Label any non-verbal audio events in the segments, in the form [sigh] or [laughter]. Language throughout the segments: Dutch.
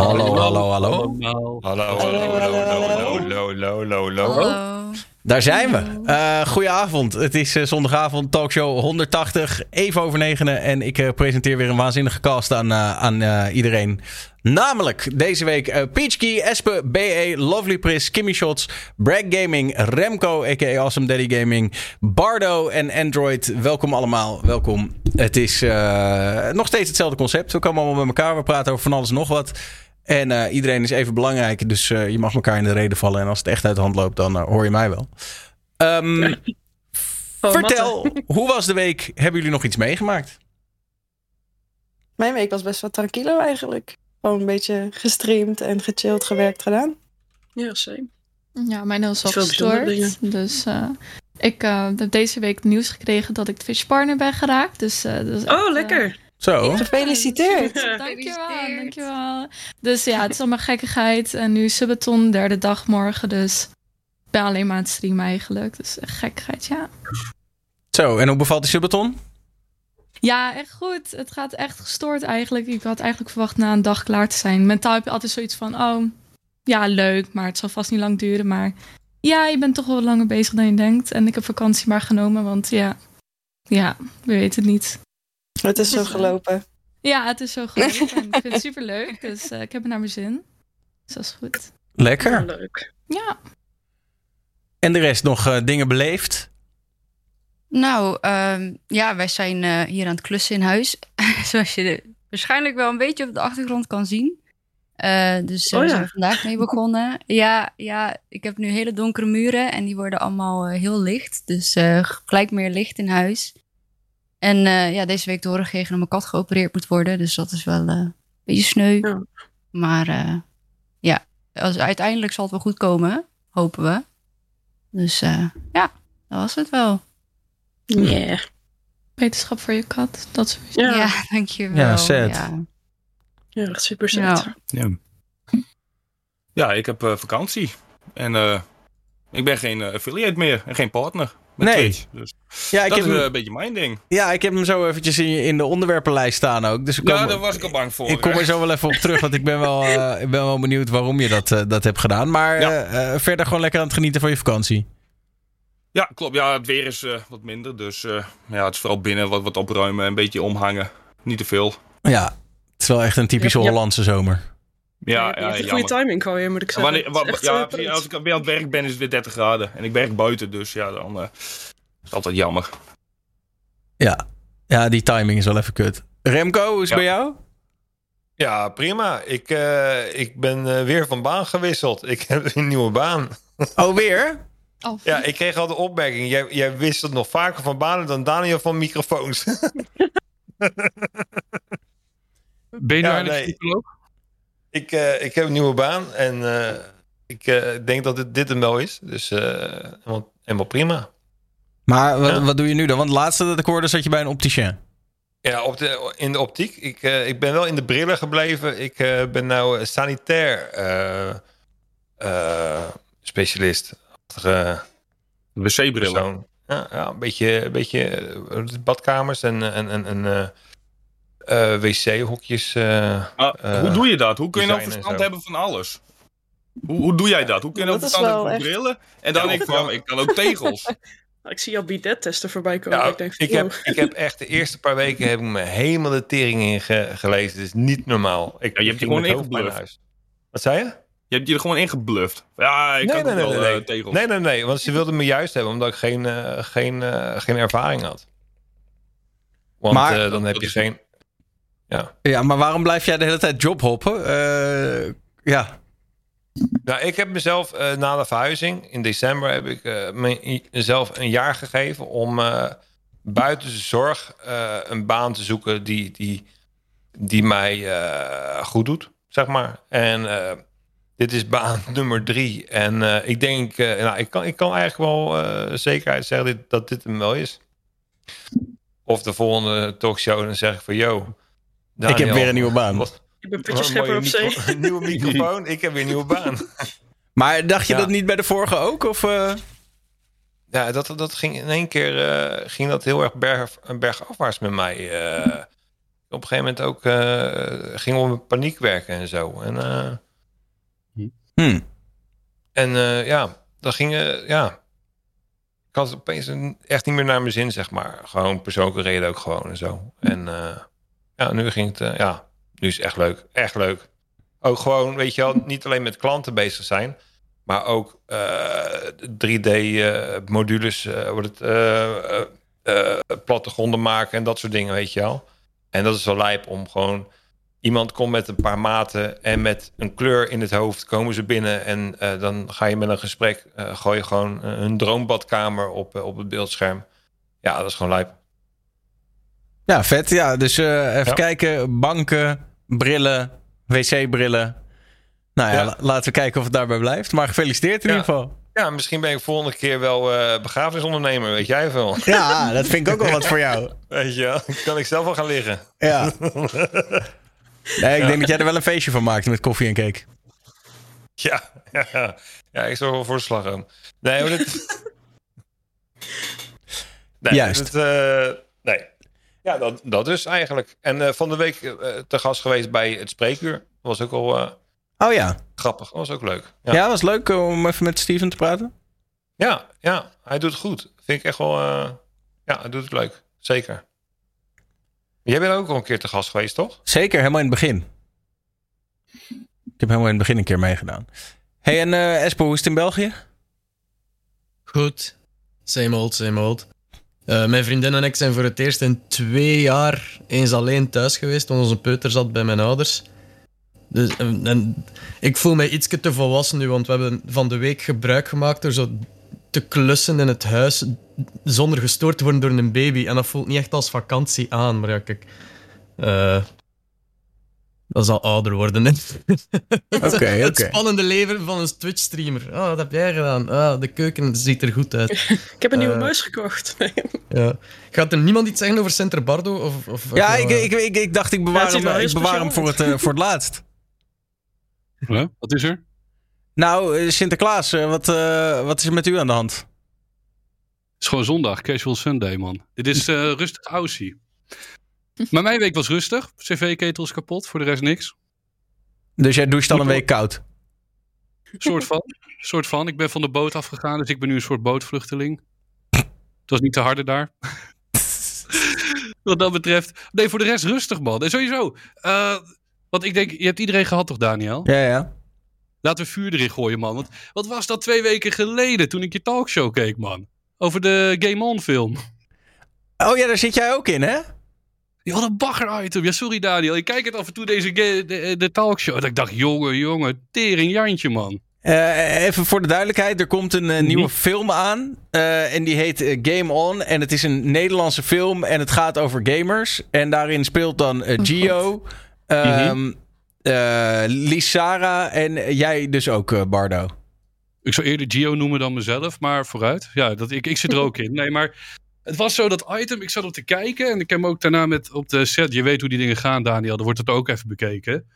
Hallo, hallo, hallo. Hallo, Hallo, hallo, hallo, hallo. Daar zijn we. Uh, goedenavond. Het is uh, zondagavond, talkshow 180, even over negenen. En ik uh, presenteer weer een waanzinnige cast aan, aan iedereen. Namelijk deze week Peachkey, Espe, BE, Lovely Pris, Kimmy Shots, Bragg Gaming, Remco, a.k.a. Awesome Daddy Gaming, Bardo en Android. Welkom allemaal, welkom. Het is nog steeds hetzelfde concept. We komen allemaal bij elkaar, we praten over van alles en nog wat. En uh, iedereen is even belangrijk. Dus uh, je mag elkaar in de reden vallen. En als het echt uit de hand loopt, dan uh, hoor je mij wel. Um, ja. oh, vertel, [laughs] hoe was de week? Hebben jullie nog iets meegemaakt? Mijn week was best wel tranquilo eigenlijk. Gewoon een beetje gestreamd en gechilled gewerkt gedaan. Ja, same. Ja, mijn was wel gestoord. Dus ik heb deze week nieuws gekregen dat ik de Fish Partner ben geraakt. Dus, dus oh, echt, lekker. Zo. Gefeliciteerd. dankjewel, dankjewel. Dus ja, het is allemaal gekkigheid. En nu Subaton, derde dag morgen. Dus ik ben alleen maar aan het streamen eigenlijk. Dus echt gekkigheid, ja. Zo, en hoe bevalt die Subaton? Ja, echt goed. Het gaat echt gestoord eigenlijk. Ik had eigenlijk verwacht na een dag klaar te zijn. Mentaal heb je altijd zoiets van, oh, ja, leuk. Maar het zal vast niet lang duren. Maar ja, je bent toch wel langer bezig dan je denkt. En ik heb vakantie maar genomen, want ja, ja, we weten het niet. Het is zo gelopen. Ja, het is zo gelopen. ik vind het super leuk. Dus uh, ik heb er naar mijn zin. Dus dat is goed. Lekker. Ja, leuk. Ja. En de rest nog uh, dingen beleefd? Nou, uh, ja, wij zijn uh, hier aan het klussen in huis. [laughs] Zoals je waarschijnlijk wel een beetje op de achtergrond kan zien. dus oh, ja. we zijn vandaag mee begonnen. Ja, ja, ik heb nu hele donkere muren en die worden allemaal heel licht. Dus gelijk meer licht in huis. En uh, ja, deze week te horen gekregen dat mijn kat geopereerd moet worden. Dus dat is wel uh, een beetje sneu. Ja. Maar uh, ja, als, uiteindelijk zal het wel goed komen. Hopen we. Dus ja, dat was het wel. Yeah. Wetenschap voor je kat. Dat soort Ja, ja [laughs] dankjewel. Ja, sad. Ja, ja echt super sad. Ja, ja. ja ik heb vakantie. En ik ben geen affiliate meer en geen partner nee. Dus ja, ik dat heb is hem, een beetje mijn ding. Ja, ik heb hem zo eventjes in, in de onderwerpenlijst staan ook. Dus ja, daar was ik al bang voor. Ik kom er zo wel even op terug, want ik ben wel, uh, [laughs] ik ben wel benieuwd waarom je dat, uh, dat hebt gedaan. Maar ja. uh, verder gewoon lekker aan het genieten van je vakantie. Ja, klopt. Ja, het weer is wat minder. Dus ja, het is vooral binnen wat, wat opruimen en een beetje omhangen. Niet te veel. Ja, het is wel echt een typische ja, Hollandse zomer. Ja, ja, ja goede timing kan je, moet ik zeggen. Wanneer, wat, ja, als ik weer aan het werk ben is het weer 30 graden. En ik werk buiten, dus ja, dan uh, is het altijd jammer. Ja. ja, die timing is wel even kut. Remco, hoe is het bij jou? Ja, prima. Ik, uh, ik ben uh, weer van baan gewisseld. Ik [laughs] heb een nieuwe baan. Oh, weer? Oh. Ja, ik kreeg al de opmerking. Jij, jij wisselt nog vaker van banen dan Daniel van microfoons. [laughs] ben je nou ja, eigenlijk nee. Ik, uh, ik heb een nieuwe baan en uh, ik uh, denk dat dit, dit hem wel is. Dus helemaal, helemaal prima. Maar wat, ja. wat doe je nu dan? Want het laatste dat ik hoorde zat je bij een opticien. Ja, op de, in de optiek. Ik, ik ben wel in de brillen gebleven. Ik ben nou sanitair specialist. Wc-brillen. Ja, ja, een beetje, een beetje badkamers en, en, en, en uh, wc-hokjes. Uh, hoe doe je dat? Hoe kun je nou verstand hebben van alles? Hoe, hoe doe jij dat? Hoe kun je nou verstand hebben van echt... brillen? En dan denk ik van, ik kan ook tegels. [laughs] ik zie al bidet-testen voorbij komen. Ja, ik, denk, ik, heb, ik heb echt de eerste paar weken heb ik me helemaal de tering in gelezen. Het is niet normaal. Ik, ja, je hebt je gewoon ingebluft. Wat zei je? Je hebt je er gewoon ingebluft. Ja, ik nee, kan nee, wel nee, tegels. Nee, nee, nee. Want ze wilden me juist hebben omdat ik geen, uh, geen, uh, geen ervaring had. Want maar, uh, dan heb je geen... Ja. ja, maar waarom blijf jij de hele tijd jobhoppen? Uh, ja. Nou, ik heb mezelf uh, na de verhuizing in december heb ik uh, mezelf een jaar gegeven om buiten de zorg een baan te zoeken die, die, die mij goed doet, zeg maar. En dit is baan [laughs] nummer drie. En ik denk, nou, ik kan, ik kan eigenlijk wel zekerheid zeggen dat dit hem wel is. Of de volgende talkshow, dan zeg ik van, yo, ik heb weer een nieuwe baan. Ik ben putjeschepper op zee. Een nieuwe [laughs] microfoon, ik heb weer een nieuwe baan. [laughs] Maar dacht je dat niet bij de vorige ook? Of, uh... Ja, dat, dat ging in één keer uh, ging dat heel erg berg, bergafwaarts met mij. Uh, op een gegeven moment ook uh, ging om paniek werken en zo. En, hmm. en ja, dan ging ja. Ik had opeens echt niet meer naar mijn zin, zeg maar. Gewoon persoonlijke reden ook gewoon en zo. En ja, nu ging het, ja, nu is echt leuk. Echt leuk. Ook gewoon, weet je wel, niet alleen met klanten bezig zijn, maar ook 3D-modules, wordt het plattegronden maken en dat soort dingen, weet je wel. En dat is wel lijp om gewoon... Iemand komt met een paar maten en met een kleur in het hoofd komen ze binnen. En uh, dan ga je met een gesprek, uh, gooi je gewoon een droombadkamer op, uh, op het beeldscherm. Ja, dat is gewoon lijp. Ja, vet. Ja, dus even ja. kijken. Banken, brillen, wc-brillen. Nou ja, ja. laten we kijken of het daarbij blijft. Maar gefeliciteerd in ieder geval. Ja, misschien ben ik volgende keer wel uh, begrafenisondernemer, weet jij veel. [laughs] Ja, dat vind ik ook wel wat voor jou. Weet je wel, kan ik zelf wel gaan liggen. Ja. [laughs] Nee, ik denk dat jij er wel een feestje van maakt met koffie en cake. Ja, ja, ja ik zorg wel voor de slagroom. Nee, maar dit... [laughs] nee, Juist. Uh, nee. Ja, dat, dat dus eigenlijk. En uh, van de week uh, te gast geweest bij het spreekuur. Dat was ook al Oh ja. Grappig, dat was ook leuk. Ja, ja was leuk eh, om even met Steven te praten. Ja, ja, hij doet het goed. Vind ik echt wel. Uh, ja, hij doet het leuk. Zeker. Jij bent ook al een keer te gast geweest, toch? Zeker, helemaal in het begin. Ik heb helemaal in het begin een keer meegedaan. hey, en uh, Espo, hoe is het in België? Goed. Same old, same old. Uh, mijn vriendin en ik zijn voor het eerst in twee jaar eens alleen thuis geweest. Want onze peuter zat bij mijn ouders. Dus, en, ik voel mij iets te volwassen nu, want we hebben van de week gebruik gemaakt door zo te klussen in het huis zonder gestoord te worden door een baby. En dat voelt niet echt als vakantie aan, maar ja, kijk. Uh, dat zal ouder worden. Oké, [laughs] oké. Het spannende leven van een Twitch-streamer. Oh, wat heb jij gedaan? Oh, de keuken ziet er goed uit. [laughs] ik heb een nieuwe uh, muis gekocht. [laughs] ja. Gaat er niemand iets zeggen over Center Bardo? Of, of, ja, ik, ik, ik, ik, dacht ik bewaar ja, hem, ik bewaar hem voor, het, uh, voor het laatst. Huh? Wat is er? Nou, eh, Sinterklaas, wat, uh, wat is er met u aan de hand? Het is gewoon zondag, casual Sunday, man. Dit is uh, rustig Aussie. [laughs] maar mijn week was rustig. CV-ketel is kapot, voor de rest niks. Dus jij doucht al een week koud? Soort van. soort van. Ik ben van de boot afgegaan, dus ik ben nu een soort bootvluchteling. Het was niet te harde daar. [laughs] Wat dat betreft. Nee, voor de rest rustig, man. En sowieso. Uh, want ik denk, je hebt iedereen gehad toch, Daniel? Ja, ja. Laten we vuur erin gooien, man. Want wat was dat twee weken geleden toen ik je talkshow keek, man? Over de Game On film. Oh ja, daar zit jij ook in, hè? Ja, wat een bagger-item. Ja, sorry Daniel. Ik kijk het af en toe deze de, de talkshow. Ik dacht, jongen, jongen, tering Jantje, man. Uh, even voor de duidelijkheid, er komt een uh, nieuwe film aan. Uh, en die heet Game On. En het is een Nederlandse film. En het gaat over gamers. En daarin speelt dan Gio. Oh, Um, uh, Lisara en jij dus ook, Bardo. Ik zou eerder Gio noemen dan mezelf, maar vooruit. Ja, dat, ik, ik zit er ook in. Nee, maar het was zo dat item, ik zat op te kijken en ik heb hem ook daarna met op de set, je weet hoe die dingen gaan Daniel, dan wordt het ook even bekeken.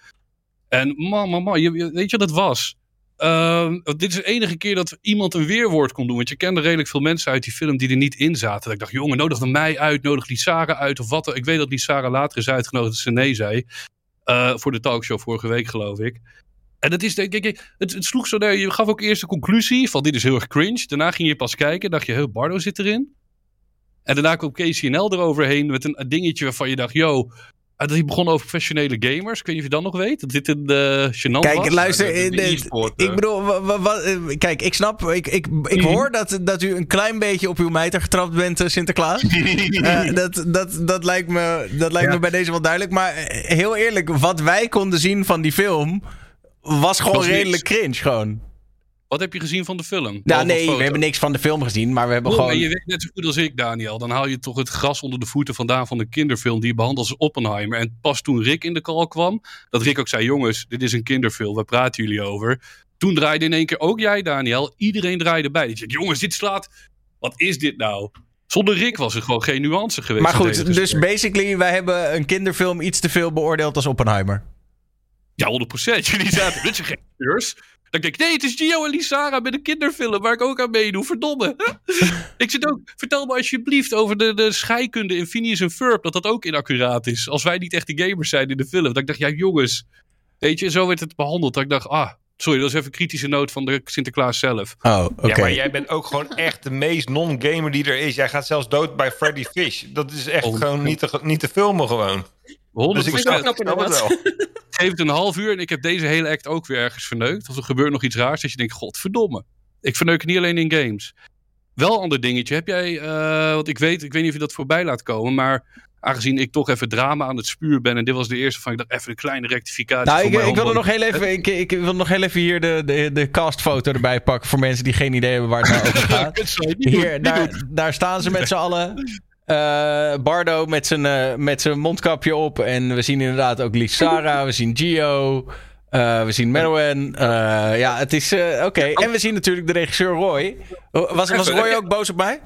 En man, man, man, je, weet je wat het was? Uh, dit is de enige keer dat iemand een weerwoord kon doen. Want je kende redelijk veel mensen uit die film die er niet in zaten. Dat ik dacht, jongen, nodig dan mij uit, nodig Lisara uit of wat. Ik weet dat Lisara later is uitgenodigd dat ze nee zei. Uh, voor de talkshow vorige week, geloof ik. En het, is, denk ik, het, sloeg zo neer. Je gaf ook eerst de conclusie van dit is heel erg cringe. Daarna ging je pas kijken. Dacht je, heel Bardo zit erin. En daarna kwam KCNL eroverheen met een dingetje waarvan je dacht, yo, dat hij begon over professionele gamers. Ik weet niet of je dat nog weet. Dat dit een uh, gênant kijk, was. luister. De, de, ik eh. bedoel, kijk, ik snap. Ik, ik, ik mhm. hoor dat, dat u een klein beetje op uw mijter getrapt bent, Sinterklaas. uh, [laughs] dat, dat, dat lijkt, me, dat lijkt ja. me bij deze wel duidelijk. Maar heel eerlijk, wat wij konden zien van die film. was gewoon was redelijk niks. cringe. Gewoon. Wat heb je gezien van de film? Nou, nee, we hebben niks van de film gezien, maar we hebben oh, gewoon... je weet net zo goed als ik, Daniel. Dan haal je toch het gras onder de voeten vandaan van de kinderfilm die je behandelt als Oppenheimer. En pas toen Rick in de call kwam, dat Rick ook zei, jongens, dit is een kinderfilm, waar praten jullie over? Toen draaide in één keer ook jij, Daniel. Iedereen draaide bij. Die zei, jongens, dit slaat... Wat is dit nou? Zonder Rick was er gewoon geen nuance geweest. Maar goed, dus basically, wij hebben een kinderfilm iets te veel beoordeeld als Oppenheimer. Ja, 100%. [laughs] Jullie zaten, dit zijn geen Dan denk ik, nee, het is Gio en Lisara met een kinderfilm waar ik ook aan meedoe. Verdomme. [laughs] ik zit ook, vertel me alsjeblieft over de, de scheikunde in Phineas en Ferb, dat dat ook inaccuraat is. Als wij niet echt de gamers zijn in de film. Dat ik dacht, ja jongens, weet je, zo werd het behandeld. Dat ik dacht, ah, Sorry, dat is even een kritische noot van de Sinterklaas zelf. Oh, oké. Ja, maar jij bent ook gewoon echt de meest non-gamer die er is. Jij gaat zelfs dood bij Freddy Fish. Dat is echt Oh. gewoon niet te, niet te filmen gewoon. 100 Dus ik snap- het wel. [laughs] geef het een half uur en ik heb deze hele act ook weer ergens verneukt. Of er gebeurt nog iets raars dat je denkt, godverdomme. Ik verneuk het niet alleen in games. Wel een ander dingetje. Heb jij, eh, want ik weet, ik weet niet of je dat voorbij laat komen, maar aangezien ik toch even drama aan het spuur ben en dit was de eerste van, ik dacht even een kleine rectificatie. Nou, voor ik, ik wil er nog heel even, ik, ik wil nog heel even hier de, de, de castfoto erbij pakken voor mensen die geen idee hebben waar het nou over [laughs] gaat. Hier, daar, daar staan ze met z'n allen. Eh, Bardo met zijn, eh, met zijn mondkapje op. En we zien inderdaad ook Lissara. We zien Gio. eh, we zien Merwen. Ja, het is oké. En we zien natuurlijk de regisseur Roy. Was, was Roy ook boos op mij?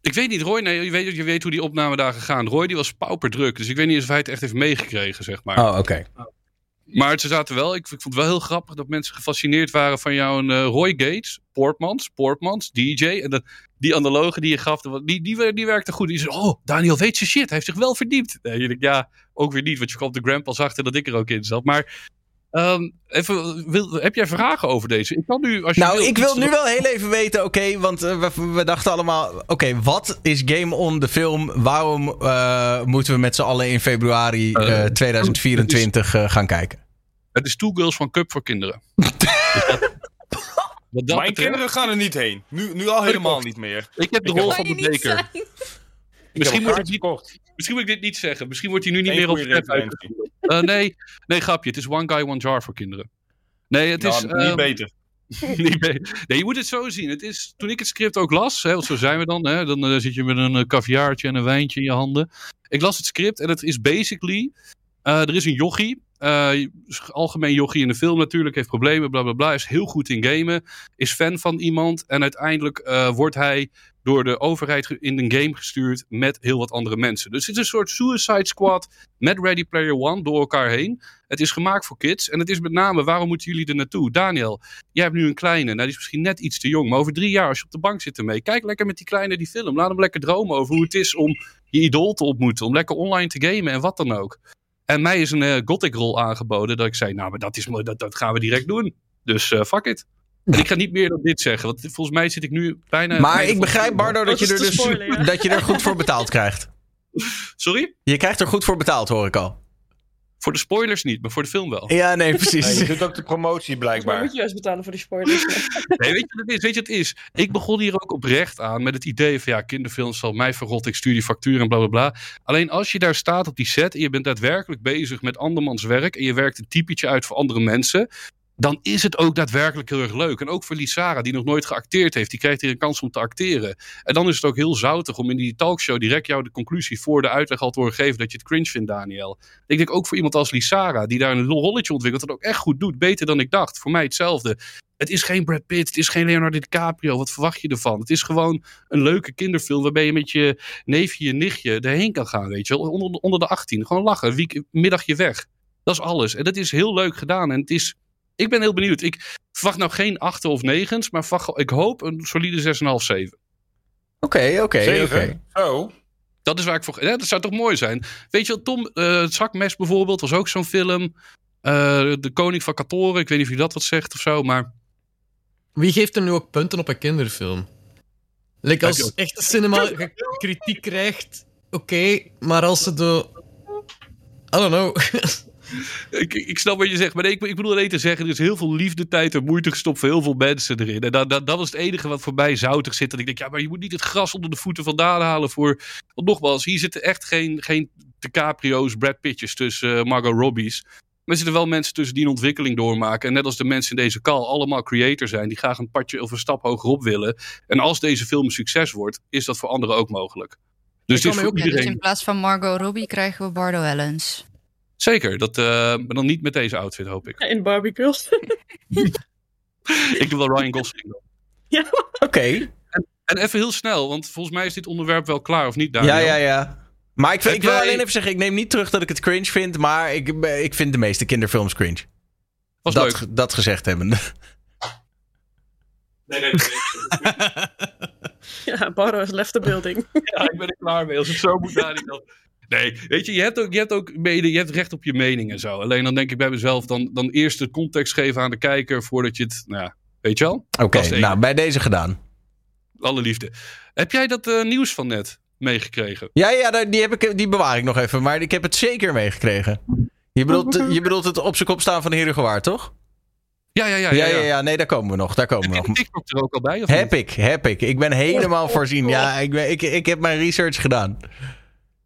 Ik weet niet, Roy, nee, je weet, je weet hoe die opname daar gegaan. Roy die was pauperdruk, dus ik weet niet of hij het echt heeft meegekregen, zeg maar. Oh, oké. Maar ze zaten wel, ik, ik vond het wel heel grappig dat mensen gefascineerd waren van jouw Roy Gates, Portmans, Portmans, DJ. En de, die analogen die je gaf, die, die, die werkte goed. Die zei, oh, Daniel weet zijn shit, hij heeft zich wel verdiept. Je denkt, ja, ook weer niet, want je kwam de gram pas achter dat ik er ook in zat. Maar ehm, even, wil, heb jij vragen over deze? Ik kan nu, als je Nou, wil, ik wil nu wel heel even weten, oké, want eh, we, we dachten allemaal, oké, wat is Game On de film? Waarom eh, moeten we met z'n allen in februari eh, Eh, 2024 eh, gaan kijken? Het is Two Girls van Cup voor kinderen. Dus dat- dat Mijn betreft- kinderen gaan er niet heen. Nu, nu al helemaal niet meer. Ik heb de rol van de beker. Misschien moet, ik het niet, gekocht. misschien moet ik dit niet zeggen. Misschien wordt hij nu niet meer op uitgevoerd. Eh, nee, nee, grapje. Het is One Guy, One Jar voor kinderen. Nee, het is... Niet ehm, beter. [laughs] nee, je moet het zo zien. Het is, toen ik het script ook las, hè, want zo zijn we dan. Hè, dan eh, zit je met een uh, caviaartje en een wijntje in je handen. Ik las het script en het is basically... eh, er is een jochie. Eh, algemeen jochie in de film natuurlijk. Heeft problemen, bla bla bla. Is heel goed in gamen. Is fan van iemand. En uiteindelijk eh, wordt hij door de overheid in een game gestuurd met heel wat andere mensen. Dus het is een soort Suicide Squad met Ready Player One door elkaar heen. Het is gemaakt voor kids. En het is met name, waarom moeten jullie er naartoe? Daniel, jij hebt nu een kleine. Nou, die is misschien net iets te jong. Maar over drie jaar, als je op de bank zit ermee. Kijk lekker met die kleine die film. Laat hem lekker dromen over hoe het is om je idool te ontmoeten. Om lekker online te gamen en wat dan ook. En mij is een eh, gothic rol aangeboden. Dat ik zei, nou, maar dat, is, mooi, dat, dat gaan we direct doen. Dus eh, fuck it. En ik ga niet meer dan dit zeggen. Want volgens mij zit ik nu bijna... Maar ik begrijp, Bardo, dat je, er dus, ja. dat je er goed voor betaald krijgt. Sorry? Je krijgt er goed voor betaald, hoor ik al. Voor de spoilers niet, maar voor de film wel. Ja, nee, Nee, precies. je doet ook de promotie Maar blijkbaar. moet je juist betalen voor die spoilers. [laughs] Nee, weet je wat het is? Weet je wat het is? Ik begon hier ook oprecht aan met het idee van ja, kinderfilms zal mij verrot, ik stuur die factuur en bla bla bla. Alleen als je daar staat op die set en je bent daadwerkelijk bezig met andermans werk en je werkt een typetje uit voor andere mensen, dan is het ook daadwerkelijk heel erg leuk. En ook voor Lisara, die nog nooit geacteerd heeft, die krijgt hier een kans om te acteren. En dan is het ook heel zoutig om in die talkshow direct jou de conclusie voor de uitleg al te horen geven dat je het cringe vindt, Daniel. Ik denk ook voor iemand als Lisara, die daar een rolletje ontwikkelt, dat ook echt goed doet, beter dan ik dacht. Voor mij hetzelfde. Het is geen Brad Pitt, het is geen Leonardo DiCaprio. Wat verwacht je ervan? Het is gewoon een leuke kinderfilm waarbij je met je neefje, je nichtje erheen kan gaan, weet je wel. Onder, onder de 18. Gewoon lachen, week, middagje weg. Dat is alles. En dat is heel leuk gedaan. En het is, ik ben heel benieuwd. Ik verwacht nou geen achten of negens, maar verwacht- ik hoop een solide 6,5, 7. Oké, oké, oké. Zeven? Zo. Dat is waar ik voor. Ja, dat zou toch mooi zijn? Weet je wel, Tom, eh, het zakmes bijvoorbeeld was ook zo'n film. Eh, de Koning van Katoren, ik weet niet of je dat wat zegt of zo, maar. Wie geeft er nu ook punten op een kinderfilm? Like als echte cinema kritiek krijgt, oké, maar als ze de... I don't know. [laughs] Ik, ik snap wat je zegt, maar nee, ik, ik bedoel alleen te zeggen, er is heel veel liefde, tijd en moeite gestopt voor heel veel mensen erin. En dat, dat, dat was het enige wat voorbij zoutig zit. Dat ik denk, ja, maar je moet niet het gras onder de voeten vandaan halen voor... Want nogmaals, hier zitten echt geen, geen DiCaprio's, Brad Pittjes tussen eh, Margot Robbie's. Maar er zitten wel mensen tussen die een ontwikkeling doormaken. En net als de mensen in deze call allemaal creator zijn, die graag een padje of een stap hogerop willen. En als deze film een succes wordt, is dat voor anderen ook mogelijk. Dus dit is voor ook- Ja, dus iedereen... in plaats van Margot Robbie krijgen we Bardo Ellens. Zeker, dat, eh, maar dan niet met deze outfit, hoop ik. In Barbie Girls. [laughs] Ik doe wel Ryan Gosling. [laughs] Oké. En even heel snel, want volgens mij is dit onderwerp wel klaar, of niet, Daniel? Ja, ja, ja. Maar ik, vind- ik wil jij- alleen even zeggen, ik neem niet terug dat ik het cringe vind, maar ik, ik vind de meeste kinderfilms cringe. Was dat, leuk. dat gezegd hebbende. Nee, nee, [laughs] Ja, Barro has left the building. Ja, ik ben er klaar mee. Als het zo moet, daar niet dan. Nee, weet je, je hebt ook, je hebt ook mede, je hebt recht op je mening en zo. Alleen dan denk ik bij mezelf, dan, dan eerst de context geven aan de kijker voordat je het, nou ja, weet je wel? Oké, nou, bij deze gedaan. Alle liefde. Heb jij dat eh, nieuws van net meegekregen? Ja, ja, daar- die, heb ik, die bewaar ik nog even. Maar ik heb het zeker meegekregen. Je bedoelt, je bedoelt het op zijn kop staan van de Heer Gewaard, toch? Ja, ja, ja. Ja, ja, ja. Nee, daar komen we nog. Daar komen we Heb nog. TikTok er ook al bij? Of Heb niet? ik, heb ik. Ik ben helemaal voorzien. Ja, ik, ben, ik, ik heb mijn research gedaan.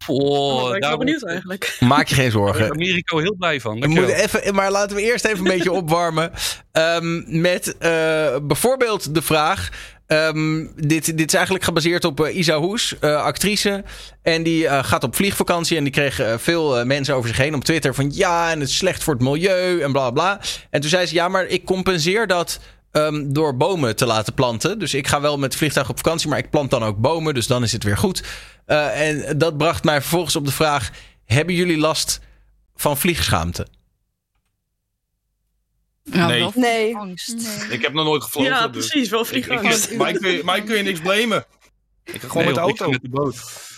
Oh, ben ik daar benieuwd wordt- eigenlijk. [laughs] Maak je geen Daar is zorgen. Americo heel blij van. We Dankjewel. moeten even, maar laten we eerst even een beetje [laughs] opwarmen. Ehm, met eh, bijvoorbeeld de vraag. ehm, dit, dit is eigenlijk gebaseerd op eh, Isa Hoes, eh, actrice. En die eh, gaat op vliegvakantie. En die kreeg veel mensen over zich heen op Twitter. Van ja, en het is slecht voor het milieu en bla bla. En toen zei ze: Ja, maar ik compenseer dat. ehm, door bomen te laten planten. Dus ik ga wel met het vliegtuig op vakantie, maar ik plant dan ook bomen. Dus dan is het weer goed. Eh, en dat bracht mij vervolgens op de vraag: Hebben jullie last van vliegschaamte? Nou, Nee. wel Nee. angst. Ik heb nog nooit gevlogen. Ja, dus. precies. Wel Ik, ik, vliegangst. [laughs] mij, kun je, mij kun je niks blamen. Ik ga gewoon Nee, met de ik auto. met de boot.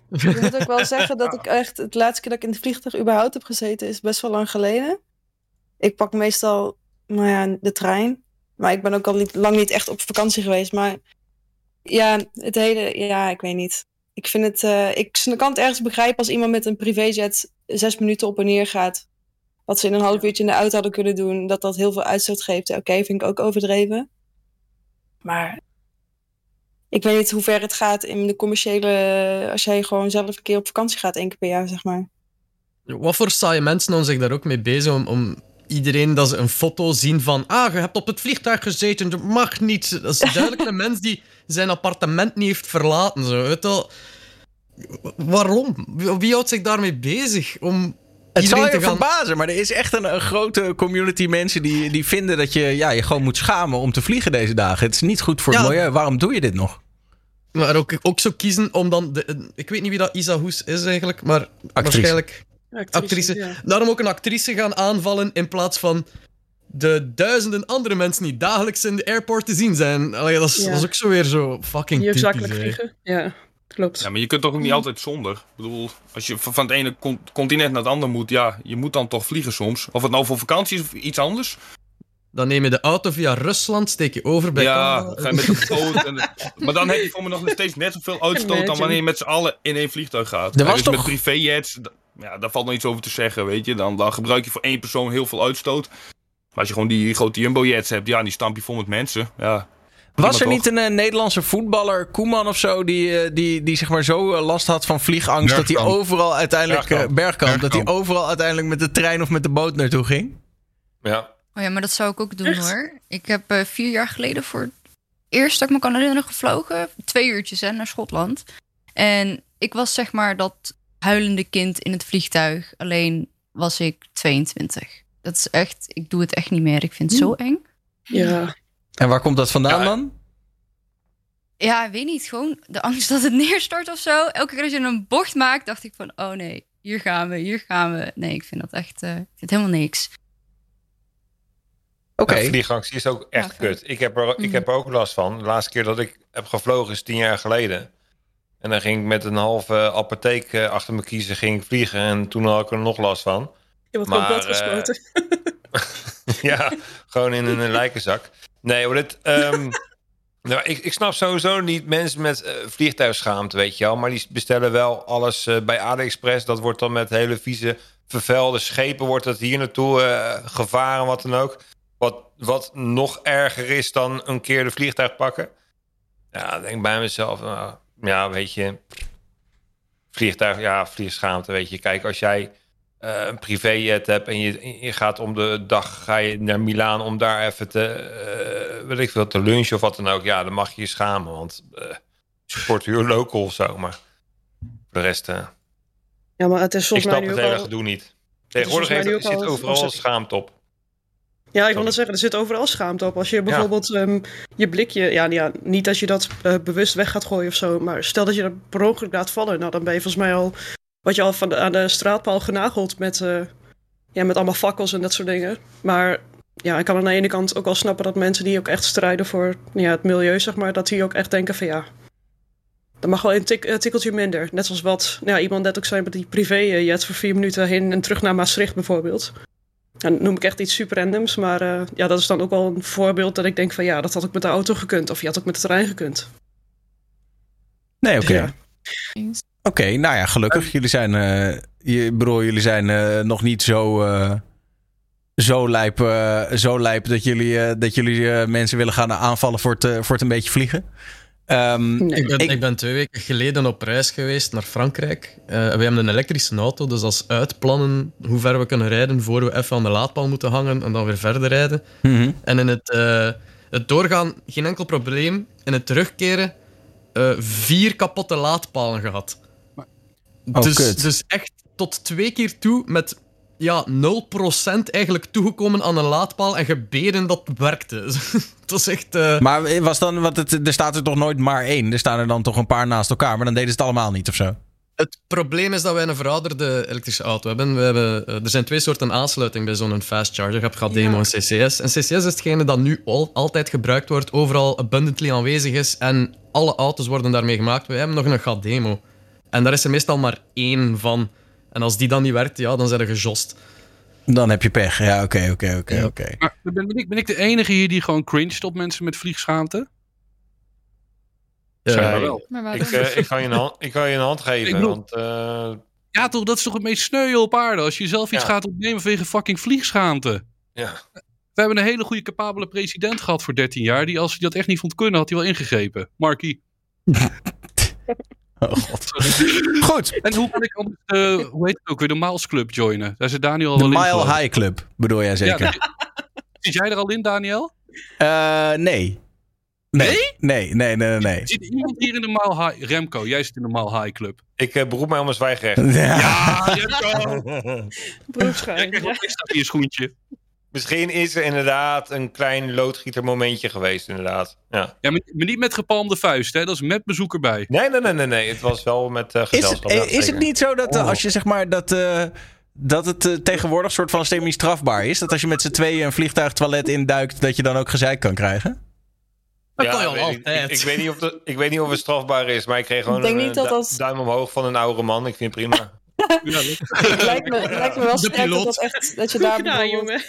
Ik moet ook wel zeggen dat ik echt het laatste keer dat ik in het vliegtuig überhaupt heb gezeten is best wel lang geleden. Ik pak meestal, nou ja, de trein. Maar ik ben ook al niet, lang niet echt op vakantie geweest. Maar ja, het hele, ja, ik weet niet. Ik vind het, eh, ik kan het ergens begrijpen als iemand met een privéjet zes minuten op en neer gaat. Wat ze in een half uurtje in de auto hadden kunnen doen. Dat dat heel veel uitstoot geeft. Oké, vind ik ook overdreven. Maar ik weet niet hoe ver het gaat in de commerciële. Als jij gewoon zelf een keer op vakantie gaat, één keer per jaar, zeg maar. Wat voor saaie mensen houden zich daar ook mee bezig om, om iedereen dat ze een foto zien van ah, je hebt op het vliegtuig gezeten, dat mag niet. Dat is duidelijk [laughs] een mens die zijn appartement niet heeft verlaten. Zo. Weet je wel. Waarom? Wie, houdt zich daarmee bezig? Om Het zal iedereen je te gaan... verbazen, maar er is echt een, een grote community mensen die, die vinden dat je ja, je gewoon moet schamen om te vliegen deze dagen. Het is niet goed voor het Ja. milieu. Waarom doe je dit nog? Maar ook, ook zo kiezen om dan... De, ik weet niet wie dat Isa Hoes is eigenlijk, maar waarschijnlijk actrice. ja. Daarom ook een actrice gaan aanvallen in plaats van de duizenden andere mensen die dagelijks in de airport te zien zijn. Allee, dat, is, Ja. dat is ook zo weer zo fucking Die ook typisch. zakelijk vliegen. Ja, klopt. Ja, maar je kunt toch ook niet altijd zonder. Ik bedoel, als je van van het ene con- continent naar het andere moet, ja, je moet dan toch vliegen soms. Of het nou voor vakantie is of iets anders. Dan neem je de auto via Rusland, steek je over bij ja, Canada. ga je met de boot. En, [laughs] maar dan heb je voor me nog steeds net zoveel uitstoot dan wanneer je met z'n allen in één vliegtuig gaat. Er was dus toch- met privéjets, ja, daar valt nog iets over te zeggen, weet je. Dan, dan gebruik je voor één persoon heel veel uitstoot. Maar als je gewoon die grote jumbo-jets hebt, ja, die stamp je vol met mensen. Ja, Was er niet een eh, Nederlandse voetballer, Koeman of zo, die, eh, die, die zeg maar zo eh, last had van vliegangst dat hij overal uiteindelijk, Bergkamp. Bergkamp, dat hij overal uiteindelijk met de trein of met de boot naartoe ging? Ja. Oh ja, maar dat zou ik ook doen Echt? hoor. Ik heb eh, vier jaar geleden voor het eerst dat ik me kan herinneren gevlogen. Twee uurtjes hè, naar Schotland. En ik was zeg maar dat huilende kind in het vliegtuig. Alleen was ik 22. Dat is echt, ik doe het echt niet meer. Ik vind het zo eng. Ja. En waar komt dat vandaan Ja, dan? Ja, ik weet niet. Gewoon de angst dat het [laughs] neerstort of zo. Elke keer als je een bocht maakt, dacht ik van... Oh nee, hier gaan we, hier gaan we. Nee, ik vind dat echt... eh, ik vind helemaal niks. Oké. Vliegangst is ook echt Ja, kut. Ik heb, er, ik Mhm. heb er ook last van. De laatste keer dat ik heb gevlogen is tien jaar geleden. En dan ging ik met een halve apotheek eh, achter me kiezen, ging ik vliegen. En toen had ik er nog last van. Je wordt Maar, gewoon blootgespoten. [laughs] ja, gewoon in een lijkenzak. Nee, hoor, dit, ehm, [laughs] nou, ik, ik snap sowieso niet mensen met eh, vliegtuigschaamte, weet je wel. Maar die bestellen wel alles eh, bij AliExpress. Dat wordt dan met hele vieze, vervuilde schepen wordt dat hier naartoe eh, gevaren, wat dan ook. Wat, wat nog erger is dan een keer de vliegtuig pakken. Ja, denk ik bij mezelf, nou, ja, weet je... Vliegtuig, ja, vliegschaamte, weet je. Kijk, als jij eh, een privéjet hebt en je, je gaat om de dag ga je naar Milaan om daar even te, eh, weet ik veel, te lunchen of wat dan ook. Ja, dan mag je je schamen, want eh support your local of zo. Maar voor de rest, Ja, maar het is ik volgens mij snap het hele gedoe niet. Tegenwoordig heeft, zit al- overal schaamte op. Ja, ik wil net zeggen, er zit overal schaamte op. Als je bijvoorbeeld ehm, je blikje... Ja, ja, niet dat je dat eh, bewust weg gaat gooien of zo. Maar stel dat je dat per ongeluk laat vallen. Nou, dan ben je volgens mij al... Wat je al van de, aan de straatpaal genageld met... eh, ja, met allemaal fakkels en dat soort dingen. Maar ja, ik kan aan de ene kant ook wel snappen dat mensen die ook echt strijden voor ja, het milieu, zeg maar, dat die ook echt denken van ja, dat mag wel een tik, tikkeltje minder. Net zoals wat nou, iemand net ook zei met die privé-jet voor vier minuten heen en terug naar Maastricht bijvoorbeeld. En dan noem ik echt iets super randoms, maar uh, ja, dat is dan ook wel een voorbeeld dat ik denk van ja, dat had ook met de auto gekund of je had ook met de trein gekund. Nee, oké. Okay. Ja. Oké, okay, nou ja, gelukkig. Jullie zijn, uh, je, bedoel, jullie zijn uh, nog niet zo, uh, zo, lijp, zo lijp dat jullie, dat jullie mensen willen gaan aanvallen voor het, voor het een beetje vliegen. Um, nee. ik, ben, ik, ik, ben, twee weken geleden op reis geweest naar Frankrijk. we hebben een elektrische auto, dus als uitplannen hoe ver we kunnen rijden voor we even aan de laadpaal moeten hangen en dan weer verder rijden. Mm -hmm. En in het, het doorgaan geen enkel probleem. In het terugkeren vier kapotte laadpalen gehad. Oh, dus, dus echt tot twee keer toe met ja, 0% eigenlijk toegekomen aan een laadpaal en gebeden dat het werkte. [laughs] dat is echt... uh, Maar was dan, want het, er staat er toch nooit maar één? Er staan er dan toch een paar naast elkaar, maar dan deden ze het allemaal niet of zo? Het probleem is dat wij een verouderde elektrische auto hebben. We hebben uh, er zijn twee soorten aansluiting bij zo'n fast charger. Je hebt gaat demo ja. en CCS. En CCS is hetgene dat nu al, altijd gebruikt wordt, overal abundantly aanwezig is en alle auto's worden daarmee gemaakt. Wij hebben nog een gat demo. En daar is er meestal maar één van. En als die dan niet werkt, ja, dan zijn er gejost. Dan heb je pech. Ja, oké, oké, oké, oké. Ben, ik, ben ik de enige hier die gewoon cringe op mensen met vliegschaamte? Uh, Zijn wel. Maar ik, uh, ik, kan je een hand, ik kan je een hand geven, bedoel, want... Uh... Ja, toch, dat is toch het meest sneu op aarde. Als je zelf iets ja. gaat opnemen vanwege fucking vliegschaamte. Ja. We hebben een hele goede, capabele president gehad voor 13 jaar. Die, als hij dat echt niet vond kunnen, had hij wel ingegrepen. Markie. [laughs] Oh god. Goed. En hoe kan ik anders, uh, hoe heet het ook weer, de Miles Club joinen? Daar zit Daniel de al in. De Mile High Club, bedoel jij zeker? Ja, zit jij er al in, Daniel? Uh, nee. Nee? Nee, nee, nee, nee. nee. Zit iemand hier in de Mile High? Remco, jij zit in de Mile High Club. Ik uh, beroep mij om een zwijgrecht. Ja, ja [laughs] Remco! Beroepsgeheim. Jij krijgt extra in je schoentje. Misschien is er inderdaad een klein loodgietermomentje geweest, inderdaad. Ja, ja maar niet met gepalmde vuist, hè? Dat is met bezoek erbij. Nee, nee, nee, nee. nee. Het was wel met uh, gezelschap. Is het, is het niet zo dat uh, als je zeg maar dat... Uh, dat het uh, tegenwoordig soort van semi strafbaar is. Dat als je met z'n tweeën een vliegtuigtoilet induikt, dat je dan ook gezeik kan krijgen? Dat ja, kan je al altijd. Ik, ik, weet niet of de, ik weet niet of het strafbaar is, maar ik kreeg gewoon ik denk een niet dat als... duim omhoog van een oude man. Ik vind het prima. Ja, het lijkt me, lijkt me wel sterk dat, dat, echt, dat je daar jongen.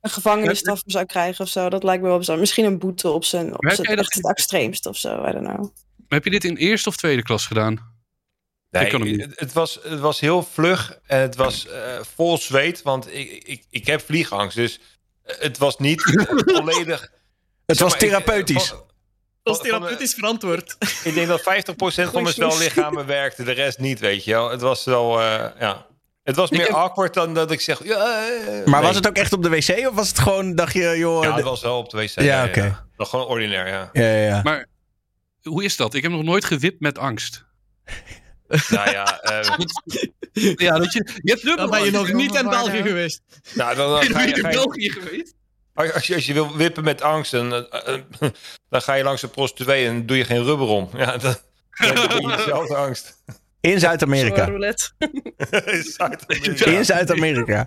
een gevangenisstraf voor zou krijgen of zo. Dat lijkt me wel bizar. Misschien een boete op zijn, op zijn echt het extreemst of zo. I don't know. Maar heb je dit in eerste of tweede klas gedaan? Nee, het, het, was, het was heel vlug en het was uh, vol zweet, want ik, ik, ik heb vliegangst. Dus het was niet [laughs] volledig... Het was therapeutisch. Ik, dat is therapeutisch verantwoord. Ik denk dat 50% van mijn spellichamen werkte, de rest niet, weet je wel. Het was wel, uh, ja... Het was meer heb... awkward dan dat ik zeg... Ja, maar nee. was het ook echt op de wc of was het gewoon, dacht je, joh... Ja, het was wel op de wc. Ja, ja oké. Okay. Ja. Gewoon ordinair, ja. Ja, ja, ja. Maar hoe is dat? Ik heb nog nooit gewipt met angst. [laughs] Nou ja, uh, ja dat je, je hebt dan ben je nog niet in België geweest. Nou, dan, dan ga je, in België geweest? Als je, als je wil wippen met angst, dan, uh, uh, dan ga je langs de prostituee en doe je geen rubber om. Ja, dan, dan heb je dezelfde angst. In Zuid-Amerika. [laughs] In Zuid-Amerika. In Zuid-Amerika.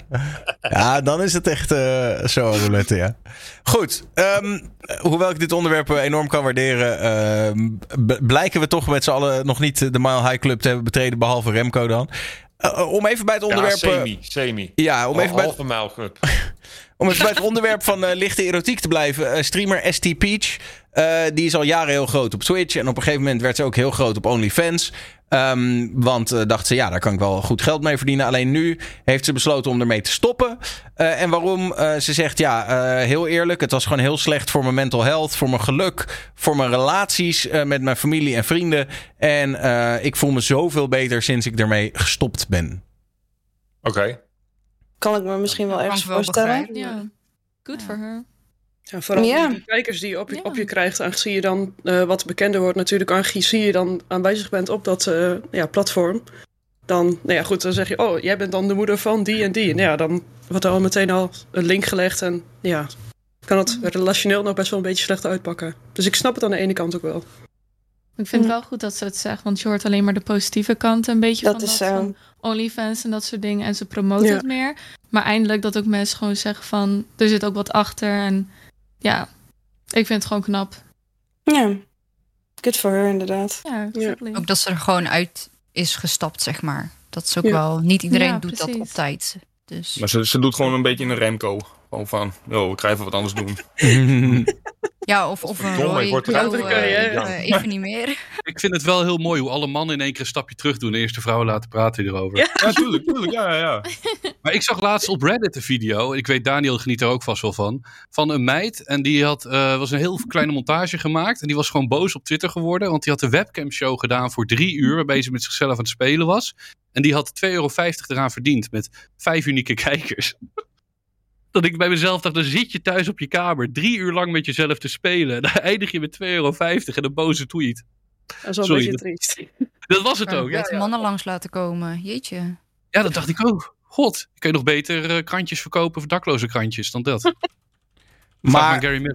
Ja, dan is het echt uh, zo roulette, ja. Goed. Um, hoewel ik dit onderwerp enorm kan waarderen, uh, blijken we toch met z'n allen nog niet de Mile High Club te hebben betreden, behalve Remco dan. Uh, om even bij het onderwerp... Ja, semi, semi. Ja, om even bij... Club. [laughs] Om even bij het onderwerp van uh, lichte erotiek te blijven. Uh, streamer ST Peach. Uh, die is al jaren heel groot op Twitch. En op een gegeven moment werd ze ook heel groot op OnlyFans. Um, want dacht ze, ja, daar kan ik wel goed geld mee verdienen. Alleen nu heeft ze besloten om ermee te stoppen. en waarom? ze zegt, ja, heel eerlijk. Het was gewoon heel slecht voor mijn mental health. Voor mijn geluk. Voor mijn relaties met mijn familie en vrienden. En ik voel me zoveel beter sinds ik ermee gestopt ben. Oké. Okay kan ik me misschien wel ergens voorstellen. Ja, good for her. Ja, vooral ja. die kijkers die je op, je, ja. op je krijgt, aangezien je dan uh, wat bekender wordt natuurlijk, aangezien je dan aanwezig bent op dat uh, ja, platform. Dan, nou ja, goed, dan zeg je, oh, jij bent dan de moeder van die en die. En ja, dan wordt er al meteen al een link gelegd en ja, kan het relationeel nog best wel een beetje slecht uitpakken. Dus ik snap het aan de ene kant ook wel. Ik vind het wel goed dat ze het zegt, want je hoort alleen maar de positieve kant een beetje Dat van, is dat, zo. van OnlyFans en dat soort dingen. En ze promoten Ja. het meer. Maar eindelijk dat ook mensen gewoon zeggen van, er zit ook wat achter. En ja, ik vind het gewoon knap. Ja, good for her inderdaad. Ja, exactly. Ook dat ze er gewoon uit is gestapt, zeg maar. Dat is ook Ja. wel... Niet iedereen Ja, doet dat precies. op tijd. Dus... Maar ze, ze doet gewoon een beetje een Remco. Gewoon van, yo, ik ga even wat anders doen. [laughs] Ja, of, of een Verdomme, ik Roy. word eruit eh, eh, even niet meer. [laughs] Ik vind het wel heel mooi hoe alle mannen in één keer een stapje terug doen. En eerst de vrouwen laten praten hierover. Ja. Ja, tuurlijk, tuurlijk. Ja, ja, ja. [laughs] Maar ik zag laatst op Reddit een video. Ik weet, Daniel geniet er ook vast wel van. Van een meid. En die had, eh, was een heel kleine montage gemaakt. En die was gewoon boos op Twitter geworden. Want die had een webcam show gedaan voor drie uur. Waarbij ze met zichzelf aan het spelen was. En die had 2,50 euro eraan verdiend. Met vijf unieke kijkers. Dat ik bij mezelf dacht, dan zit je thuis op je kamer. Drie uur lang met jezelf te spelen. En [laughs] dan eindig je met 2,50 euro en een boze tweet. Dat is wel Sorry, een beetje dat- triest. [laughs] Dat was het ook. je Ja, ja. mannen langs laten komen. Jeetje. ja, dat dacht ik ook. God, kun je nog beter eh, krantjes verkopen voor dakloze krantjes dan dat. [laughs] Maar- Gary.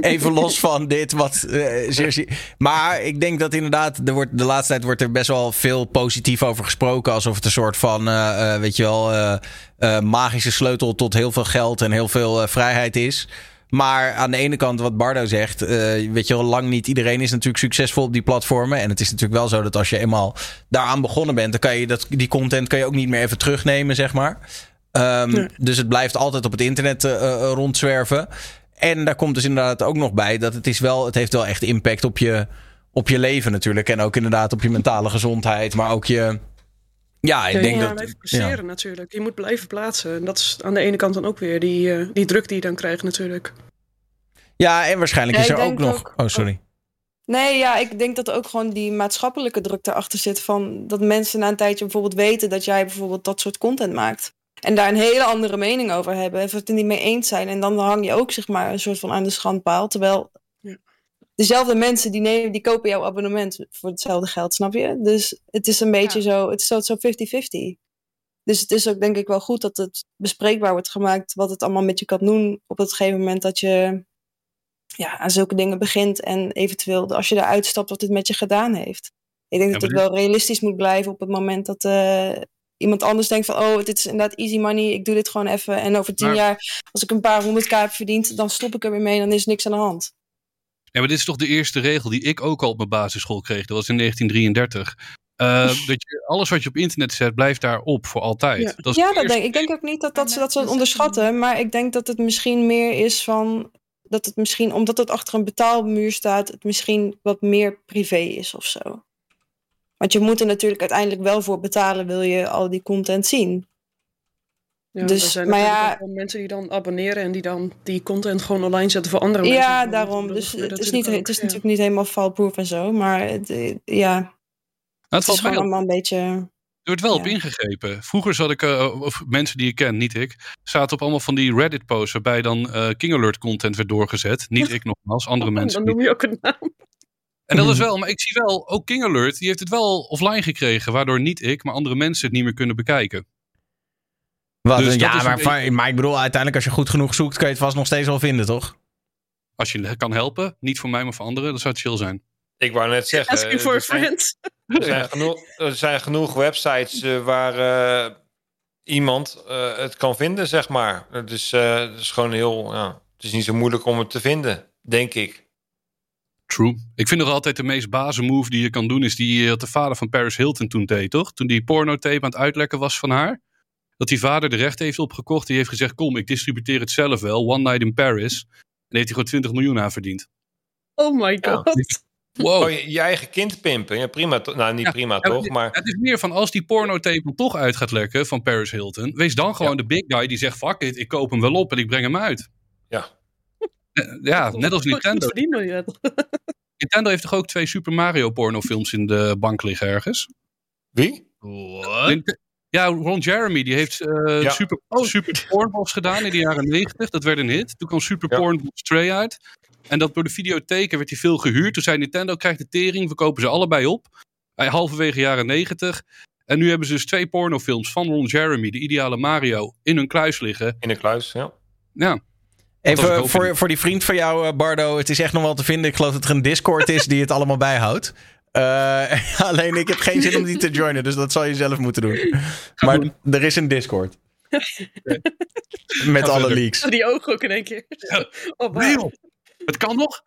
Even los van dit, wat eh, Maar ik denk dat inderdaad, er wordt, de laatste tijd wordt er best wel veel positief over gesproken. Alsof het een soort van, eh, eh, weet je wel, magische sleutel tot heel veel geld en heel veel vrijheid is. Maar aan de ene kant, wat Bardo zegt, weet je wel, lang niet iedereen is natuurlijk succesvol op die platformen. En het is natuurlijk wel zo dat als je eenmaal daaraan begonnen bent, dan kan je dat, die content kan je ook niet meer even terugnemen, zeg maar. Ehm, Nee. Dus het blijft altijd op het internet rondzwerven. En daar komt dus inderdaad ook nog bij dat het is wel, het heeft wel echt impact op je, op je leven natuurlijk. En ook inderdaad op je mentale gezondheid, maar ook je. Ja, ik Ja, denk je moet dat. blijven presteren natuurlijk. Je moet blijven plaatsen. En dat is aan de ene kant dan ook weer die, eh, die druk die je dan krijgt natuurlijk. Ja, en waarschijnlijk Ja, is er ook nog. ook- oh, sorry. Nee, ja, ik denk dat er ook gewoon die maatschappelijke druk erachter zit. Van dat mensen na een tijdje bijvoorbeeld weten dat jij bijvoorbeeld dat soort content maakt. En daar een hele andere mening over hebben. Of het er niet mee eens zijn. En dan hang je ook zeg maar een soort van aan de schandpaal. Terwijl Ja. dezelfde mensen die, nemen, die kopen jouw abonnement voor hetzelfde geld, snap je? Dus het is een beetje zo, het is zo zo 50-50. Dus het is ook denk ik wel goed dat het bespreekbaar wordt gemaakt wat het allemaal met je kan doen op het gegeven moment dat je ja, aan zulke dingen begint en eventueel als je eruit stapt wat het met je gedaan heeft. Ik denk Ja, dat het wel realistisch moet blijven op het moment dat eh, iemand anders denkt van oh, dit is inderdaad easy money, ik doe dit gewoon even en over tien Maar- jaar als ik een paar honderd k heb verdiend, dan stop ik er weer mee en dan is niks aan de hand. Ja, maar dit is toch de eerste regel die ik ook al op mijn basisschool kreeg. Dat was in 1933. Eh, dat je, alles wat je op internet zet, blijft daarop voor altijd. Ja. Dat is Ja, dat eerste- denk, ik denk ook niet dat, dat ze dat ze het mensen onderschatten. Maar ik denk dat het misschien meer is van. Dat het misschien, omdat het achter een betaalmuur staat, het misschien wat meer privé is of zo. Want je moet er natuurlijk uiteindelijk wel voor betalen, wil je al die content zien. Ja, Dus, er zijn maar ja- mensen die dan abonneren en die dan die content gewoon online zetten voor andere mensen. Ja, daarom. Dus het is, niet, ook, het is ja. natuurlijk niet helemaal foulproof en zo. Maar het, eh, ja, Nou, het het is gewoon allemaal een beetje. Er wordt wel op ingegrepen. Vroeger zat ik, eh, of mensen die ik ken, niet ik, zaten op allemaal van die Reddit-posts waarbij dan eh, King Alert content werd doorgezet. Niet ik nogmaals, andere [laughs] mensen. Dan noem je ook een naam. En dat is wel, maar ik zie wel, ook King Alert, die heeft het wel offline gekregen, waardoor niet ik, maar andere mensen het niet meer kunnen bekijken. Wat, Dus ja, maar, beetje- maar ik bedoel, uiteindelijk als je goed genoeg zoekt, kan je het vast nog steeds wel vinden, toch? Als je kan helpen, niet voor mij, maar voor anderen, dat zou het chill zijn. Ik wou net zeggen. Asking for a er zijn- friend. Er zijn, genoeg, er zijn genoeg websites eh, waar eh, iemand eh, het kan vinden, zeg maar. Dus eh, het is gewoon heel. Ja, het is niet zo moeilijk om het te vinden, denk ik. True. Ik vind nog altijd de meest bazen move die je kan doen, is die eh, wat de vader van Paris Hilton toen deed, toch? Toen die pornotape aan het uitlekken was van haar. Dat die vader de recht heeft opgekocht. Die heeft gezegd, kom, ik distributeer het zelf wel. One Night in Paris. En heeft hij gewoon 20 miljoen aan verdiend. Oh my god. Wow. Oh, je, je eigen kind pimpen. Ja, prima. Nou, niet Ja, prima ja, toch, het- maar. Het is meer van als die pornotape toch uit gaat lekken van Paris Hilton. Wees dan gewoon de big guy die zegt: fuck it, ik koop hem wel op en ik breng hem uit. Ja. Eh, Ja, net als Goed Nintendo. verdienen je het. [laughs] Nintendo heeft toch ook twee Super Mario pornofilms in de bank liggen ergens? Wie? Ja, Ron Jeremy die heeft eh, Ja. Super, Super Porn Balls gedaan in de jaren 90. Dat werd een hit. Toen kwam Super Ja. 2 uit. En dat door de videotheken werd hij veel gehuurd. Toen zei Nintendo, krijgt de tering, we kopen ze allebei op. Hij halverwege jaren 90. En nu hebben ze dus twee pornofilms van Ron Jeremy, de ideale Mario, in hun kluis liggen. In de kluis, ja. Ja, Even voor, voor die vriend van jou, eh, Bardo. Het is echt nog wel te vinden. Ik geloof dat er een Discord is die het [laughs] allemaal bijhoudt. Eh, [laughs] alleen ik heb geen zin om die te joinen, dus dat zal je zelf moeten doen. Maar er is een Discord. [laughs] Met alle leaks. Die ogen ook in één keer. Oh, wow. Het kan nog.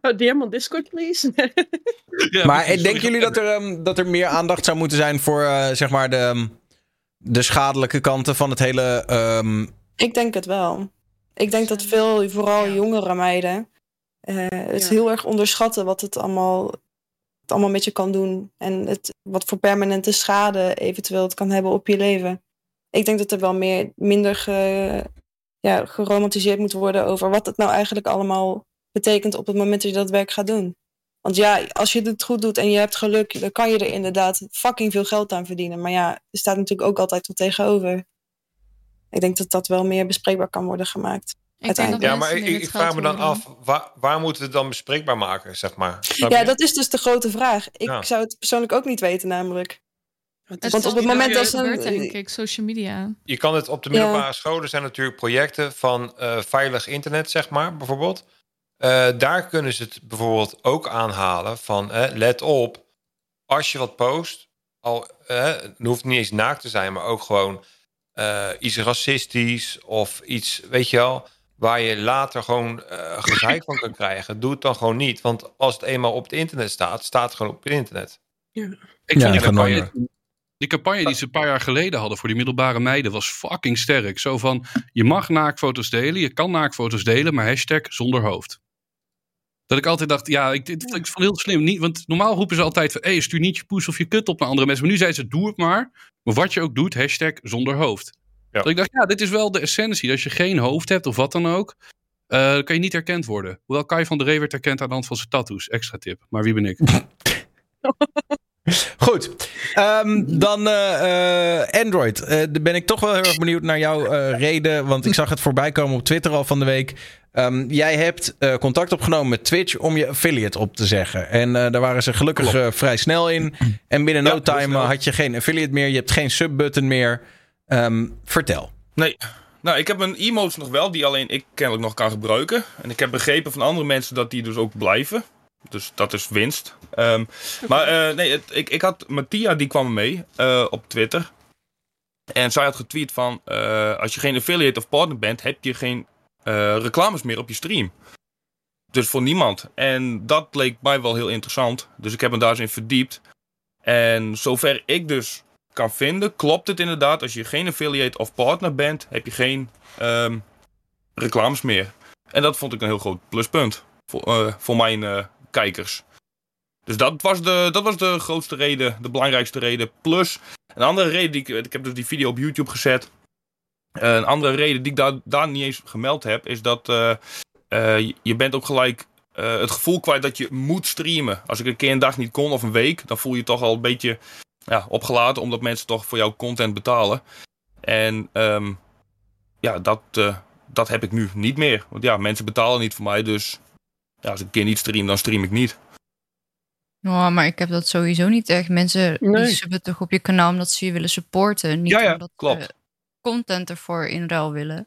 Oh, DM on Discord, please. Ja, Maar precies. denken jullie dat er, ehm, dat er meer aandacht zou moeten zijn voor eh, zeg maar de, ehm, de schadelijke kanten van het hele. ehm, Ik denk het wel. Ik denk dat veel, vooral jongere meiden, eh, het Ja. heel erg onderschatten wat het allemaal, het allemaal met je kan doen. En het, wat voor permanente schade eventueel het kan hebben op je leven. Ik denk dat er wel meer, minder ge, ja, geromantiseerd moet worden over wat het nou eigenlijk allemaal betekent op het moment dat je dat werk gaat doen. Want ja, als je het goed doet en je hebt geluk, dan kan je er inderdaad fucking veel geld aan verdienen. Maar ja, er staat natuurlijk ook altijd wat tegenover. Ik denk dat dat wel meer bespreekbaar kan worden gemaakt. Ik denk dat Ja, maar ik, ik vraag me dan worden. af, waar, waar moeten we het dan bespreekbaar maken, zeg maar? Snap Ja, je? dat is dus de grote vraag. Ik Ja. zou het persoonlijk ook niet weten, namelijk. Het Want is op het moment dat gebeurt, denk ik, social media. Je kan het op de Ja. middelbare scholen zijn natuurlijk projecten van eh, veilig internet, zeg maar, bijvoorbeeld. Eh, daar kunnen ze het bijvoorbeeld ook aanhalen van, let op, als je wat post, al, het hoeft niet eens naakt te zijn, maar ook gewoon eh, iets racistisch of iets, weet je wel, waar je later gewoon eh gezeik van kan krijgen. Doe het dan gewoon niet, want als het eenmaal op het internet staat, staat het gewoon op het internet. Ik Ja, vond die campagne, die campagne die ze een paar jaar geleden hadden voor die middelbare meiden was fucking sterk. Zo van, je mag naaktfoto's delen, je kan naaktfoto's delen, maar hashtag zonder hoofd. Dat ik altijd dacht, ja, ik, dit, ik vond heel slim. Niet, want normaal roepen ze altijd van, hey, stuur niet je poes of je kut op naar andere mensen. Maar nu zeiden ze, doe het maar. Maar wat je ook doet, hashtag zonder hoofd. Ja. Dat ik dacht, ja, dit is wel de essentie. Als je geen hoofd hebt of wat dan ook, eh, dan kan je niet herkend worden. Hoewel Kai van der Ree werd herkend aan de hand van zijn tattoos. Extra tip. Maar wie ben ik? [laughs] Goed, Ehm, dan eh, eh, Android. Eh, daar ben ik toch wel heel erg benieuwd naar jouw reden. Want ik zag het voorbij komen op Twitter al van de week. Ehm, jij hebt contact opgenomen met Twitch om je affiliate op te zeggen. En daar waren ze gelukkig vrij snel in. En binnen Ja, no time had je geen affiliate meer. Je hebt geen subbutton meer. Ehm, vertel. Nee. Nou, ik heb een emotes nog wel, die alleen ik kennelijk nog kan gebruiken. En ik heb begrepen van andere mensen dat die dus ook blijven. Dus dat is winst. Ehm, Maar eh, nee, ik, ik had Mattia, die kwam mee eh, op Twitter. En zij had getweet van, eh, als je geen affiliate of partner bent, heb je geen reclames meer op je stream. Dus voor niemand. En dat leek mij wel heel interessant. Dus ik heb me daar eens in verdiept. En zover ik dus kan vinden, klopt het inderdaad. Als je geen affiliate of partner bent, heb je geen ehm, reclames meer. En dat vond ik een heel groot pluspunt voor, voor mijn kijkers. Dus dat was, de, dat was de grootste reden, de belangrijkste reden. Plus, een andere reden, die ik, ik heb dus die video op YouTube gezet. Eh, een andere reden die ik daar, daar niet eens gemeld heb, is dat eh, eh, je- bent ook gelijk het gevoel kwijt dat je moet streamen. Als ik een keer een dag niet kon of een week, dan voel je toch al een beetje ja, opgelaten, omdat mensen toch voor jouw content betalen. En ehm, ja, dat, dat heb ik nu niet meer. Want ja, mensen betalen niet voor mij, dus ja, als ik een keer niet stream, dan stream ik niet. Nou, maar ik heb dat sowieso niet echt. Mensen Nee. die subben toch op je kanaal omdat ze je willen supporten. Niet Ja, ja, omdat klopt. ze content ervoor in ruil willen.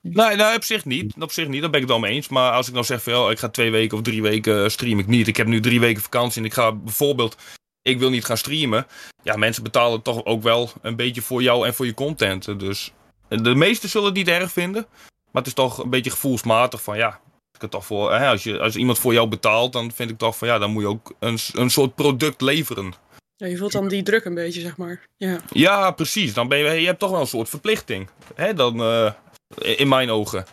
Nee, nou, op zich niet. Op zich niet, daar ben ik het wel mee eens. Maar als ik nou zeg van, ja, ik ga twee weken of drie weken eh, stream ik niet. Ik heb nu drie weken vakantie en ik ga bijvoorbeeld, ik wil niet gaan streamen. Ja, mensen betalen toch ook wel een beetje voor jou en voor je content. Dus de meesten zullen het niet erg vinden. Maar het is toch een beetje gevoelsmatig van, ja, ik het toch voor, hè, als, je, als iemand voor jou betaalt, dan vind ik toch van, ja, dan moet je ook een, een soort product leveren. Ja, je voelt dan die druk een beetje, zeg maar. Ja. Ja, precies. Dan ben je, je hebt toch wel een soort verplichting. Hè, dan, eh, in mijn ogen.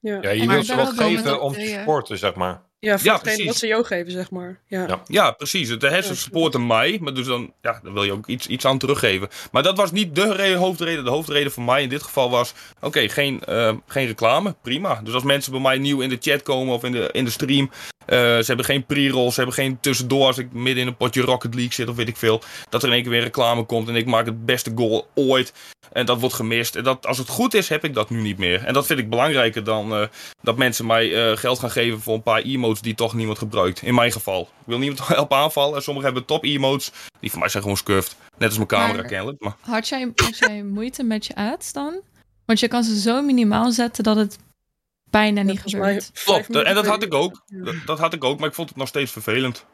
Ja, Ja, je wilt ze wat geven om te ja. supporten, zeg maar. Ja voor Ja, hetgeen precies. wat ze jou geven, zeg maar. Ja. Ja. Ja, precies. Het hersen Ja, supporten mij, maar dus dan, ja, dan wil je ook iets, iets aan teruggeven. Maar dat was niet de re- hoofdreden. De hoofdreden voor mij in dit geval was, oké, geen, eh, geen reclame, prima. Dus als mensen bij mij nieuw in de chat komen of in de, in de stream, eh, ze hebben geen pre-roll, ze hebben geen tussendoor als ik midden in een potje Rocket League zit of weet ik veel, dat er in één keer weer reclame komt en ik maak het beste goal ooit en dat wordt gemist. En dat, als het goed is, heb ik dat nu niet meer. En dat vind ik belangrijker dan eh, dat mensen mij geld gaan geven voor een paar emotes die toch niemand gebruikt. In mijn geval. Ik wil niemand [laughs] helpen aanvallen. En sommigen hebben top emotes. Die voor mij zijn gewoon scuffed. Net als mijn camera Maar- kennelijk. Maar Had jij, had jij moeite met je ads dan? Want je kan ze zo minimaal zetten dat het bijna niet vijf Klopt, en dat had ik ook. Dat, dat had ik ook, maar ik vond het nog steeds vervelend.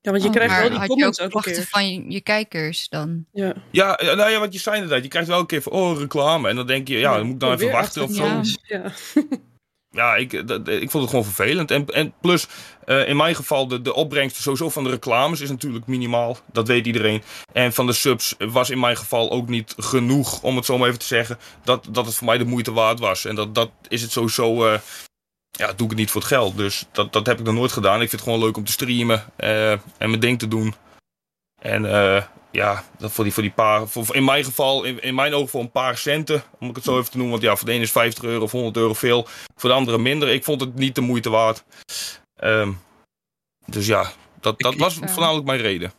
Ja, want je Oh, krijgt wel die had je comments ook keer. van je, je kijkers dan? Ja. Ja, ja, nou ja, wat je zei inderdaad. Je krijgt wel een keer van, oh, reclame. En dan denk je, ja, dan moet ik dan even wachten of zo. Ja. Ja. [laughs] Ja, ik, dat, ik vond het gewoon vervelend. En, en plus, eh, in mijn geval, de, de opbrengst sowieso van de reclames is natuurlijk minimaal. Dat weet iedereen. En van de subs was in mijn geval ook niet genoeg, om het zo maar even te zeggen, dat, dat het voor mij de moeite waard was. En dat, dat is het sowieso, eh, ja, doe ik het niet voor het geld. Dus dat, dat heb ik nog nooit gedaan. Ik vind het gewoon leuk om te streamen eh, en mijn ding te doen. En eh, ja, dat voor die, voor die paar, voor, in mijn geval, in, in mijn ogen voor een paar centen, om ik het zo even te noemen. Want ja, voor de ene is 50 euro of 100 euro veel. Voor de andere minder. Ik vond het niet de moeite waard. Ehm, dus ja, dat, dat Ik- was ik- voornamelijk mijn reden.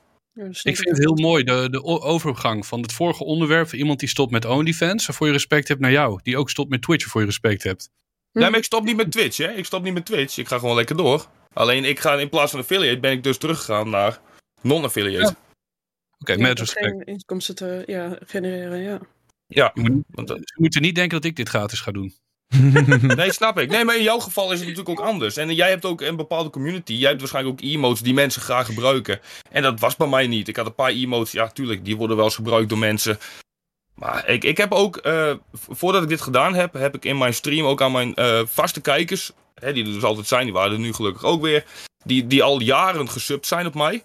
Ik vind het heel mooi, de, de overgang van het vorige onderwerp. Iemand die stopt met OnlyFans, waarvoor je respect hebt naar jou. Die ook stopt met Twitch, waarvoor je respect hebt. Hm. Nee, maar ik stop niet met Twitch, hè. Ik stop niet met Twitch. Ik ga gewoon lekker door. Alleen ik ga in plaats van affiliate, ben ik dus teruggegaan naar non-affiliate. Ja, met om respect. geen inkomsten te ja, genereren, ja. Ja, Je moet, want, ze moeten niet denken dat ik dit gratis ga doen. [laughs] nee, snap ik. Nee, maar in jouw geval is het natuurlijk ook anders. En jij hebt ook een bepaalde community. Jij hebt waarschijnlijk ook emotes die mensen graag gebruiken. En dat was bij mij niet. Ik had een paar emotes, ja, tuurlijk, die worden wel eens gebruikt door mensen. Maar ik, ik heb ook, eh, voordat ik dit gedaan heb, heb ik in mijn stream ook aan mijn eh, vaste kijkers, hè, die er dus altijd zijn, die waren er nu gelukkig ook weer, die, die al jaren gesubt zijn op mij.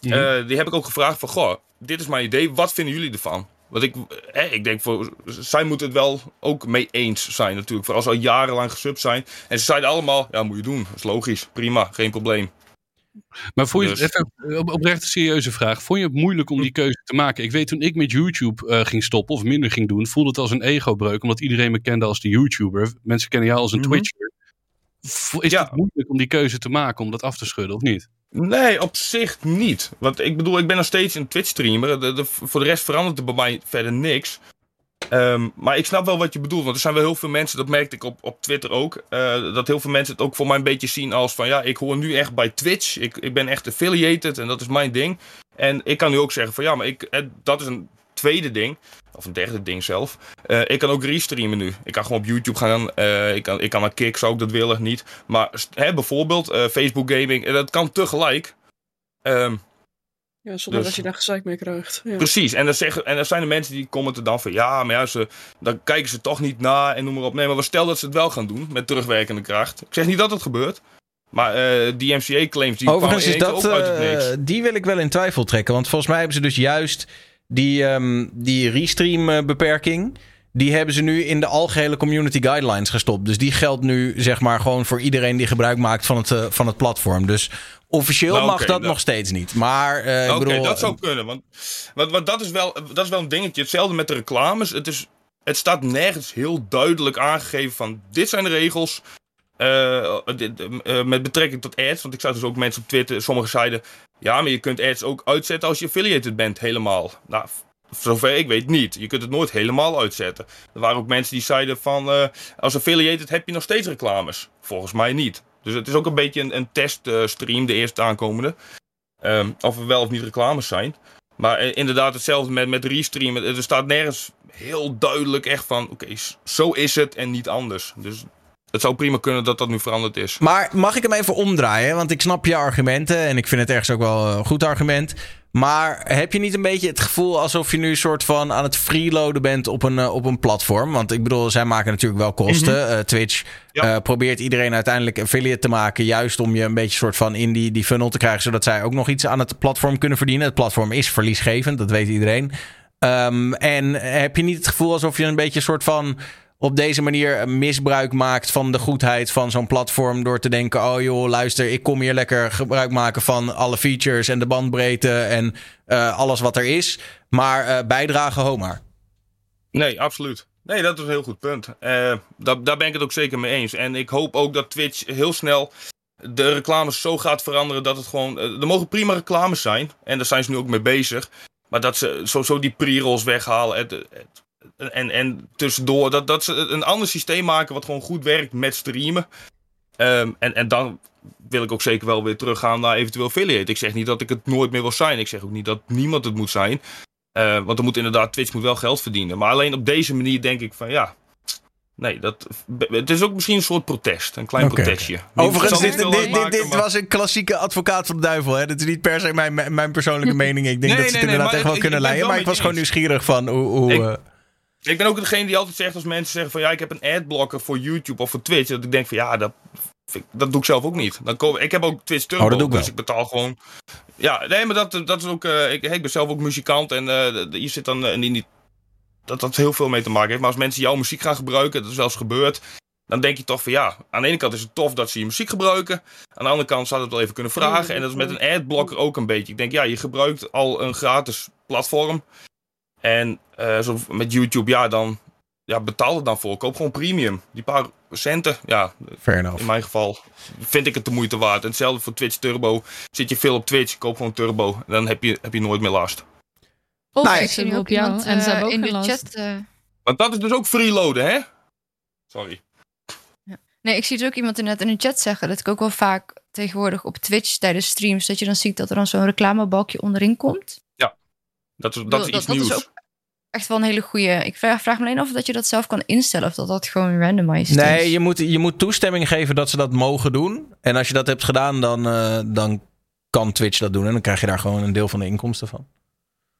Mhm. Eh, die heb ik ook gevraagd van, goh, dit is mijn idee, wat vinden jullie ervan? Want ik, eh, ik denk, voor, zij moeten het wel ook mee eens zijn natuurlijk. Voor als ze al jarenlang gesubt zijn. En ze zeiden allemaal, ja, moet je doen. Dat is logisch. Prima, geen probleem. Maar vond je, Dus- even op, oprecht een serieuze vraag. Vond je het moeilijk om die keuze te maken? Ik weet toen ik met YouTube eh, ging stoppen of minder ging doen, voelde het als een ego-breuk. Omdat iedereen me kende als de YouTuber. Mensen kennen jou als een Mhm. Twitcher. Is Ja. het moeilijk om die keuze te maken, om dat af te schudden of niet? Nee, op zich niet. Want ik bedoel, ik ben nog steeds een Twitch-streamer. De, de- voor de rest verandert er bij mij verder niks. Ehm, maar ik snap wel wat je bedoelt. Want er zijn wel heel veel mensen, dat merkte ik op, op Twitter ook. eh, dat heel veel mensen het ook voor mij een beetje zien als van ja, ik hoor nu echt bij Twitch. Ik, ik ben echt affiliated en dat is mijn ding. En ik kan nu ook zeggen van ja, maar ik, eh, dat is een tweede ding. Of een derde ding zelf. Eh, ik kan ook restreamen nu. Ik kan gewoon op YouTube gaan. eh, ik, kan, ik kan naar Kick, zou ik dat willen, niet. Maar hè, bijvoorbeeld eh, Facebook Gaming. dat kan tegelijk. Ehm, ja zonder Dus- dat je daar gezeik mee krijgt. Ja. Precies, en dan, zeggen, en dan zijn er mensen die commenten dan van ja, maar ja, ze, dan kijken ze toch niet na en noem maar op. Nee, maar we stel dat ze het wel gaan doen met terugwerkende kracht. Ik zeg niet dat het gebeurt, maar eh die MCA-claims die Overigens is dat, eh, die wil ik wel in twijfel trekken. Want volgens mij hebben ze dus juist die, ehm, die restream eh, beperking. Die hebben ze nu in de algehele community guidelines gestopt. Dus die geldt nu zeg maar gewoon voor iedereen die gebruik maakt van het, eh, van het platform. Dus officieel Nou, mag dat dat- nog steeds niet. Maar eh, ik Oké, dat zou kunnen, want, want, want dat, is wel, dat is wel een dingetje. Hetzelfde met de reclames. Het, is, het staat nergens heel duidelijk aangegeven van dit zijn de regels. Eh, eh, met betrekking tot ads, want ik zag dus ook mensen op Twitter, sommigen zeiden, ja, maar je kunt ads ook uitzetten als je affiliated bent, helemaal. Nou, zover ik weet niet. Je kunt het nooit helemaal uitzetten. Er waren ook mensen die zeiden van, eh, als affiliated heb je nog steeds reclames. Volgens mij niet. Dus het is ook een beetje een, een teststream, de eerste aankomende. Ehm, of er wel of niet reclames zijn. Maar inderdaad, hetzelfde met, met restreamen. Er staat nergens heel duidelijk echt van: oké, zo is het en niet anders. Dus het zou prima kunnen dat dat nu veranderd is. Maar mag ik hem even omdraaien? Want ik snap je argumenten en ik vind het ergens ook wel een goed argument. Maar heb je niet een beetje het gevoel alsof je nu een soort van aan het freeloaden bent op een, eh, op een platform? Want ik bedoel, zij maken natuurlijk wel kosten. Eh, Twitch Ja. eh, probeert iedereen uiteindelijk affiliate te maken. Juist om je een beetje soort van in die, die funnel te krijgen. Zodat zij ook nog iets aan het platform kunnen verdienen. Het platform is verliesgevend, dat weet iedereen. Ehm, en heb je niet het gevoel alsof je een beetje een soort van op deze manier misbruik maakt van de goedheid van zo'n platform. Door te denken: oh joh, luister, ik kom hier lekker gebruik maken van alle features en de bandbreedte en eh, alles wat er is. Maar eh, bijdragen, ho maar. Nee, absoluut. Nee, dat is een heel goed punt. Eh, daar, daar ben ik het ook zeker mee eens. En ik hoop ook dat Twitch heel snel de reclames zo gaat veranderen dat het gewoon. er mogen prima reclames zijn. En daar zijn ze nu ook mee bezig. Maar dat ze sowieso die pre-rolls weghalen. Het- en, en tussendoor. Dat, dat ze een ander systeem maken wat gewoon goed werkt met streamen. Ehm, en, en dan wil ik ook zeker wel weer teruggaan naar eventueel affiliate. Ik zeg niet dat ik het nooit meer wil zijn. Ik zeg ook niet dat niemand het moet zijn. Eh, want er moet inderdaad, Twitch moet wel geld verdienen. Maar alleen op deze manier denk ik van ja. Nee, dat, het is ook misschien een soort protest. Een klein protestje. Overigens, dit, dit, dit, uitmaken, dit maar- was een klassieke advocaat van de duivel. Hè? Dat is niet per se mijn, mijn, persoonlijke [laughs] mening. Ik denk Nee, dat ze het nee, inderdaad echt wel ik- kunnen leiden. Maar ik was gewoon nieuwsgierig van hoe... hoe Ik- eh, Ik ben ook degene die altijd zegt als mensen zeggen van ja, ik heb een adblocker voor YouTube of voor Twitch. Dat ik denk van ja, dat, dat doe ik zelf ook niet. Dan kom, ik heb ook Twitch Turbo, Oh, dat doe ik dus ik betaal gewoon. Ja, nee, maar dat, dat is ook. eh, ik, ik ben zelf ook muzikant en eh, je zit dan eh, in die. Dat dat heel veel mee te maken heeft. Maar als mensen jouw muziek gaan gebruiken, dat is wel eens gebeurd. Dan denk je toch van ja, aan de ene kant is het tof dat ze je muziek gebruiken. Aan de andere kant zou het wel even kunnen vragen. En dat is met een adblocker ook een beetje. Ik denk ja, je gebruikt al een gratis platform. En eh, zo met YouTube, ja, dan ja, betaal er dan voor. Koop gewoon premium. Die paar centen, ja, fair enough. in mijn geval vind ik het de moeite waard. En hetzelfde voor Twitch Turbo. Zit je veel op Twitch, koop gewoon Turbo. En dan heb je, heb je nooit meer last. Of ik ik zit zie op ook iemand en ze eh, hebben ook in de last. chat. eh, Want dat is dus ook freeloaden, hè? Sorry. Nee, ik zie dus ook iemand inderdaad in de chat zeggen dat ik ook wel vaak tegenwoordig op Twitch tijdens streams, dat je dan ziet dat er dan zo'n reclamebalkje onderin komt. Dat is, dat bedoel, is iets dat- dat is nieuws. ook echt wel een hele goede. Ik vraag, vraag me alleen af of dat je dat zelf kan instellen of dat dat gewoon randomized Nee, is. je moet, je moet toestemming geven dat ze dat mogen doen. En als je dat hebt gedaan, dan, eh, dan kan Twitch dat doen. En dan krijg je daar gewoon een deel van de inkomsten van.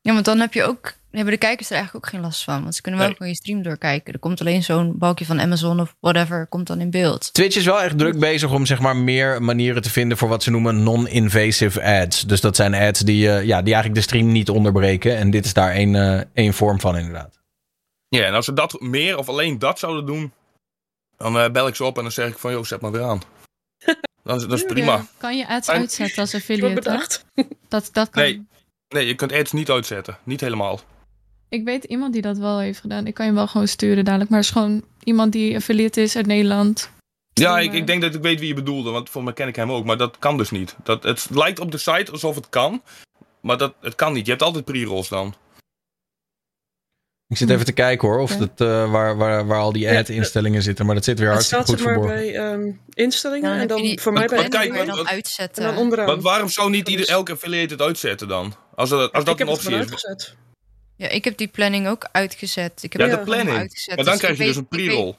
Ja, want dan heb je ook, hebben de kijkers er eigenlijk ook geen last van, want ze kunnen wel Nee. gewoon je stream doorkijken. Er komt alleen zo'n balkje van Amazon of whatever komt dan in beeld. Twitch is wel echt druk bezig om zeg maar meer manieren te vinden voor wat ze noemen non-invasive ads. Dus dat zijn ads die, eh, ja, die eigenlijk de stream niet onderbreken. En dit is daar één, eh, één vorm van inderdaad. Ja, en als ze dat meer of alleen dat zouden doen, dan eh, bel ik ze op en dan zeg ik van, joh, zet maar weer aan. [laughs] Dan is, dat is prima. Kan je ads En- uitzetten als [laughs] affiliate? Dat, dat kan. Nee. Nee, je kunt ads niet uitzetten. Niet helemaal. Ik weet iemand die dat wel heeft gedaan. Ik kan je wel gewoon sturen dadelijk. Maar het is gewoon iemand die affiliate is uit Nederland. Ja, Dan, ik, eh, ik denk dat ik weet wie je bedoelde, want voor mij ken ik hem ook. Maar dat kan dus niet. Dat, het lijkt op de site alsof het kan, maar dat, het kan niet. Je hebt altijd pre-rolls dan. Ik zit even te kijken hoor, of Ja. dat, eh, waar, waar, waar al die Ja, ad-instellingen zitten. Maar dat zit weer Het hartstikke staat goed zeg maar verborgen. bij ehm, instellingen Dan en dan voor mij bij Maar En kijk, je dan wat- en uitzetten. dan onderaan. Want waarom zou niet ieder, elke affiliate het uitzetten dan? Als dat, als dat ik heb een het optie gewoon is. uitgezet. Ja, ik heb die planning ook uitgezet. Ik heb Ja, de planning. uitgezet. Maar dan Dus krijg je dus een pre-roll.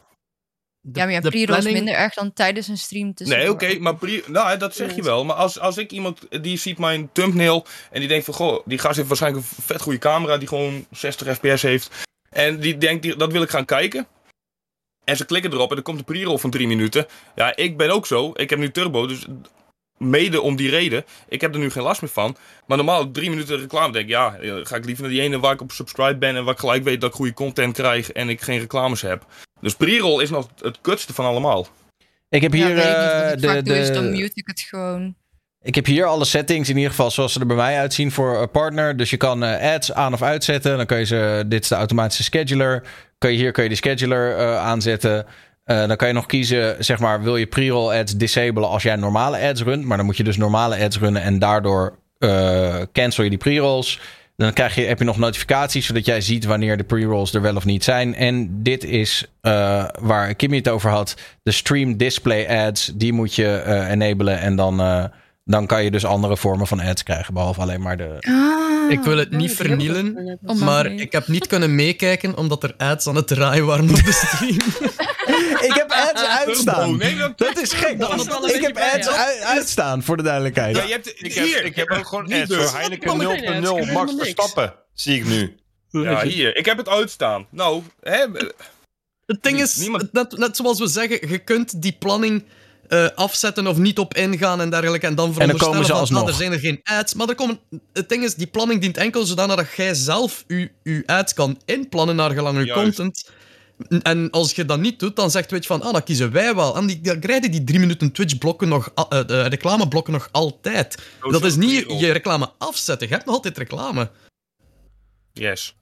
De- Ja, maar ja, pre-roll is minder erg dan tijdens een stream. Nee, oké, maar pre nou, dat zeg je wel. Maar als, als ik iemand die ziet mijn thumbnail en die denkt van goh, die gast heeft waarschijnlijk een vet goede camera die gewoon 60 fps heeft. En die denkt, die, dat wil ik gaan kijken. En ze klikken erop en er komt een pre-roll van drie minuten. Ja, ik ben ook zo. Ik heb nu turbo, dus mede om die reden. Ik heb er nu geen last meer van. Maar normaal drie minuten reclame denk ik, ja, eh, ga ik liever naar die ene waar ik op subscribe ben en waar ik gelijk weet dat ik goede content krijg en ik geen reclames heb. Dus pre-roll is nog het kutste van allemaal. Ik heb hier weet ik niet. eh, de, is dan de, mute ik het gewoon. Ik heb hier alle settings in ieder geval zoals ze er bij mij uitzien voor partner. Dus je kan eh, ads aan of uitzetten. Dan kan je ze, dit is de automatische scheduler. Kan je, hier kun je de scheduler eh, aanzetten. Eh, dan kan je nog kiezen, zeg maar, wil je pre-roll ads disablen als jij normale ads runt. Maar dan moet je dus normale ads runnen en daardoor eh, cancel je die pre-rolls. Dan krijg je, heb je nog notificaties, zodat jij ziet wanneer de pre-rolls er wel of niet zijn. En dit is eh, waar Kimmy het over had. De stream display ads, die moet je eh enablen. En dan, eh, dan kan je dus andere vormen van ads krijgen, behalve alleen maar de... Ah, Ik wil het niet vernielen, maar ik heb niet kunnen meekijken omdat er ads aan het draaien waren op de stream. [laughs] Ik heb ads [laughs] Oh, uitstaan. nee, dat, Dat is gek. Ik heb ads uitstaan, voor de duidelijkheid. Ja, je hebt, Ik heb, hier, ik heb ook gewoon ads dus. voor Heineken geen ads, 0.0 ik heb Max. Verstappen. Zie ik nu. Ja, hier. Ik heb het uitstaan. Nou, hè, Het ding is, net, net zoals we zeggen, je kunt die planning eh, afzetten of niet op ingaan en dergelijke. En dan komen veronderstellen ze van, alsnog. ah, er zijn er geen ads. Maar er komen, het ding is, die planning dient enkel zodanig dat jij zelf je, je ads kan inplannen naar gelang je Juist. content. En als je dat niet doet, dan zegt Twitch van, ah, dat kiezen wij wel. En die, dan krijg je die drie minuten Twitch-blokken nog, a- eh, de reclameblokken nog altijd. Oh, dat is niet je reclame afzetten. Je hebt nog altijd reclame. yes.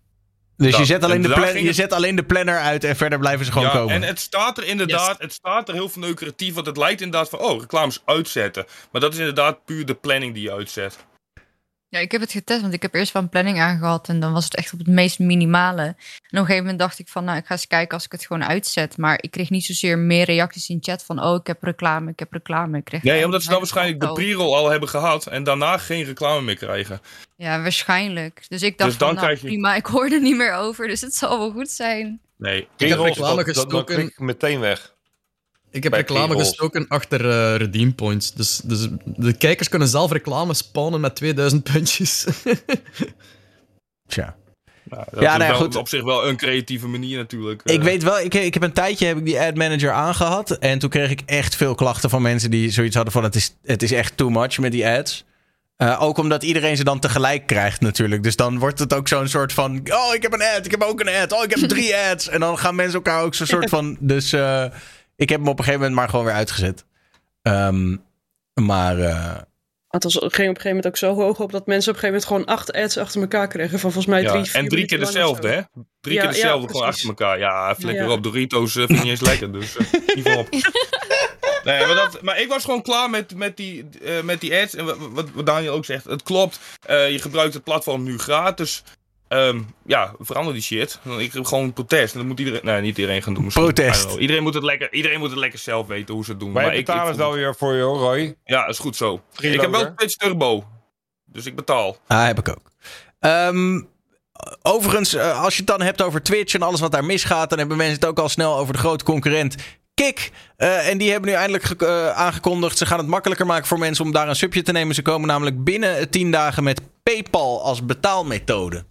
Dus je zet, alleen en de plan- je het- zet alleen de planner uit en verder blijven ze gewoon ja, komen. En het staat er inderdaad, het staat er heel verneukeratief, want het lijkt inderdaad van, oh, reclames uitzetten. Maar dat is inderdaad puur de planning die je uitzet. Ja, ik heb het getest, want ik heb eerst wel een planning aangehad en dan was het echt op het meest minimale. En op een gegeven moment dacht ik van, nou, ik ga eens kijken als ik het gewoon uitzet. Maar ik kreeg niet zozeer meer reacties in chat van, oh, ik heb reclame, ik heb reclame. Ik kreeg Nee, omdat ze dan waarschijnlijk de pre-roll al hebben gehad en daarna geen reclame meer krijgen. Ja, waarschijnlijk. Dus ik dacht Dus dan van, nou, krijg je- prima, ik hoor er niet meer over, dus het zal wel goed zijn. Nee. Ik heb reclame dat- gestoken. klik ik meteen weg. Ik heb reclame gestoken achter eh, redeem points. Dus, dus de kijkers kunnen zelf reclame spawnen met 2000 puntjes. Tja. Nou, dat Ja, is nou ja, goed. op zich wel een creatieve manier natuurlijk. Ik Eh, weet wel, ik, ik heb een tijdje heb ik die ad manager aangehad. En toen kreeg ik echt veel klachten van mensen die zoiets hadden van het is, het is echt too much met die ads. Eh, ook omdat iedereen ze dan tegelijk krijgt natuurlijk. Dus dan wordt het ook zo'n soort van... Oh, ik heb een ad, ik heb ook een ad. Oh, ik heb drie [laughs] ads. En dan gaan mensen elkaar ook zo'n soort [laughs] van... Dus eh, ik heb hem op een gegeven moment maar gewoon weer uitgezet. Ehm, maar eh, Het was, ging op een gegeven moment ook zo hoog op dat mensen op een gegeven moment gewoon acht ads achter elkaar kregen. Van volgens mij ja, drie, vier en drie keer dezelfde, hè? Drie Ja, keer ja, dezelfde gewoon achter elkaar. Ja, flikker Ja. op. Doritos eh, vind niet eens lekker, dus eh, op. [laughs] Nee, maar, dat, maar ik was gewoon klaar met, met, die, eh, met die ads. En wat, Daniel ook zegt, het klopt. Eh, je gebruikt het platform nu gratis. Ehm, ja, verander die shit. Ik heb gewoon protest. En dat moet iedereen... Nee, niet iedereen gaan doen. misschien. Protest. Iedereen moet, het lekker, iedereen moet het lekker zelf weten hoe ze het doen. Wij maar ik, ik betalen het wel weer voor je, hoor, Roy. Ja, is goed zo. Freeloader. Ik heb wel Twitch Turbo. Dus ik betaal. ah, heb ik ook. Ehm, overigens, eh, als je het dan hebt over Twitch en alles wat daar misgaat... dan hebben mensen het ook al snel over de grote concurrent Kik. Eh, en die hebben nu eindelijk eh, aangekondigd... ze gaan het makkelijker maken voor mensen om daar een subje te nemen. Ze komen namelijk binnen 10 dagen met PayPal als betaalmethode.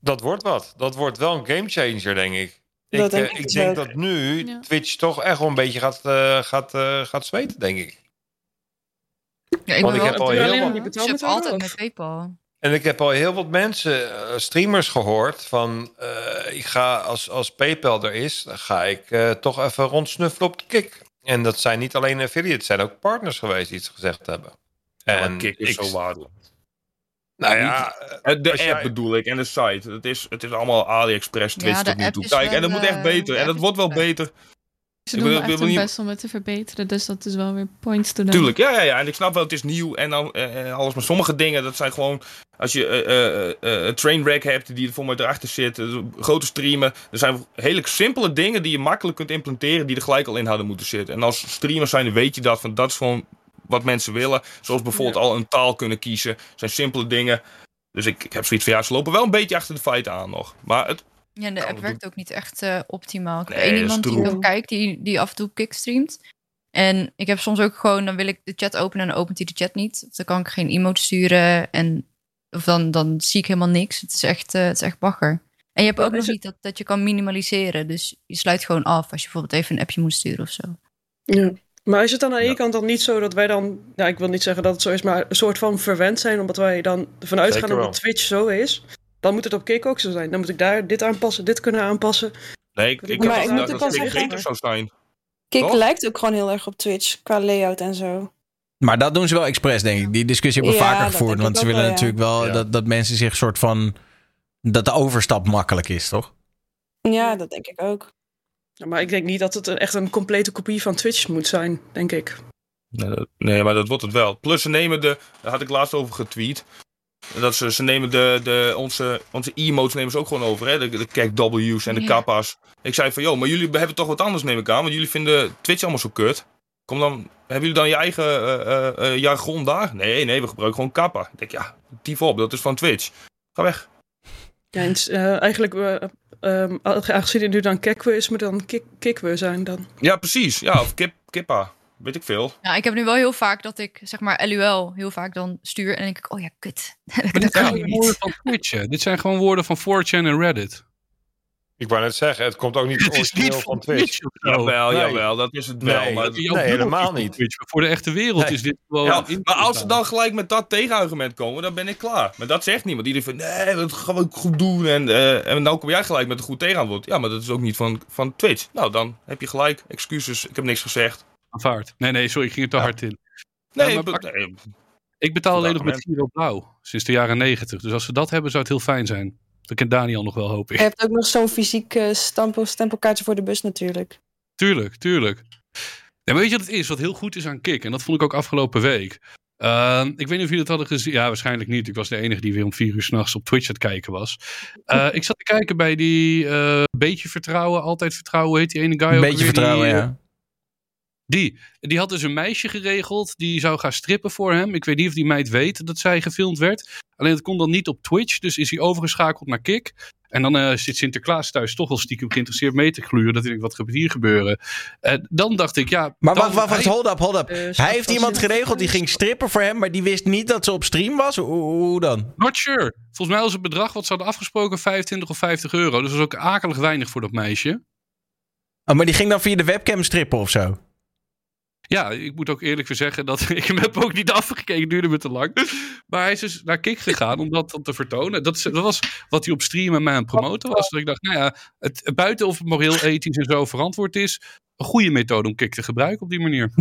Dat wordt wat. Dat wordt wel een gamechanger, denk ik. Dat ik denk eh, ik ik dus denk dat nu Ja. Twitch toch echt wel een beetje gaat, eh, gaat, eh, gaat zweten, denk ik. Ja, ik Want ik wel heb al heel wat- altijd met PayPal. En ik heb al heel wat mensen, streamers gehoord van... eh, ik ga, als, als PayPal er is, dan ga ik eh, toch even rondsnuffelen op de kick. En dat zijn niet alleen affiliates, het zijn ook partners geweest die het gezegd hebben. En En Kik is ik, zo waardelijk. Nou ja, De app jij- bedoel ik en de site. Het is, het is allemaal AliExpress, Twitch Ja, de tot nu app toe. is Kijk, en dat moet echt eh, beter. En dat wordt wel beter. Ze doen wel wil echt hun niet- best om het te verbeteren. Dus dat is wel weer points to them. Tuurlijk, ja, ja, ja. En ik snap wel, het is nieuw en dan eh, eh, alles. Maar sommige dingen, dat zijn gewoon... Als je eh, eh, eh, een trainwreck hebt die er voor mij erachter zit. grote streamen. Er zijn hele simpele dingen die je makkelijk kunt implementeren. Die er gelijk al in hadden moeten zitten. En als streamer zijn, weet je dat. Van, dat is gewoon wat mensen willen. Zoals bijvoorbeeld al een taal kunnen kiezen. Dat zijn simpele dingen. Dus ik, ik heb zoiets van, ja, ze lopen wel een beetje achter de feiten aan nog. Maar het, Ja, en de app we werkt ook niet echt eh, optimaal. Ik heb Nee, één dat is iemand die nog kijkt, die, die af en toe kickstreamt. En ik heb soms ook gewoon, dan wil ik de chat openen en dan opent hij de chat niet. Of dan kan ik geen emote sturen en of dan, dan zie ik helemaal niks. Het is echt, eh, het is echt bagger. En je hebt ook nog het- niet dat, dat je kan minimaliseren. Dus je sluit gewoon af als je bijvoorbeeld even een appje moet sturen of zo. Ja. Maar is het dan aan de ene Ja. kant dan niet zo dat wij dan, ja, ik wil niet zeggen dat het zo is, maar een soort van verwend zijn, omdat wij dan ervan uitgaan Zeker wel. dat Twitch zo is? Dan moet het op Kick ook zo zijn. Dan moet ik daar dit aanpassen, dit kunnen aanpassen. nee, ik, ik Maar ik moet dat ook wel het zeggen- beter zou zijn. Kik Toch? lijkt ook gewoon heel erg op Twitch qua layout en zo. Maar dat doen ze wel expres, denk ik. Die discussie hebben we Ja, vaker gevoerd. Want ze willen wel, ja. natuurlijk wel dat, dat mensen zich soort van... Dat de overstap makkelijk is, toch? Ja, dat denk ik ook. Maar ik denk niet dat het een- echt een complete kopie van Twitch moet zijn, denk ik. Nee, maar dat wordt het wel. Plus ze nemen de, daar had ik laatst over getweet. Dat ze, ze nemen de, de, onze, onze emotes nemen ze ook gewoon over. Hè? De, de kijk W's en de Ja. kappa's. Ik zei van, joh, maar jullie hebben toch wat anders neem ik aan. Want jullie vinden Twitch allemaal zo kut. Kom dan, hebben jullie dan je eigen eh, eh, eh, jargon daar? Nee, nee, we gebruiken gewoon kappa. Ik denk, ja, tief op, dat is van Twitch. Ga weg. Ja, en eh, eigenlijk, ehm, aangezien het nu dan Kekwe is, het dan Kik- Kikwe zijn dan. Ja, precies. Ja, of kip, kippa. Weet ik veel. Ja, ik heb nu wel heel vaak dat ik, zeg maar, LUL heel vaak dan stuur. En dan denk ik, oh ja, kut. [laughs] Maar dat dit zijn kan gewoon niet. woorden van Twitch, hè. Dit zijn gewoon woorden van 4chan en Reddit. Ik wou net zeggen, het komt ook niet [laughs] Het is niet van Twitch. Twitch. Jawel, nee. jawel, dat is het wel. Nee, maar, helemaal niet. Twitch, maar voor de echte wereld Nee. is dit gewoon... Ja, maar als ze dan gelijk met dat tegenargument komen, dan ben ik klaar. Maar dat zegt niemand. Iedereen van, nee, dat gaan we goed doen. En, eh en dan kom jij gelijk met een goed tegenantwoord. Ja, maar dat is ook niet van, van Twitch. Nou, dan heb je gelijk. Excuses, ik heb niks gezegd. Aanvaard. Nee, nee, sorry, ik ging er te Ja. hard in. Nee, Ja, maar be- pak- nee, Ik betaal alleen nog met Giro Blauw, sinds de jaren negentig. Dus als ze dat hebben, zou het heel fijn zijn. Dat kent Daniel nog wel, hoop ik. Je hebt ook nog zo'n fysiek eh, stempel, stempelkaartje voor de bus natuurlijk. Tuurlijk, tuurlijk. Ja, maar weet je wat het is? Wat heel goed is aan Kik, en dat vond ik ook afgelopen week. Ehm, ik weet niet of jullie het hadden gezien. Ja, waarschijnlijk niet. Ik was de enige die weer om vier uur s'nachts op Twitch aan het kijken was. Eh, ik zat te kijken bij die eh, Beetje Vertrouwen, Altijd Vertrouwen, heet die ene guy Een ook beetje vertrouwen, die, ja. Die. Die had dus een meisje geregeld. Die zou gaan strippen voor hem. Ik weet niet of die meid weet dat zij gefilmd werd. Alleen het kon dan niet op Twitch. Dus is hij overgeschakeld naar Kik. En dan eh, zit Sinterklaas thuis toch wel stiekem geïnteresseerd mee te gluren. Dat ik wat gaat hier gebeuren? Uh, dan dacht ik, ja... Maar wacht, wacht, wacht, hij- hold up, hold up. Eh, hij heeft iemand geregeld die ging strippen voor hem, maar die wist niet dat ze op stream was? Hoe, dan? Not sure. Volgens mij was het bedrag wat ze hadden afgesproken 25 of 50 euro. Dus dat is ook akelig weinig voor dat meisje. Oh, maar die ging dan via de webcam strippen of zo? Ja, ik moet ook eerlijk zeggen dat [laughs] ik hem heb ook niet afgekeken. duurde me te lang. Maar hij is dus naar Kik gegaan om dat dan te vertonen. Dat, is- dat was wat hij op stream met mij aan het promoten was. Dat ik dacht, nou ja, het, buiten of het moreel, ethisch en zo verantwoord is... een goede methode om Kik te gebruiken op die manier. [laughs]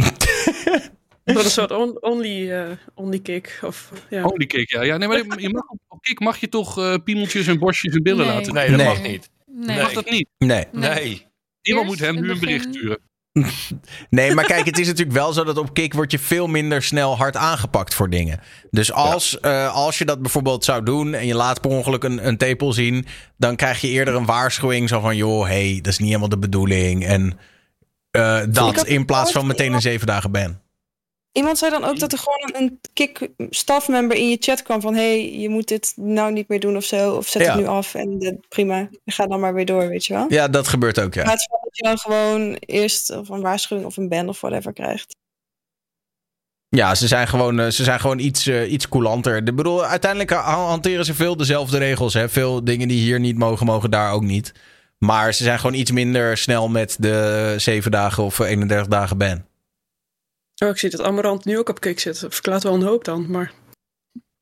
Dat is een soort on- only, eh, only kick. Of, ja. Only Kik, ja. ja nee, maar je mag, op- Kik mag je toch eh, piemeltjes en borstjes en billen Nee. laten Nee, dat Nee. mag niet. Nee. Mag dat niet? Nee. Nee. Nee. Iemand Eerst moet hem nu een begin- bericht sturen. [laughs] Nee, maar kijk, het is natuurlijk wel zo dat op Kik word je veel minder snel hard aangepakt voor dingen. Dus als, eh, als je dat bijvoorbeeld zou doen en je laat per ongeluk een, een tepel zien, dan krijg je eerder een waarschuwing zo van, joh, hey, dat is niet helemaal de bedoeling. En eh, dat in plaats van meteen een zeven dagen ban. Iemand zei dan ook dat er gewoon een kick staffmember in je chat kwam van hey, je moet dit nou niet meer doen of zo. Of zet Ja. het nu af en prima, ga dan maar weer door, weet je wel. Ja, dat gebeurt ook, In ja. plaats van dat je dan gewoon eerst of een waarschuwing of een ban of whatever krijgt. Ja, ze zijn gewoon, eh, ze zijn gewoon iets, eh, iets coulanter. Ik bedoel, uiteindelijk ha- hanteren ze veel dezelfde regels. Hè? Veel dingen die hier niet mogen, mogen daar ook niet. Maar ze zijn gewoon iets minder snel met de 7 dagen of 31 dagen ban. Oh, ik zie dat Amarant nu ook op kick zit. Dat verklaart wel een hoop dan, maar...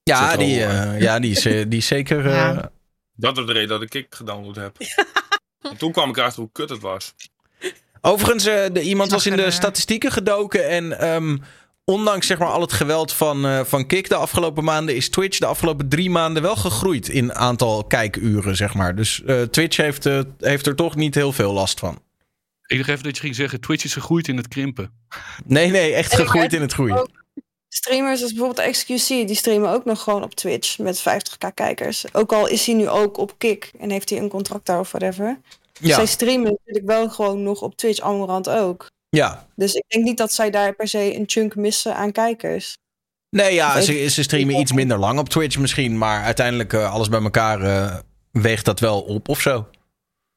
Ja, die, eh, eh, ja die, is, eh, die is zeker. eh. Dat is de reden dat ik Kik gedownload heb. [laughs] En toen kwam ik erachter hoe kut het was. Overigens, eh, de, iemand was in de statistieken gedoken. En ehm, ondanks zeg maar, al het geweld van, eh, van Kik de afgelopen maanden... is Twitch de afgelopen drie maanden wel gegroeid in aantal kijkuren, zeg maar. Dus eh, Twitch heeft, eh, heeft er toch niet heel veel last van. Ik dacht even dat je ging zeggen, Twitch is gegroeid in het krimpen. Nee, nee, echt En gegroeid in het groeien. Streamers als bijvoorbeeld XQC, die streamen ook nog gewoon op Twitch met 50k kijkers. Ook al is hij nu ook op Kik en heeft hij een contract daar of whatever. Ja, Zij streamen natuurlijk wel gewoon nog op Twitch, Amorant ook. ja. Dus ik denk niet dat zij daar per se een chunk missen aan kijkers. Nee, ja, ze, ze streamen iets minder lang op Twitch misschien. Maar uiteindelijk eh, alles bij elkaar eh, weegt dat wel op of zo.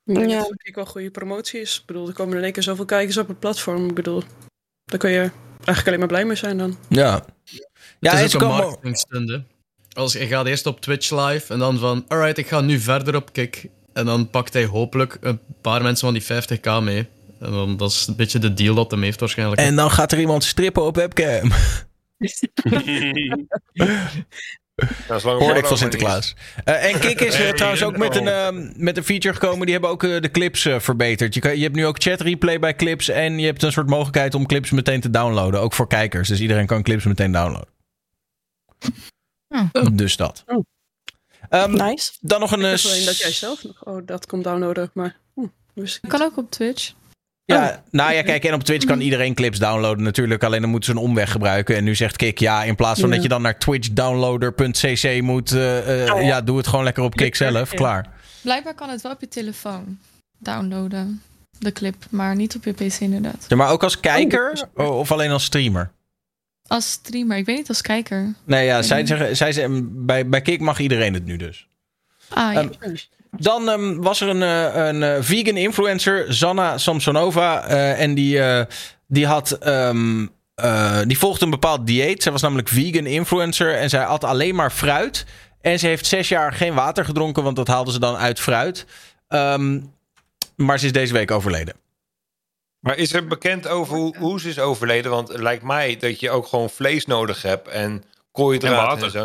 Ik denk Ja. dat het wel goede promotie is. Ik bedoel, er komen in één keer zoveel kijkers op het platform. Ik bedoel, daar kun je eigenlijk alleen maar blij mee zijn dan. Ja. Ja, het is ook een marketingstunt, hè. Als je gaat eerst op Twitch live en dan van, alright, ik ga nu verder op Kik. En dan pakt hij hopelijk een paar mensen van die 50k mee. En dan, dat is een beetje de deal dat hem heeft waarschijnlijk. En dan gaat er iemand strippen op webcam. [laughs] [laughs] [laughs] Dat is lang Hoorde ik van Sinterklaas. Eh, en Kik is eh, trouwens ook met een, ehm, met een feature gekomen. Die hebben ook eh, de clips eh, verbeterd. Je, kan, je hebt nu ook chat replay bij clips. En je hebt een soort mogelijkheid om clips meteen te downloaden. Ook voor kijkers. Dus iedereen kan clips meteen downloaden. Oh. Dus dat. Oh. Ehm, Nice. dan nog een... Ik dat jij zelf nog oh, dat kon downloaden, maar hm. Kan ook op Twitch. Ja, nou ja, kijk, en op Twitch kan iedereen clips downloaden natuurlijk. Alleen dan moeten ze een omweg gebruiken. En nu zegt Kik, ja, in plaats van Ja. dat je dan naar twitchdownloader.cc moet... eh, eh, Oh ja. doe het gewoon lekker op Kik zelf. Klaar. Blijkbaar kan het wel op je telefoon downloaden. De clip, maar niet op je PC inderdaad. Ja, maar ook als kijker o- of alleen als streamer? Als streamer, ik weet niet als kijker. Nee, ja, zij Mhm. zeggen, zij zeggen bij, bij Kik mag iedereen het nu dus. Ah, ja. Dan ehm, was er een, eh, een eh, vegan influencer, Zanna Samsonova. eh, en die, eh, die had. ehm, eh, die volgde een bepaald dieet. Zij was namelijk vegan influencer. En zij at alleen maar fruit. En ze heeft zes jaar geen water gedronken, want dat haalden ze dan uit fruit. Ehm, maar ze is deze week overleden. Maar is er bekend over hoe, hoe ze is overleden? Want het lijkt mij dat je ook gewoon vlees nodig hebt en koolhydraten En en, water. zo.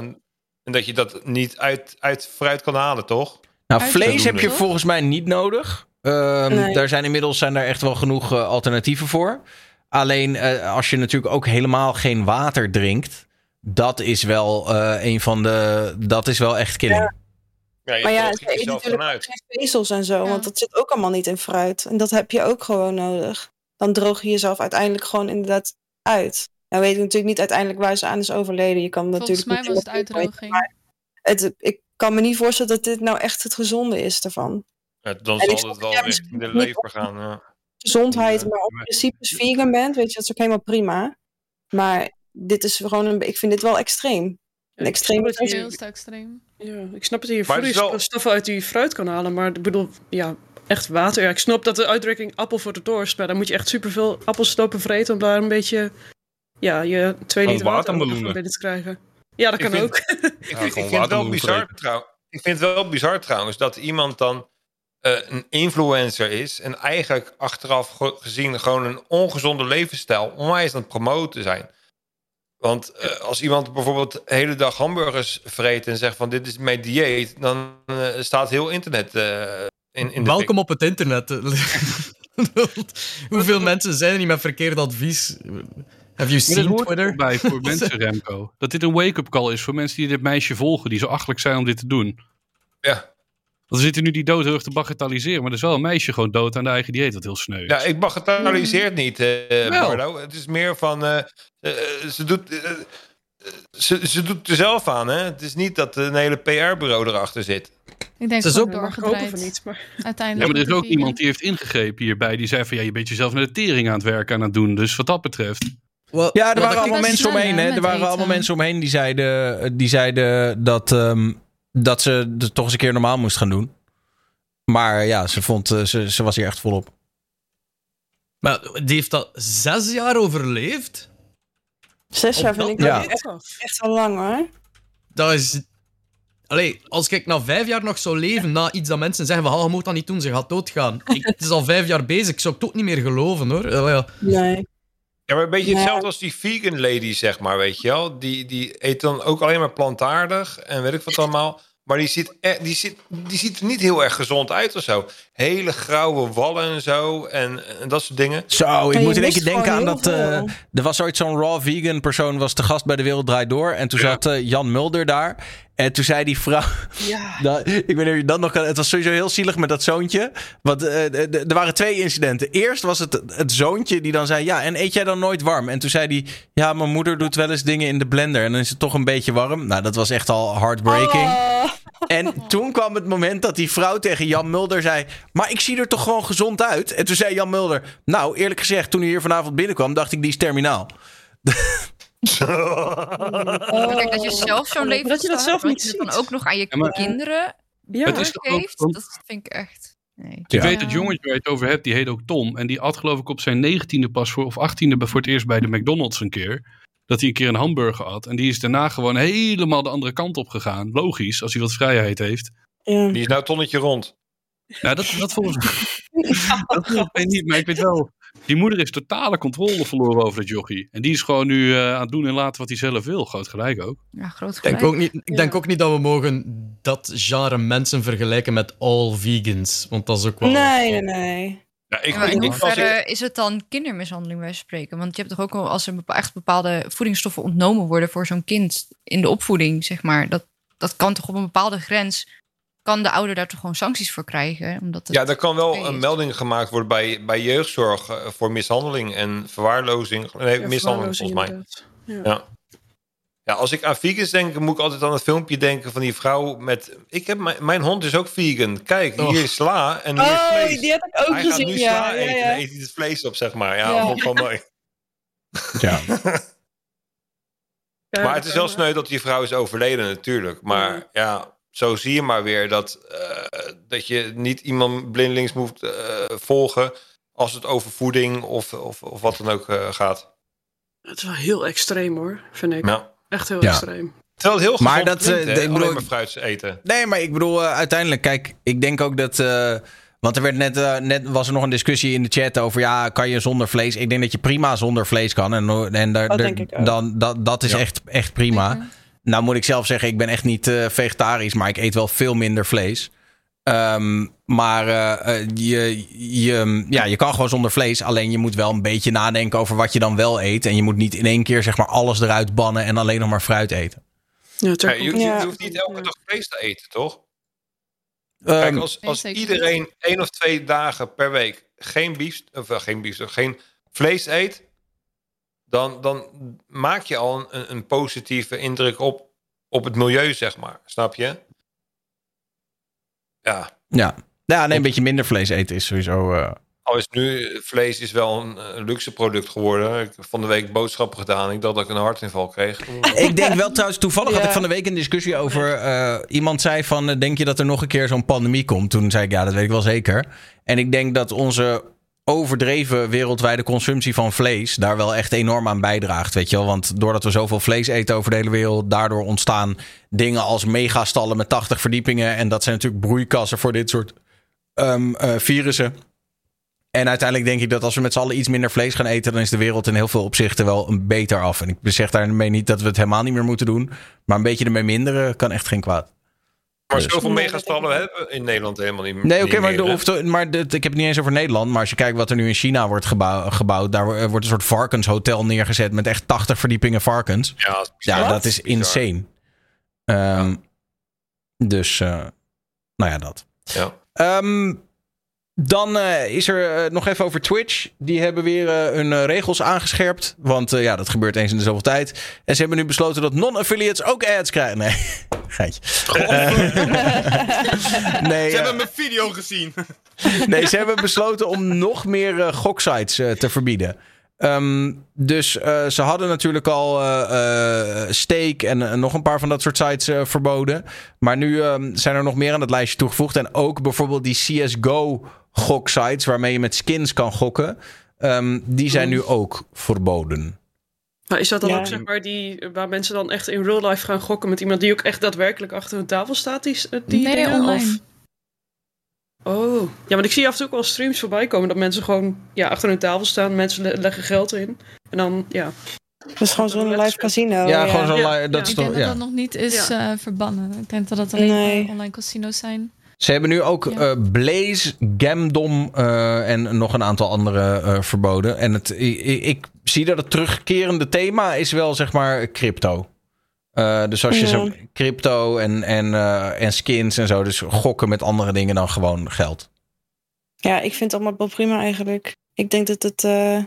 En dat je dat niet uit, uit fruit kan halen, toch? Nou, vlees heb je Toch? volgens mij niet nodig. Ehm, Nee. Daar zijn inmiddels zijn daar echt wel genoeg eh, alternatieven voor. Alleen eh, als je natuurlijk ook helemaal geen water drinkt, dat is wel eh, een van de. Dat is wel echt killing. Ja, je Maar ja, ze eten natuurlijk geen vezels en zo, Ja. want dat zit ook allemaal niet in fruit. En dat heb je ook gewoon nodig. Dan droog je jezelf uiteindelijk gewoon inderdaad uit. Nou weet ik natuurlijk niet uiteindelijk waar ze aan is overleden. Je kan Volgens natuurlijk mij niet was het uitdroging. maar Het, ik kan me niet voorstellen dat dit nou echt het gezonde is ervan. Ja, dan En ik zal het wel richting de lever gaan. Ja. gezondheid, maar ook in principe vegan bent, weet je, dat is ook helemaal prima. Maar dit is gewoon een, ik vind dit wel extreem. Een extreem het Heel extreem. Ja, ik snap dat je Maar het wel- voedingsstoffen uit die fruit kan halen, maar ik bedoel, ja, echt water. Ja, ik snap dat de uitdrukking appel voor de dorst, maar dan moet je echt superveel appels lopen vreten om daar een beetje, ja, je twee liter water binnen te krijgen. Ja, dat Ik kan vind- ook. Ik, Ja, vind- ik gewoon vind het wel bizar trouw- Ik vind het wel bizar trouwens dat iemand dan eh, een influencer is en eigenlijk achteraf ge- gezien gewoon een ongezonde levensstijl onwijs aan het promoten zijn. Want eh, als iemand bijvoorbeeld de hele dag hamburgers vreet en zegt van dit is mijn dieet, dan eh, staat heel internet eh, in, in de Welkom op het internet. [laughs] Hoeveel mensen zijn er niet met verkeerd advies? Have you Maar dat seen hoort er Twitter? bij voor [laughs] mensen, Remco. Dat dit een wake-up call is voor mensen die dit meisje volgen, die zo achtelijk zijn om dit te doen. Ja. Want we zitten nu die dood heel erg te bagatelliseren, maar er is wel een meisje gewoon dood aan de eigen dieet, wat heel sneu is. Ja, ik bagatelliseer het niet, eh. Bardo. Het is meer van. eh, eh, ze, doet, ze, ze doet er zelf aan, hè? Het is niet dat een hele PR-bureau erachter zit. Ik denk Ze is ook- doorgedraaid. van niet, maar... Uiteindelijk. Ja, maar er is ook iemand die heeft ingegrepen hierbij. Die zei van ja, je bent jezelf naar de tering aan het werken aan het doen. Dus wat dat betreft. Wel, Ja, er waren allemaal mensen omheen. hè, Er waren eten. allemaal mensen omheen die zeiden, die zeiden dat, ehm, dat ze het toch eens een keer normaal moest gaan doen. Maar ja, ze, vond, eh, ze, ze was hier echt volop. Maar die heeft dat zes jaar overleefd? Zes jaar vind ik dat- wel Ja. echt, echt wel lang hoor. Dat is... Allee, als ik na vijf jaar nog zou leven na iets dat mensen zeggen van, ah, je moet dat niet doen, ze gaat doodgaan. Ik, het is al vijf jaar bezig, ik zou het ook niet meer geloven, hoor. Ja, ja. Nee. Ja, maar een beetje hetzelfde als die vegan lady, zeg maar, weet je wel. Die, die eet dan ook alleen maar plantaardig en weet ik wat allemaal. Maar die ziet, e- die, ziet, die ziet er niet heel erg gezond uit of zo. Hele grauwe wallen en zo en, en dat soort dingen. Zo, ik moet in één keer denken aan dat... eh, er was ooit zo'n raw vegan persoon, was te gast bij De Wereld Draait Door. En toen Ja. zat eh, Jan Mulder daar. En toen zei die vrouw... Ja. [laughs] Nou, ik weet niet of je dat nog kan. Het was sowieso heel zielig met dat zoontje. Want eh, er waren twee incidenten. Eerst was het het zoontje die dan zei: Ja, en eet jij dan nooit warm? En toen zei hij: Ja, mijn moeder doet wel eens dingen in de blender. En dan is het toch een beetje warm. Nou, dat was echt al heartbreaking. Oh. En toen kwam het moment dat die vrouw tegen Jan Mulder zei: Maar ik zie er toch gewoon gezond uit? En toen zei Jan Mulder: Nou, eerlijk gezegd, toen hij hier vanavond binnenkwam, dacht ik: Die is terminaal. Kijk, dat je zelf zo'n leven dat je dat zelf niet dan ziet. ook nog aan je Ja, maar- kinderen Ja, Het is toch ook- doorgeeft, want- dat vind ik echt... Nee. Je Ja. weet het jongetje waar je het over hebt, die heet ook Tom. En die had geloof ik op zijn negentiende pas voor, of achttiende voor het eerst bij de McDonald's een keer. Dat hij een keer een hamburger had. En die is daarna gewoon helemaal de andere kant op gegaan. Logisch, als hij wat vrijheid heeft. Ja. Die is nou tonnetje rond. Nou, dat, dat volgens mij. [laughs] dat weet ik niet, maar ik weet wel. Die moeder heeft totale controle verloren over het jochie. En die is gewoon nu eh, aan het doen en laten wat hij zelf wil. Groot gelijk ook. Ja, groot Ik gelijk. denk, ook niet, ik Ja. denk ook niet dat we mogen dat genre mensen vergelijken met all vegans. Want dat is ook wel... Nee, nee, nee. Ja, ik, maar in ik- hoeverre is het dan kindermishandeling bij spreken? Want je hebt toch ook wel, als er echt bepaalde voedingsstoffen ontnomen worden voor zo'n kind in de opvoeding, zeg maar, dat, dat kan toch op een bepaalde grens, kan de ouder daar toch gewoon sancties voor krijgen? Omdat het ja, er kan wel een melding gemaakt worden bij, bij jeugdzorg eh, voor mishandeling en verwaarlozing. Nee, Ja, mishandeling volgens mij. Ja. Ja. Ja, als ik aan vegans denk, moet ik altijd aan het filmpje denken van die vrouw met... Ik heb mijn, mijn hond is ook vegan. Kijk, hier is sla en hier is Oh, vlees. die heb ik ook Hij gaat gezien, nu ja. sla ja, eten ja. en eet hij het vlees op, zeg maar. Ja, Ja. wel mooi. [laughs] Ja. Maar het is wel sneu dat die vrouw is overleden natuurlijk. Maar Ja. ja, zo zie je maar weer dat, eh, dat je niet iemand blindelings moet eh, volgen... als het over voeding of, of, of wat dan ook eh, gaat. Het is wel heel extreem hoor, vind ik. Ja. Echt heel Ja. extreem. Terwijl het heel Maar gezond dat, klinkt, eh, hè, ik alleen bedoel- maar fruit eten. Nee, maar ik bedoel, eh, uiteindelijk, kijk, ik denk ook dat. eh, want er werd net, net was er nog een discussie in de chat over, ja, kan je zonder vlees? Ik denk dat je prima zonder vlees kan. En, en daar, Dat daar- denk ik ook. dan, dat, dat is Ja. echt, echt prima. Nou moet ik zelf zeggen, ik ben echt niet eh, vegetarisch, maar ik eet wel veel minder vlees. Ehm, maar eh, eh, je, je, ja, je kan gewoon zonder vlees. Alleen je moet wel een beetje nadenken over wat je dan wel eet. En je moet niet in één keer zeg maar alles eruit bannen en alleen nog maar fruit eten. Ja, je, hoeft niet elke dag vlees te eten, toch? Ehm, Kijk, als, als iedereen één of twee dagen per week geen bief, of wel, geen bief, geen vlees eet, dan, dan maak je al een, een positieve indruk op, op het milieu, zeg maar. Snap je? Ja, Ja. Ja, nee, een beetje minder vlees eten is sowieso eh, Al is nu vlees is wel een, een luxe product geworden. Ik heb van de week boodschappen gedaan. Ik dacht dat ik een hartinval kreeg. [laughs] Ik denk wel trouwens, toevallig had ik van de week een discussie over. eh, iemand zei van, eh, denk je dat er nog een keer zo'n pandemie komt? Toen zei ik, ja, dat weet ik wel zeker. En ik denk dat onze overdreven wereldwijde consumptie van vlees daar wel echt enorm aan bijdraagt, weet je wel? Want doordat we zoveel vlees eten over de hele wereld, daardoor ontstaan dingen als megastallen met 80 verdiepingen. En dat zijn natuurlijk broeikassen voor dit soort ehm, eh, virussen. En uiteindelijk denk ik dat als we met z'n allen iets minder vlees gaan eten, dan is de wereld in heel veel opzichten wel een beter af. En ik zeg daarmee niet dat we het helemaal niet meer moeten doen. Maar een beetje ermee minderen kan echt geen kwaad. Maar Dus- zoveel megastallen hebben we in Nederland helemaal niet Nee, oké, maar, meer, er hoeft, maar dit- ik heb het niet eens over Nederland. Maar als je kijkt wat er nu in China wordt gebouw- gebouwd, daar wo- wordt een soort varkenshotel neergezet met echt 80 verdiepingen varkens. Ja, dat is Ja, dat is insane. Ehm, Dus, eh, nou ja, dat. Ja. Ehm, dan eh, is er eh, nog even over Twitch. Die hebben weer eh, hun regels aangescherpt. Want ja, dat gebeurt eens in de zoveel tijd. En ze hebben nu besloten dat non-affiliates ook ads krijgen. Nee, [laughs] geitje. [laughs] Nee, Ze hebben mijn video gezien. nee, ze hebben besloten om nog meer goksites te verbieden. Ehm, dus eh, ze hadden natuurlijk al eh eh, Steak en nog een paar van dat soort sites verboden. Maar nu ehm, zijn er nog meer aan het lijstje toegevoegd. En ook bijvoorbeeld die CSGO goksites waarmee je met skins kan gokken. Ehm, die zijn nu ook verboden. Maar is dat dan Ja. ook zeg maar die waar mensen dan echt in real life gaan gokken met iemand die ook echt daadwerkelijk achter een tafel staat? Die, die nee, dingen? online. Of- Oh, ja, want ik zie af en toe ook wel streams voorbij komen dat mensen gewoon ja, achter hun tafel staan, mensen le- leggen geld in. En dan, ja. Dat is gewoon zo'n live casino. ja, gewoon zo. Ja, li- dat Ik toch, denk dat ja. dat nog niet is Ja. eh, verbannen. Ik denk dat dat alleen Nee. online casino's zijn. Ze hebben nu ook Ja. eh, Blaze, Gamdom eh, en nog een aantal andere eh, verboden. En het, ik, ik zie dat het terugkerende thema is wel zeg maar crypto. Eh, dus als je Ja. zo crypto en, en, eh, en skins en zo, dus gokken met andere dingen dan gewoon geld. Ja, ik vind het allemaal wel prima eigenlijk. Ik denk dat het eh,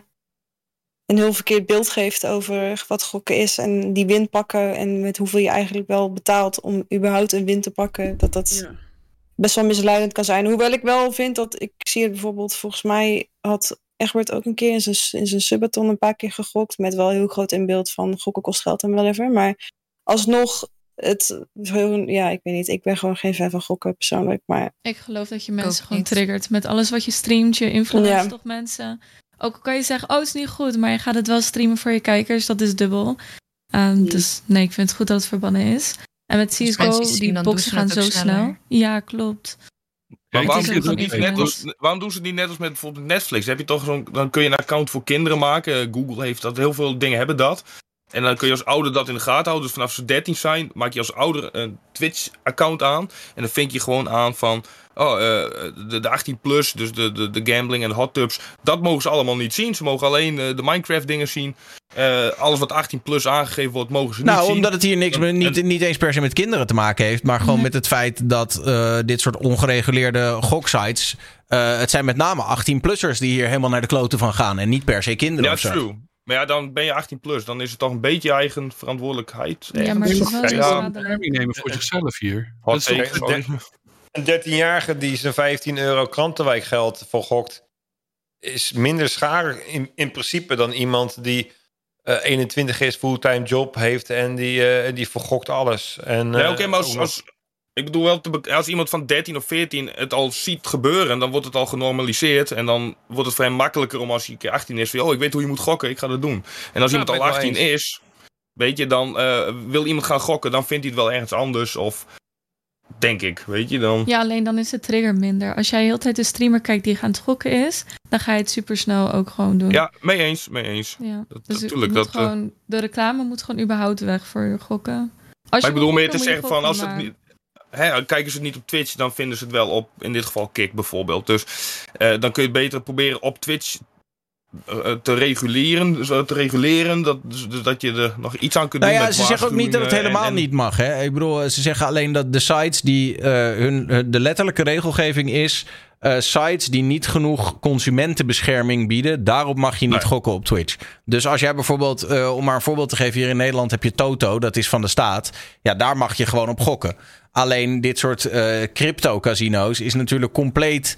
een heel verkeerd beeld geeft over wat gokken is. En die win pakken en met hoeveel je eigenlijk wel betaalt om überhaupt een win te pakken. Dat dat ja. best wel misleidend kan zijn. Hoewel ik wel vind dat, ik zie het bijvoorbeeld, volgens mij had Egbert ook een keer in zijn, in zijn subathon een paar keer gegokt. Met wel heel groot in beeld van gokken kost geld en whatever. Maar alsnog, het, ja, ik weet niet. Ik ben gewoon geen fan van gokken persoonlijk. Maar Ik geloof dat je mensen gewoon niet. triggert met alles wat je streamt. Je influence Ja. toch mensen. Ook al kan je zeggen, oh het is niet goed, maar je gaat het wel streamen voor je kijkers. Dat is dubbel. Ehm, Dus nee, ik vind het goed dat het verbannen is. En met Als CSGO, die boxen gaan zo snel. Ja, klopt. Maar waarom, doen ze niet net als, waarom doen ze het niet net als met bijvoorbeeld Netflix? Heb je toch zo'n, dan kun je een account voor kinderen maken. Google heeft dat, heel veel dingen hebben dat. En dan kun je als ouder dat in de gaten houden. Dus vanaf ze 13 zijn, maak je als ouder een Twitch-account aan. En dan vind je gewoon aan van. Oh, eh, de, de 18 plus, dus de, de, de gambling en de hot tubs. Dat mogen ze allemaal niet zien. Ze mogen alleen eh, de Minecraft-dingen zien. Eh, alles wat 18 plus aangegeven wordt, mogen ze niet Nou, zien. omdat het hier niks En- met, niet, en- niet eens per se met kinderen te maken heeft. Maar gewoon Nee. met het feit dat eh, dit soort ongereguleerde goksites. eh, het zijn met name 18-plussers die hier helemaal naar de kloten van gaan. En niet per se kinderen Ja, true. Maar ja, dan ben je 18 plus. Dan is het toch een beetje je eigen verantwoordelijkheid. Ja, maar het is wel bescherming nemen voor zichzelf hier. Hot Dat is toch- takes, de- gewoon. Een 13-jarige die zijn 15 euro krantenwijkgeld voor gokt, is minder schaar in, in principe dan iemand die eh, 21 is, fulltime job heeft en die, eh, die vergokt alles. En, Nee, eh, oké, maar als, als, ik bedoel wel, als iemand van 13 of 14 het al ziet gebeuren, dan wordt het al genormaliseerd. En dan wordt het voor hem makkelijker om als hij een keer 18 is, van, oh, ik weet hoe je moet gokken, ik ga dat doen. En als Ja, iemand al ik wel 18 eens. is, weet je, dan eh, wil iemand gaan gokken, dan vindt hij het wel ergens anders. Of denk ik, weet je, dan... Ja, alleen dan is de trigger minder. Als jij heel de tijd een streamer kijkt die aan het gokken is, dan ga je het supersnel ook gewoon doen. Ja, mee eens, mee eens. Ja. Dat, Dus natuurlijk, dat... eh, gewoon, de reclame moet gewoon überhaupt weg voor gokken. Als Maar je ik bedoel meer te zeggen van als het niet. Hè, kijken ze het niet op Twitch, dan vinden ze het wel op, in dit geval Kick bijvoorbeeld. Dus eh, dan kun je het beter proberen op Twitch eh, eh, te reguleren. Te reguleren dat, dus, dat je er nog iets aan kunt Nou doen. ja, met ze zeggen ook niet dat het helemaal en- en- niet mag. Hè? Ik bedoel, ze zeggen alleen dat de sites die hun, de letterlijke regelgeving is. Eh, sites die niet genoeg consumentenbescherming bieden, daarop mag je niet Nee. gokken op Twitch. Dus als jij bijvoorbeeld, eh, om maar een voorbeeld te geven, hier in Nederland heb je Toto, dat is van de staat. Ja, daar mag je gewoon op gokken. Alleen dit soort eh crypto-casino's is natuurlijk compleet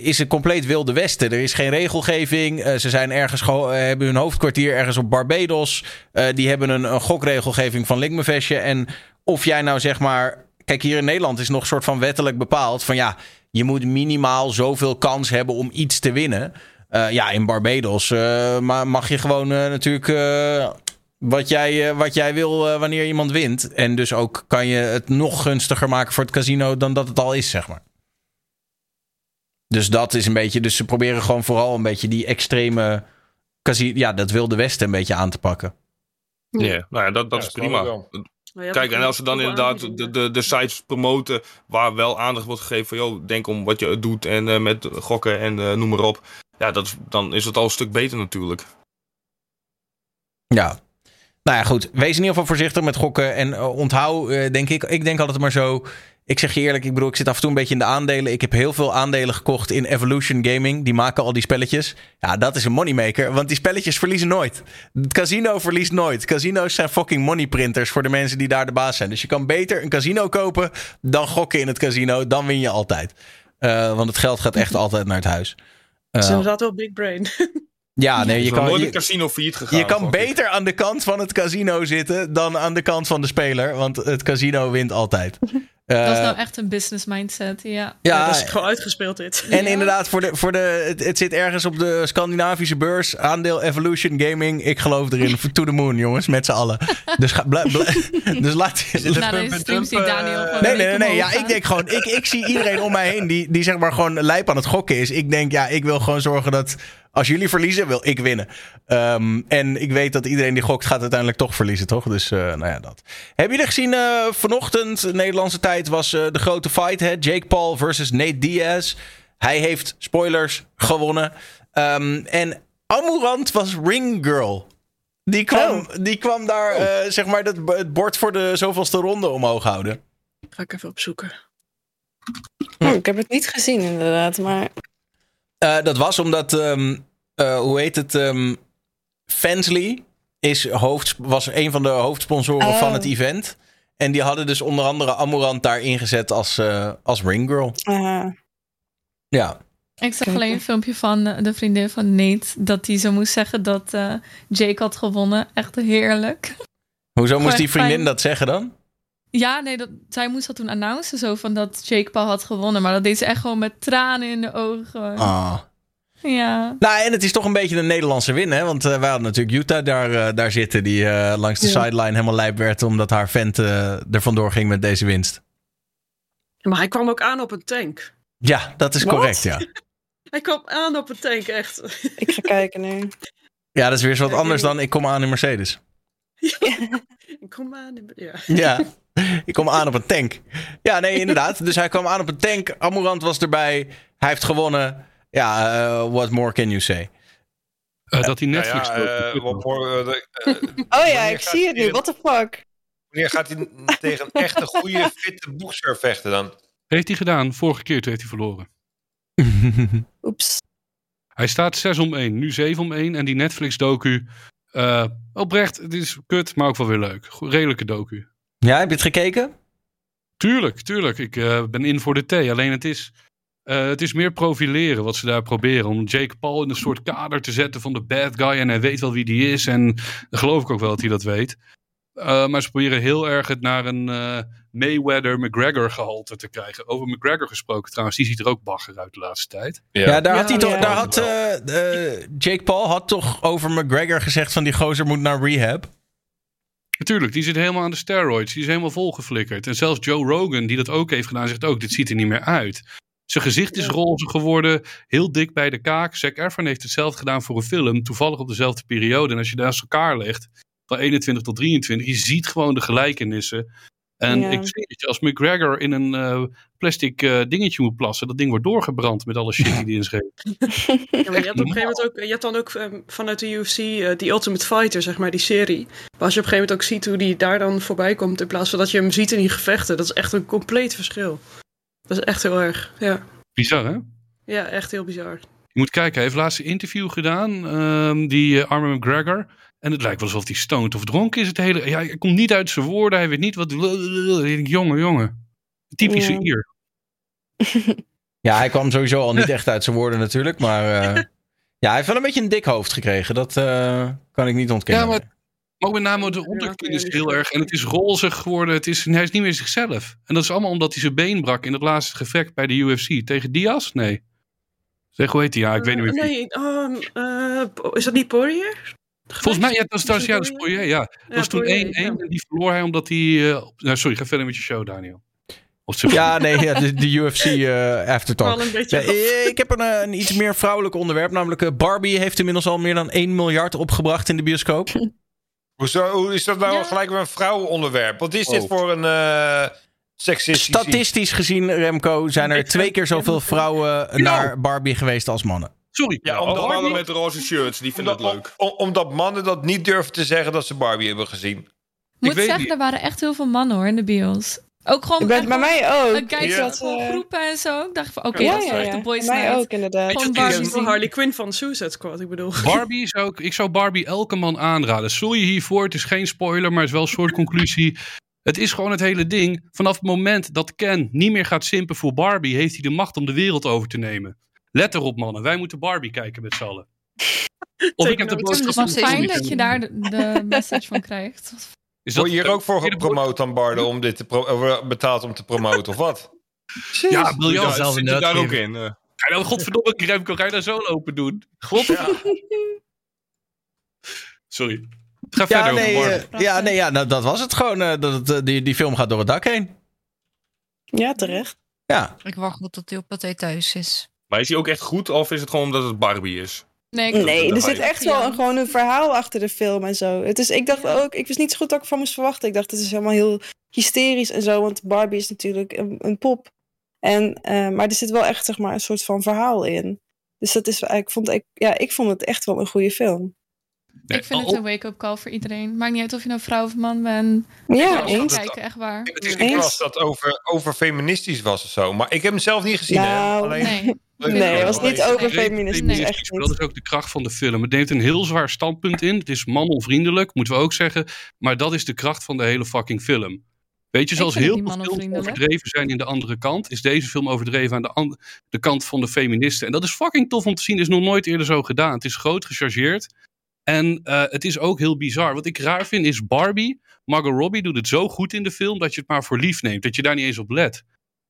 is een compleet wilde westen. Er is geen regelgeving. Ze zijn ergens hebben hun hoofdkwartier ergens op Barbados. Die hebben een, een gokregelgeving van Linkmevestje. En of jij nou zeg maar... Kijk, hier in Nederland is nog een soort van wettelijk bepaald van ja, je moet minimaal zoveel kans hebben om iets te winnen. Eh, ja, in Barbados eh, ma- mag je gewoon eh, natuurlijk eh, wat, jij, eh, wat jij wil eh, wanneer iemand wint. En dus ook kan je het nog gunstiger maken voor het casino dan dat het al is, zeg maar. Dus dat is een beetje. Dus ze proberen gewoon vooral een beetje die extreme. Casino, ja, dat wilde Westen een beetje aan te pakken. Ja, nou ja, dat, dat Ja, is prima. Hebt Kijk, en als ze dan inderdaad de, de, de sites promoten waar wel aandacht wordt gegeven van, joh, denk om wat je doet en eh, met gokken en eh, noem maar op. Ja, dat, dan is het al een stuk beter natuurlijk. Ja. Nou ja, goed. Wees in ieder geval voorzichtig met gokken. En eh, onthoud, eh, denk ik. Ik denk altijd maar zo. Ik zeg je eerlijk, ik bedoel, ik zit af en toe een beetje in de aandelen. Ik heb heel veel aandelen gekocht in Evolution Gaming. Die maken al die spelletjes. Ja, dat is een moneymaker. Want die spelletjes verliezen nooit. Het casino verliest nooit. Casino's zijn fucking moneyprinters voor de mensen die daar de baas zijn. Dus je kan beter een casino kopen dan gokken in het casino. Dan win je altijd. Eh, want het geld gaat echt altijd naar het huis. Het is Eh, inderdaad wel big brain. [laughs] ja, nee, Je kan nooit een casino failliet gegaan. je kan beter aan de kant van het casino zitten dan aan de kant van de speler. Want het casino wint altijd. [laughs] Eh, dat is nou echt een business mindset, ja. Ja, ja, dat is gewoon uitgespeeld dit. en inderdaad, voor de, voor de, het, het zit ergens op de Scandinavische beurs. Aandeel Evolution Gaming. Ik geloof erin. [laughs] To the moon, jongens, met z'n allen. Dus, ga, bla- bla- [laughs] dus laat... Na deze stream ziet Daniel gewoon Nee, nee, nee. Ja, ik denk gewoon, ik, ik zie iedereen om mij heen die, die zeg maar gewoon lijp aan het gokken is. Ik denk, ja, ik wil gewoon zorgen dat als jullie verliezen, wil ik winnen. Ehm, en ik weet dat iedereen die gokt gaat uiteindelijk toch verliezen, toch? Dus, eh, nou ja, dat. Hebben jullie gezien eh, vanochtend, Nederlandse tijd, was eh, de grote fight, hè? Jake Paul versus Nate Diaz. Hij heeft, spoilers, gewonnen. Ehm, en Amurant was ring girl. Die kwam, die kwam daar, eh, zeg maar, dat, het bord voor de zoveelste ronde omhoog houden. Ga ik even opzoeken. Oh, ik heb het niet gezien inderdaad, maar Eh, dat was omdat, ehm, eh, hoe heet het? ehm Fansley is hoofd, was een van de hoofdsponsoren Oh. van het event. En die hadden dus onder andere Amorant daar ingezet als, eh als ringgirl. eh, Ja. Ik zag alleen een filmpje van eh, de vriendin van Nate. Dat hij zo moest zeggen dat eh, Jake had gewonnen. Echt heerlijk. Hoezo moest die vriendin fijn. dat zeggen dan? Ja, nee, dat, zij moest dat toen announcen. Zo van dat Jake Paul had gewonnen. Maar dat deed ze echt gewoon met tranen in de ogen. Ah. Ja. Nou, en het is toch een beetje een Nederlandse win, hè? Want eh, wij hadden natuurlijk Utah daar, eh, daar zitten, die eh, langs de Ja. sideline helemaal lijp werd, omdat haar vent eh, er vandoor ging met deze winst. Maar hij kwam ook aan op een tank. Ja, dat is correct, ja. [laughs] Hij kwam aan op een tank, echt. ik ga kijken nu. Ja, dat is weer eens wat ik anders dan ik kom aan in Mercedes. [laughs] Kom aan. Ja. Ja, [laughs] [laughs] ik kom aan op een tank. Ja, nee, inderdaad. Dus hij kwam aan op een tank. Amorant was erbij. Hij heeft gewonnen. Ja, eh, what more can you say? Eh, dat die Nou Netflix... ja, eh, wat [laughs] voor, de- Oh ja, ik zie het hij- nu. What the fuck? Wanneer gaat hij tegen een echte goede, [laughs] fitte boxer vechten dan? Heeft hij gedaan. Vorige keer toen heeft hij verloren. Oeps. Hij staat 6 om 1, nu 7 om 1. En die Netflix-docu, eh, oprecht, het is kut, maar ook wel weer leuk. Redelijke docu. Ja, heb je het gekeken? Tuurlijk, tuurlijk. Ik eh, ben in voor de thee. Alleen het is, eh, het is meer profileren wat ze daar proberen. Om Jake Paul in een soort kader te zetten van de bad guy. En hij weet wel wie die is. En dan geloof ik ook wel dat hij dat weet. Eh, maar ze proberen heel erg het naar een eh, Mayweather-McGregor gehalte te krijgen. Over McGregor gesproken trouwens, die ziet er ook bagger uit de laatste tijd. Ja, daar Ja, had hij toch. ja. Daar had, eh, eh, Jake Paul had toch over McGregor gezegd van die gozer moet naar rehab. Natuurlijk, die zit helemaal aan de steroids. Die is helemaal volgeflikkerd. En zelfs Joe Rogan, die dat ook heeft gedaan, zegt ook: dit ziet er niet meer uit. Zijn gezicht is roze geworden, heel dik bij de kaak. Zac Efron heeft hetzelfde gedaan voor een film, toevallig op dezelfde periode. En als je daar naast elkaar legt, van 21 tot 23, je ziet gewoon de gelijkenissen. En Ja. ik zie dat je als McGregor in een eh, plastic eh, dingetje moet plassen, dat ding wordt doorgebrand met alle shit die hij in [laughs] schreef. Ja, maar je hebt op een gegeven moment ook, je hebt dan ook ehm, vanuit de UFC eh, die Ultimate Fighter, zeg maar, die serie. Maar als je op een gegeven moment ook ziet hoe die daar dan voorbij komt, in plaats van dat je hem ziet in die gevechten, dat is echt een compleet verschil. Dat is echt heel erg, ja. Bizar, hè? Ja, echt heel bizar. Je moet kijken, hij heeft laatst een interview gedaan, ehm, die uh, Armin McGregor. En het lijkt wel alsof hij stoned of dronken is. Het hele, ja, hij komt niet uit zijn woorden, hij weet niet wat... Jongen, jongen. Typische Ja. Ier. [laughs] Ja, hij kwam sowieso al niet echt uit zijn woorden natuurlijk. Maar uh, [laughs] ja, hij heeft wel een beetje een dik hoofd gekregen. Dat uh, kan ik niet ontkennen. Ja, maar, maar met name de onderkin is heel erg. En het is rozig geworden. Het is, hij is niet meer zichzelf. En dat is allemaal omdat hij zijn been brak in het laatste gevecht bij de UFC. Tegen Diaz? Nee. Zeg, hoe heet hij? Ja, ik weet niet meer. Nee, um, uh, is dat niet Poirier? Volgens mij, ja, dat was, dat ja, dat is Poirier, ja. Dat ja, was toen 1-1 en die verloor hij omdat hij... Uh, nou, sorry, ga verder met je show, Daniel. Ja, nee, ja, de, de UFC uh, aftertalk. Ja, ik heb een, een, iets meer vrouwelijk onderwerp. Namelijk uh, Barbie heeft inmiddels al meer dan 1 miljard opgebracht in de bioscoop. [laughs] Hoezo, hoe is dat nou ja. gelijk weer een vrouwenonderwerp? Wat is dit oh. voor een uh, seksistisch... Statistisch gezien, Remco, zijn er twee keer zoveel vrouwen naar Barbie geweest als mannen. Sorry. Ja, omdat mannen met roze shirts, die vinden omdat, het leuk. Om, omdat mannen dat niet durven te zeggen dat ze Barbie hebben gezien. Moet zeggen, niet. er waren echt heel veel mannen hoor in de bios. Ook gewoon. Bij, bij mij ook. Een kijk ja. gewoon groepen en zo. Ik dacht van, oké, okay, ja, dat is ja, echt de boys Bij mij ook, inderdaad. Gewoon Barbie van Harley Quinn van Suicide Squad, ik bedoel. Barbie zou ik, ik zou Barbie elke man aanraden. Sorry hiervoor, het is geen spoiler, maar het is wel een soort conclusie. Het is gewoon het hele ding. Vanaf het moment dat Ken niet meer gaat simpen voor Barbie, heeft hij de macht om de wereld over te nemen. Let erop, mannen. Wij moeten Barbie kijken met z'n allen. [laughs] Of ik heb de boodschap Het is fijn dat je daar de, de message van krijgt. [laughs] Is Word je hier ook voor gepromoot dan, Bardo, om dit te pro betaald om te promoten, of wat? [laughs] Ja, briljant. Ja, zelf zit je daar ook in. Uh. Ga je nou, godverdomme, Remco, ga je daar zo lopen doen? God. Ja. Sorry. Ga ja, verder nee, over uh, ja, nee, ja, nou, dat was het gewoon. Uh, dat het, die, die film gaat door het dak heen. Ja, terecht. Ja. Ik wacht tot hij op hij thuis is. Maar is hij ook echt goed of is het gewoon omdat het Barbie is? Nee, nee er zit echt wel een, gewoon een verhaal achter de film en zo. Het is, ik dacht ook, ik wist niet zo goed wat ik van moest verwachten. Ik dacht, het is helemaal heel hysterisch en zo, want Barbie is natuurlijk een, een pop. En, uh, maar er zit wel echt zeg maar, een soort van verhaal in. Dus dat is, ik vond, ik, ja, ik vond het echt wel een goede film. Nee, ik vind het een wake-up call voor iedereen. Maakt niet uit of je nou vrouw of man bent. Ja, eens. Kijken, echt waar. Het is niet als dat over, over feministisch was of zo. Maar ik heb hem zelf niet gezien. Nou, Alleen... nee. Nee, het was niet over feminisme. Nee, echt Dat is ook de kracht van de film. Het neemt een heel zwaar standpunt in. Het is manonvriendelijk, moeten we ook zeggen. Maar dat is de kracht van de hele fucking film. Weet je, zoals heel veel films overdreven zijn in de andere kant, is deze film overdreven aan de, de kant van de feministen. En dat is fucking tof om te zien. Het is nog nooit eerder zo gedaan. Het is groot gechargeerd. En uh, het is ook heel bizar. Wat ik raar vind is Barbie. Margot Robbie doet het zo goed in de film dat je het maar voor lief neemt. Dat je daar niet eens op let.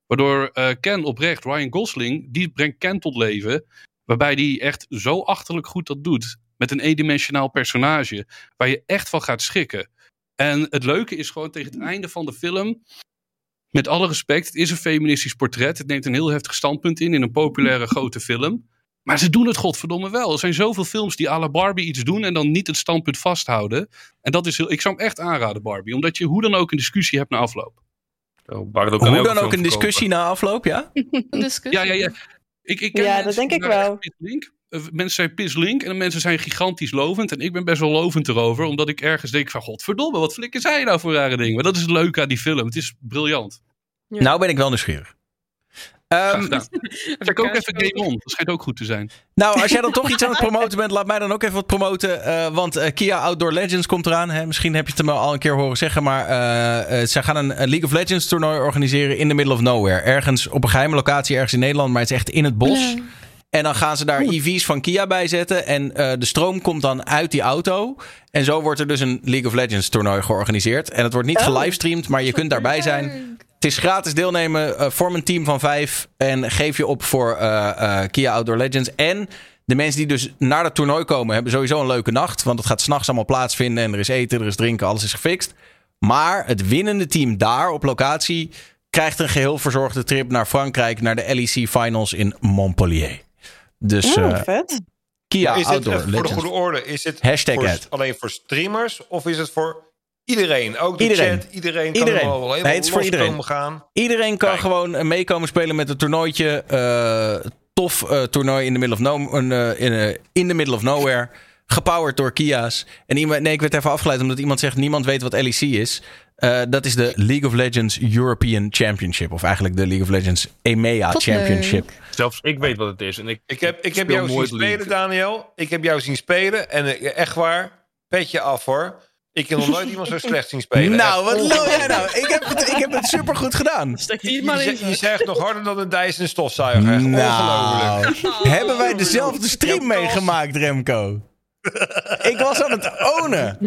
Waardoor uh, Ken oprecht, Ryan Gosling, die brengt Ken tot leven. Waarbij die echt zo achterlijk goed dat doet. Met een eendimensionaal personage. Waar je echt van gaat schikken. En het leuke is gewoon tegen het einde van de film. Met alle respect, het is een feministisch portret. Het neemt een heel heftig standpunt in in een populaire grote film. Maar ze doen het godverdomme wel. Er zijn zoveel films die à la Barbie iets doen en dan niet het standpunt vasthouden. En dat is heel, ik zou hem echt aanraden, Barbie. Omdat je hoe dan ook een discussie hebt na afloop. Oh, Hoe dan ook een discussie na afloop, ja? [laughs] discussie? Ja, ja, ja. Ik, ik ja, dat denk ik wel. Link. Eh, mensen zijn pislink en mensen zijn gigantisch lovend. En ik ben best wel lovend erover, omdat ik ergens denk van... Godverdomme, wat flikken zij nou voor rare dingen? Maar dat is het leuke aan die film. Het is briljant. Ja. Nou ben ik wel nieuwsgierig. Um, [laughs] Check ook even Game On. Dat schijnt ook goed te zijn. Nou, als jij dan [laughs] toch iets aan het promoten bent, laat mij dan ook even wat promoten. Uh, want uh, Kia Outdoor Legends komt eraan. Hè? Misschien heb je het me al een keer horen zeggen. Maar uh, zij gaan een, een, League of Legends toernooi organiseren in the middle of nowhere. Ergens op een geheime locatie, ergens in Nederland. Maar het is echt in het bos. Nee. En dan gaan ze daar EV's van Kia bij zetten. En de stroom komt dan uit die auto. En zo wordt er dus een League of Legends toernooi georganiseerd. En het wordt niet oh. gelivestreamd, maar je kunt daarbij zijn. Het is gratis deelnemen. Uh, vorm een team van vijf. En geef je op voor uh, uh, Kia Outdoor Legends. En de mensen die dus naar dat toernooi komen, hebben sowieso een leuke nacht. Want het gaat s'nachts allemaal plaatsvinden. En er is eten, er is drinken, alles is gefixt. Maar het winnende team daar op locatie krijgt een geheel verzorgde trip naar Frankrijk. Naar de LEC Finals in Montpellier. Dus oh, vet. Kia is Outdoor het, Legends. Voor de goede orde, is het Hashtag voor, het. alleen voor streamers? Of is het voor Iedereen, ook de iedereen. chat, iedereen, iedereen. kan er wel nee, het is voor iedereen. gaan. Iedereen kan Kijk. gewoon meekomen spelen met het toernooitje. Uh, tof uh, toernooi in the middle of, no, uh, in, in the middle of nowhere. Gepowered door Kia's. En iemand, nee, ik werd even afgeleid omdat iemand zegt: niemand weet wat LEC is. Uh, dat is de League of Legends European Championship. Of eigenlijk de League of Legends EMEA Tot Championship. Leuk. Zelfs ik weet wat het is. En ik, ik heb, ik heb jou zien spelen, Daniel. Ik heb jou zien spelen. En echt waar, petje af hoor. Ik heb nog nooit [laughs] iemand zo slecht zien spelen. Nou, Echt wat lul jij nou? Ik heb het, ik heb het supergoed gedaan. [laughs] Die Je, het maar in. je, je zegt nog harder dan een Dyson stofzuiger. Echt Nou, ongelooflijk. hebben wij dezelfde stream meegemaakt, Remco? Ik was aan het ownen.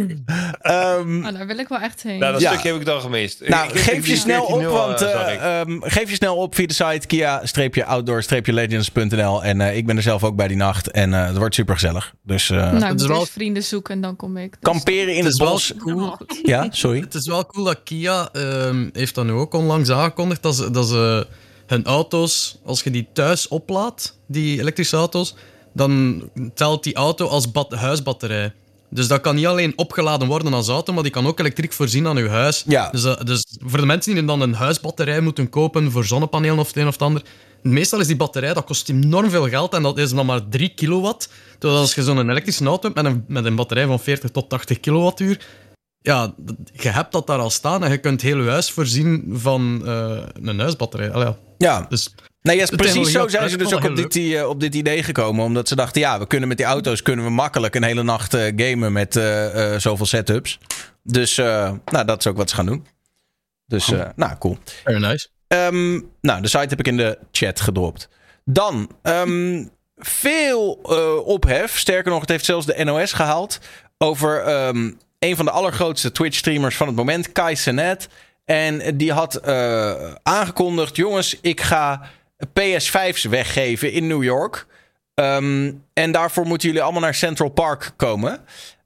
Ehm, Oh, daar wil ik wel echt heen. Nou, dat Ja. stukje heb ik dan gemist. nou, Ik- ik- geef ik- je snel op, 14-0, want eh, eh, ehm, geef je snel op via de site kia-outdoor-legends.nl. En eh, ik ben er zelf ook bij die nacht. En eh, het wordt super gezellig. Dus eh, nou, ik Het moet is wel- vrienden zoeken en dan kom ik. Dus- kamperen in Het bos. cool. Ja, sorry. Het is wel cool dat Kia ehm, heeft dat nu ook onlangs aangekondigd dat ze, dat ze hun auto's, als je die thuis oplaadt, die elektrische auto's, dan telt die auto als huisbatterij. Dus dat kan niet alleen opgeladen worden als auto, maar die kan ook elektriek voorzien aan je huis. Ja. Dus, dat- dus voor de mensen die dan een huisbatterij moeten kopen voor zonnepanelen of het een of het ander, meestal is die batterij, dat kost enorm veel geld en dat is dan maar 3 kilowatt. Terwijl als je zo'n elektrische auto hebt met een, met een batterij van 40 tot 80 kilowattuur, ja, je hebt dat daar al staan en je kunt heel je huis voorzien van eh, een huisbatterij. Allee, ja. Ja, Dus Nee, yes, precies zo zijn ze dus ook op dit, eh, op dit idee gekomen. Omdat ze dachten, ja, we kunnen met die auto's kunnen we makkelijk een hele nacht eh, gamen met eh, zoveel setups. Dus nou, dat is ook wat ze gaan doen. Dus, eh, nou, cool. very nice. Ehm, nou, de site heb ik in de chat gedropt. Dan, ehm, veel ophef. Sterker nog, het heeft zelfs de NOS gehaald. Over ehm, een van de allergrootste Twitch-streamers van het moment, Kai Cenat. En die had aangekondigd: jongens, ik ga PS5's weggeven in New York. Ehm, en daarvoor moeten jullie allemaal naar Central Park komen.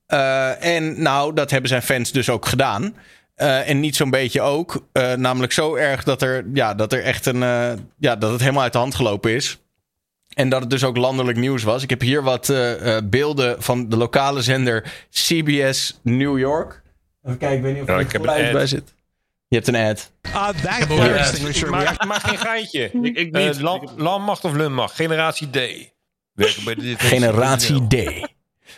Eh, en nou, dat hebben zijn fans dus ook gedaan. Eh, en niet zo'n beetje ook. Eh, namelijk zo erg dat er, ja, dat er echt een. ja, dat het helemaal uit de hand gelopen is. En dat het dus ook landelijk nieuws was. Ik heb hier wat beelden van de lokale zender CBS New York. Even kijken, ik weet niet of Ja, er een geluid ad. bij zit. Je hebt een ad. Uh, een- extinguisher. we Maak, geen geintje. [laughs] Ik, ik Eh, niet. lam, lammacht of lummacht. Generatie D. Werken bij de. [laughs] Generatie D.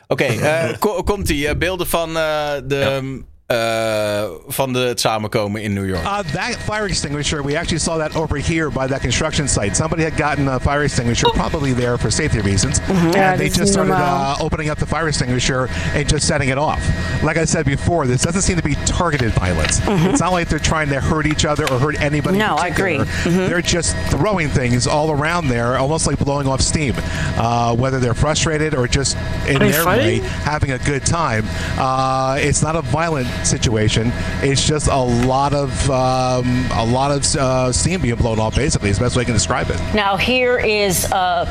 Oké, eh, ko- komt-ie. beelden van, eh, de, eh, van de, het samenkomen in New York. Uh, that fire extinguisher, we actually saw that over here by that construction site. Somebody had gotten a fire extinguisher, probably there for safety reasons, Yeah, and they just started uh, opening up the fire extinguisher and just setting it off. Like I said before, this doesn't seem to be targeted violence. It's not like they're trying to hurt each other or hurt anybody. No, I particular. agree. They're just throwing things all around there, almost like blowing off steam. Uh, whether they're frustrated or just in they their way having a good time. Uh, it's not a violent situation. It's just a lot of um, a lot of uh, steam being blown off. Basically, is the best way I can describe it. Now here is, uh,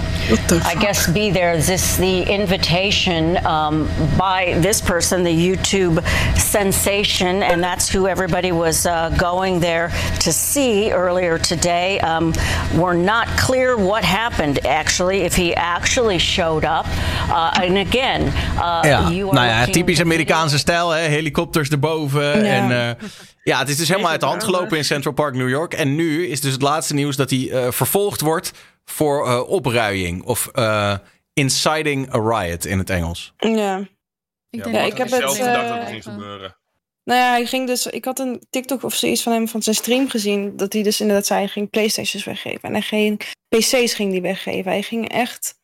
I guess, be there. Is this the invitation um, by this person, the YouTube sensation, and that's who everybody was uh, going there to see earlier today. Um, we're not clear what happened actually, if he actually showed up. Uh, and again, uh, Ja, you are nou ja, looking- typisch Amerikaanse stijl, hè? helikopters erboven. Ja. En, eh, ja, het is dus helemaal uit de hand gelopen in Central Park, New York. En nu is dus het laatste nieuws dat hij eh, vervolgd wordt voor eh, opruiing. Of eh, inciting a riot in het Engels. Ja. Ik denk Ja, ik heb zelf gedacht dat het ging gebeuren. Nou ja, hij ging dus. Ik had een TikTok of zoiets van hem van zijn stream gezien. Dat hij dus inderdaad zei: hij ging PlayStations weggeven. En hij ging PC's ging die weggeven. Hij ging echt.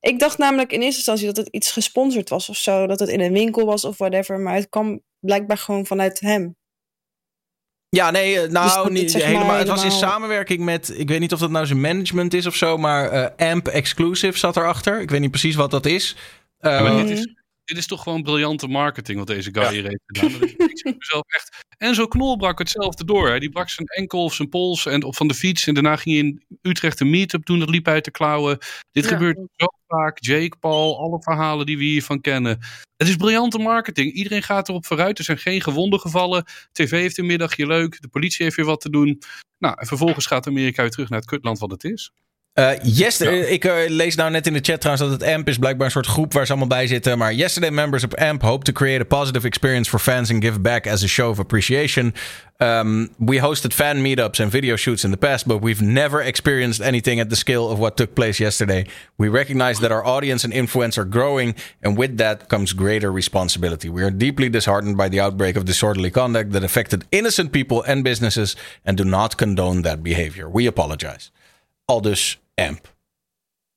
Ik dacht namelijk in eerste instantie dat het iets gesponsord was of zo. Dat het in een winkel was of whatever. Maar het kwam blijkbaar gewoon vanuit hem. Ja, nee, eh, Dus nou, dat niet helemaal. Het was in samenwerking met, ik weet niet of dat nou zijn management is of zo, maar eh, AMP Exclusive zat erachter. Ik weet niet precies wat dat is. Ja, maar dit, is, dit is toch gewoon briljante marketing wat deze guy hier heeft gedaan. Dat is- Ik zie [laughs] mezelf echt. En zo Knol brak hetzelfde door. Hè. Die brak zijn enkel of zijn pols en op van de fiets. En daarna ging hij in Utrecht een meetup doen. Dat liep uit de klauwen. Dit Ja. gebeurt zo vaak. Jake, Paul, alle verhalen die we hiervan kennen. Het is briljante marketing. Iedereen gaat erop vooruit. Er zijn geen gewonden gevallen. TV heeft een middagje leuk. De politie heeft weer wat te doen. Nou, en vervolgens gaat Amerika weer terug naar het kutland wat het is. Eh, yes, eh, ik eh, lees nou net in de chat trouwens dat het AMP is blijkbaar een soort groep waar ze allemaal bij zitten. Maar yesterday members of AMP hope to create a positive experience for fans and give back as a show of appreciation. Um, we hosted fan meetups and video shoots in the past, but we've never experienced anything at the scale of what took place yesterday. We recognize that our audience and influence are growing, and with that comes greater responsibility. We are deeply disheartened by the outbreak of disorderly conduct that affected innocent people and businesses and do not condone that behavior. We apologize. Al dus AMP.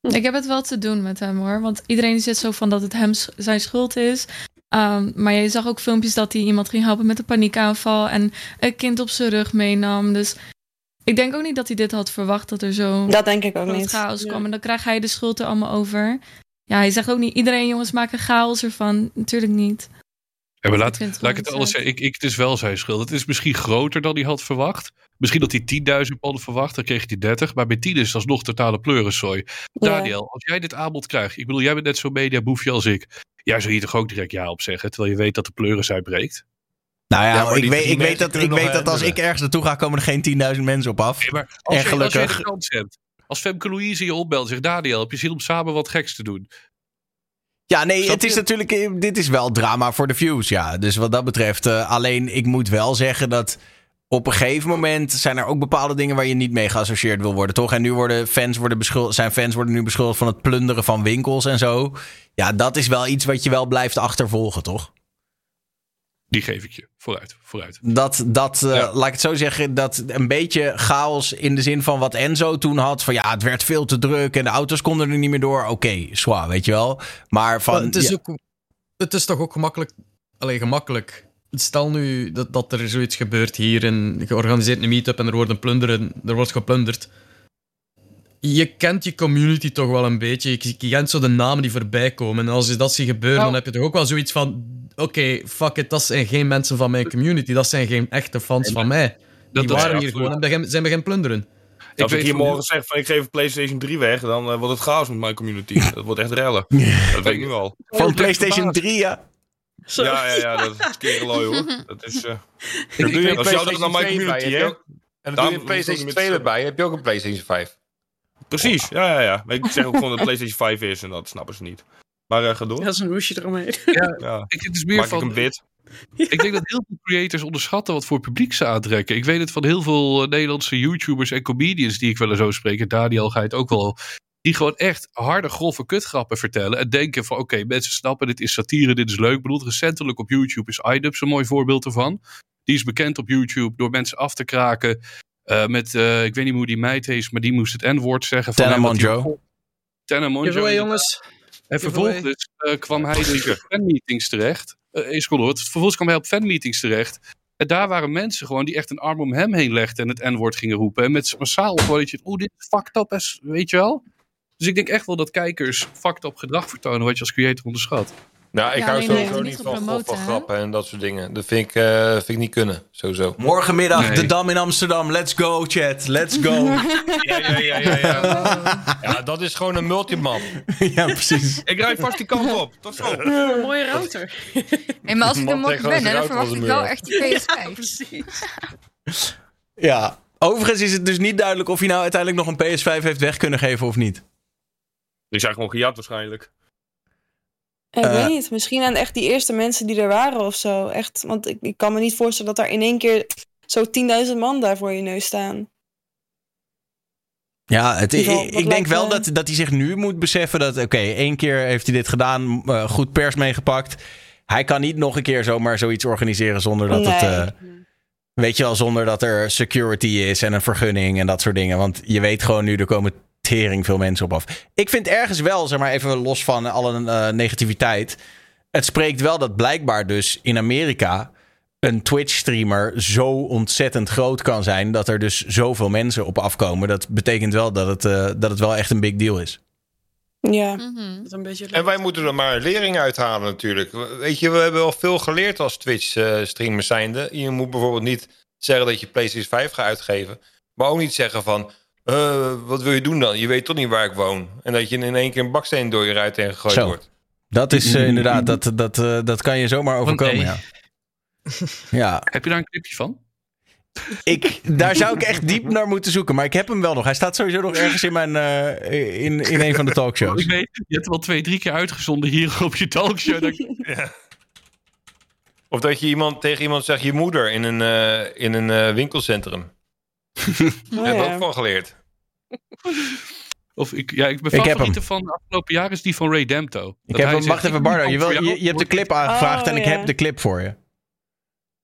Ik heb het wel te doen met hem hoor. Want iedereen zit zo van dat het hem zijn schuld is. Ehm, maar je zag ook filmpjes dat hij iemand ging helpen met een paniekaanval en een kind op zijn rug meenam. Dus ik denk ook niet dat hij dit had verwacht dat er zo Dat denk ik ook niet. chaos Ja. kwam. En dan krijg hij de schuld er allemaal over. Ja, hij zegt ook niet iedereen jongens maken chaos ervan. Natuurlijk niet. Ja, maar laat, laat ik het alles zeggen. Ik, ik, het is wel zijn schuld. Het is misschien groter dan hij had verwacht. Misschien dat hij 10.000 pond verwacht, dan kreeg hij 30. Maar bij 10 is het alsnog totale pleurensooi. Daniel, als jij dit aanbod krijgt. Ik bedoel, jij bent net zo'n mediaboefje als ik. Jij zou hier toch ook direct ja op zeggen. Terwijl je weet dat de pleuris uitbreekt. Nou ja, ik, die weet, ik weet dat, ik weet nog dat als ik ergens naartoe ga, komen er geen 10.000 mensen op af. Als, en je, als je gelukkig. de kans hebt. Als Femke Louise je opbelt zegt... Daniel, heb je zin om samen wat geks te doen? Ja, nee, het is natuurlijk. Dit is wel drama voor de views. Ja, dus wat dat betreft. eh, alleen, ik moet wel zeggen dat. Op een gegeven moment zijn er ook bepaalde dingen waar je niet mee geassocieerd wil worden, toch? En nu worden fans worden beschuldigd, zijn fans worden nu beschuldigd van het plunderen van winkels en zo. Ja, dat is wel iets wat je wel blijft achtervolgen, toch? Die geef ik je. Vooruit, vooruit. Dat, dat eh, laat ik het zo zeggen, dat een beetje chaos in de zin van wat Enzo toen had. Van ja, het werd veel te druk en de auto's konden er niet meer door. Oké, zwaar, weet je wel. Maar van. Maar het, is ja, ook, het is toch ook gemakkelijk. Alleen gemakkelijk. Stel nu dat, dat er zoiets gebeurt hier en georganiseerd een meet-up en er wordt, een plunderen, er wordt geplunderd. Je kent je community toch wel een beetje. Je, je kent zo de namen die voorbij komen. En als je dat ziet gebeuren, Nou. dan heb je toch ook wel zoiets van: oké, fuck it, dat zijn geen mensen van mijn community. Dat zijn geen echte fans van mij. Die dat is waren hier gewoon en begin- zijn beginnen plunderen. Als ik, weet hier van- morgen zeg van ik geef een PlayStation 3 weg, dan eh, wordt het chaos met mijn community. [laughs] Dat wordt echt rellen. [laughs] Dat weet ik nu al. voor een Ik ben PlayStation verbaasd. 3, ja. Zo. Ja, ja, ja, [laughs] dat is kerenlooi hoor. Dat is, eh, Dan doe je Als jou dat naar mijn 2 bij, community, hè? ook- En dan doe je een ik PlayStation niet 2 te erbij, heb je ook een PlayStation 5. precies, ja, ja, ja. Maar ik zeg ook gewoon dat het PlayStation 5 is en dat snappen ze niet. Maar eh ga door. Dat is een hoesje eromheen. Ja. Ik, het is meer Maak ik van, een wit. [laughs] Ik denk dat heel veel creators onderschatten wat voor publiek ze aantrekken. Ik weet het van heel veel eh, Nederlandse YouTubers en comedians die ik wel eens zo spreek. En Daniel ga je het ook wel. Die gewoon echt harde, grove kutgrappen vertellen. En denken van oké, mensen snappen dit is satire, dit is leuk. Ik bedoel, recentelijk op YouTube is iDubbbz een mooi voorbeeld ervan. Die is bekend op YouTube door mensen af te kraken. eh, met, eh, ik weet niet hoe die meid heet, maar die moest het N-woord zeggen. hij- Tenamonjo. Tenamonjo. Giveaway, jongens. En vervolgens eh, kwam hij dus [laughs] op fanmeetings terecht. Seconde hoor. Vervolgens kwam hij op fanmeetings terecht. En daar waren mensen gewoon die echt een arm om hem heen legden en het N-woord gingen roepen. En met massaal gewoon dat je, oeh, dit is fucked up, as, weet je wel? Dus ik denk echt wel dat kijkers fucked up gedrag vertonen wat je als creator onderschat. Nou, ik Ja, hou sowieso niet van hè? grappen en dat soort dingen. Dat vind ik, eh, vind ik niet kunnen, sowieso. Morgenmiddag, Nee. de Dam in Amsterdam. Let's go, chat. Let's go. [laughs] Ja, ja, ja, ja. Ja, ja dat is gewoon een multimap. [laughs] ja, precies. Ik rijd vast die kant op. Tot zo. [laughs] Mooie router. Hey, maar als ik er morgen ben, dan verwacht was ik wel echt die PS5. Precies. Ja. Overigens is het dus niet duidelijk of hij nou uiteindelijk nog een PS5 heeft weg kunnen geven of niet. Die zijn gewoon gejat waarschijnlijk. Ik Eh. weet niet. Misschien aan echt die eerste mensen die er waren of zo. Echt, want ik, ik kan me niet voorstellen dat daar in één keer zo 10.000 man daar voor je neus staan. Ja, het, ik, denk wel me- dat, dat hij zich nu moet beseffen dat... Oké, één keer heeft hij dit gedaan, eh, goed pers meegepakt. Hij kan niet nog een keer zomaar zoiets organiseren zonder dat het... Eh, weet je wel, zonder dat er security is en een vergunning en dat soort dingen. Want je weet gewoon nu, er komen tering veel mensen op af. Ik vind ergens wel, zeg maar even los van alle eh, negativiteit... Het spreekt wel dat blijkbaar dus in Amerika een Twitch-streamer zo ontzettend groot kan zijn dat er dus zoveel mensen op afkomen. Dat betekent wel dat het, eh, dat het wel echt een big deal is. Ja. Dat is een beetje En wij moeten er maar lering uithalen natuurlijk. Weet je, we hebben al veel geleerd als Twitch-streamers zijnde. Je moet bijvoorbeeld niet zeggen dat je PlayStation 5 gaat uitgeven. Maar ook niet zeggen van, eh, wat wil je doen dan? Je weet toch niet waar ik woon. En dat je in één keer een baksteen door je ruit heen gegooid Zo. wordt. Dat is eh, inderdaad, dat, dat, eh, dat kan je zomaar overkomen. nee. Ja. [laughs] ja, Heb je daar een clipje van? ik, daar zou ik echt diep naar moeten zoeken. Maar ik heb hem wel nog. Hij staat sowieso nog ergens in, mijn, eh, in, in een van de talkshows. Ik weet, je hebt hem al twee, drie keer uitgezonden hier [laughs] op je talkshow. Dat ik- Of dat je iemand, tegen iemand zegt je moeder in een, eh, in een winkelcentrum. [laughs] Oh, Daar heb ik ja. ook van geleerd. Of ik, ja, ik ben Ik heb favoriete van de afgelopen jaar is die van Ray Demto. Ik Dat heb zegt, wacht even, ik Bardo. Je, wil, je, je hebt de clip aangevraagd Oh, en ik ja. heb de clip voor je.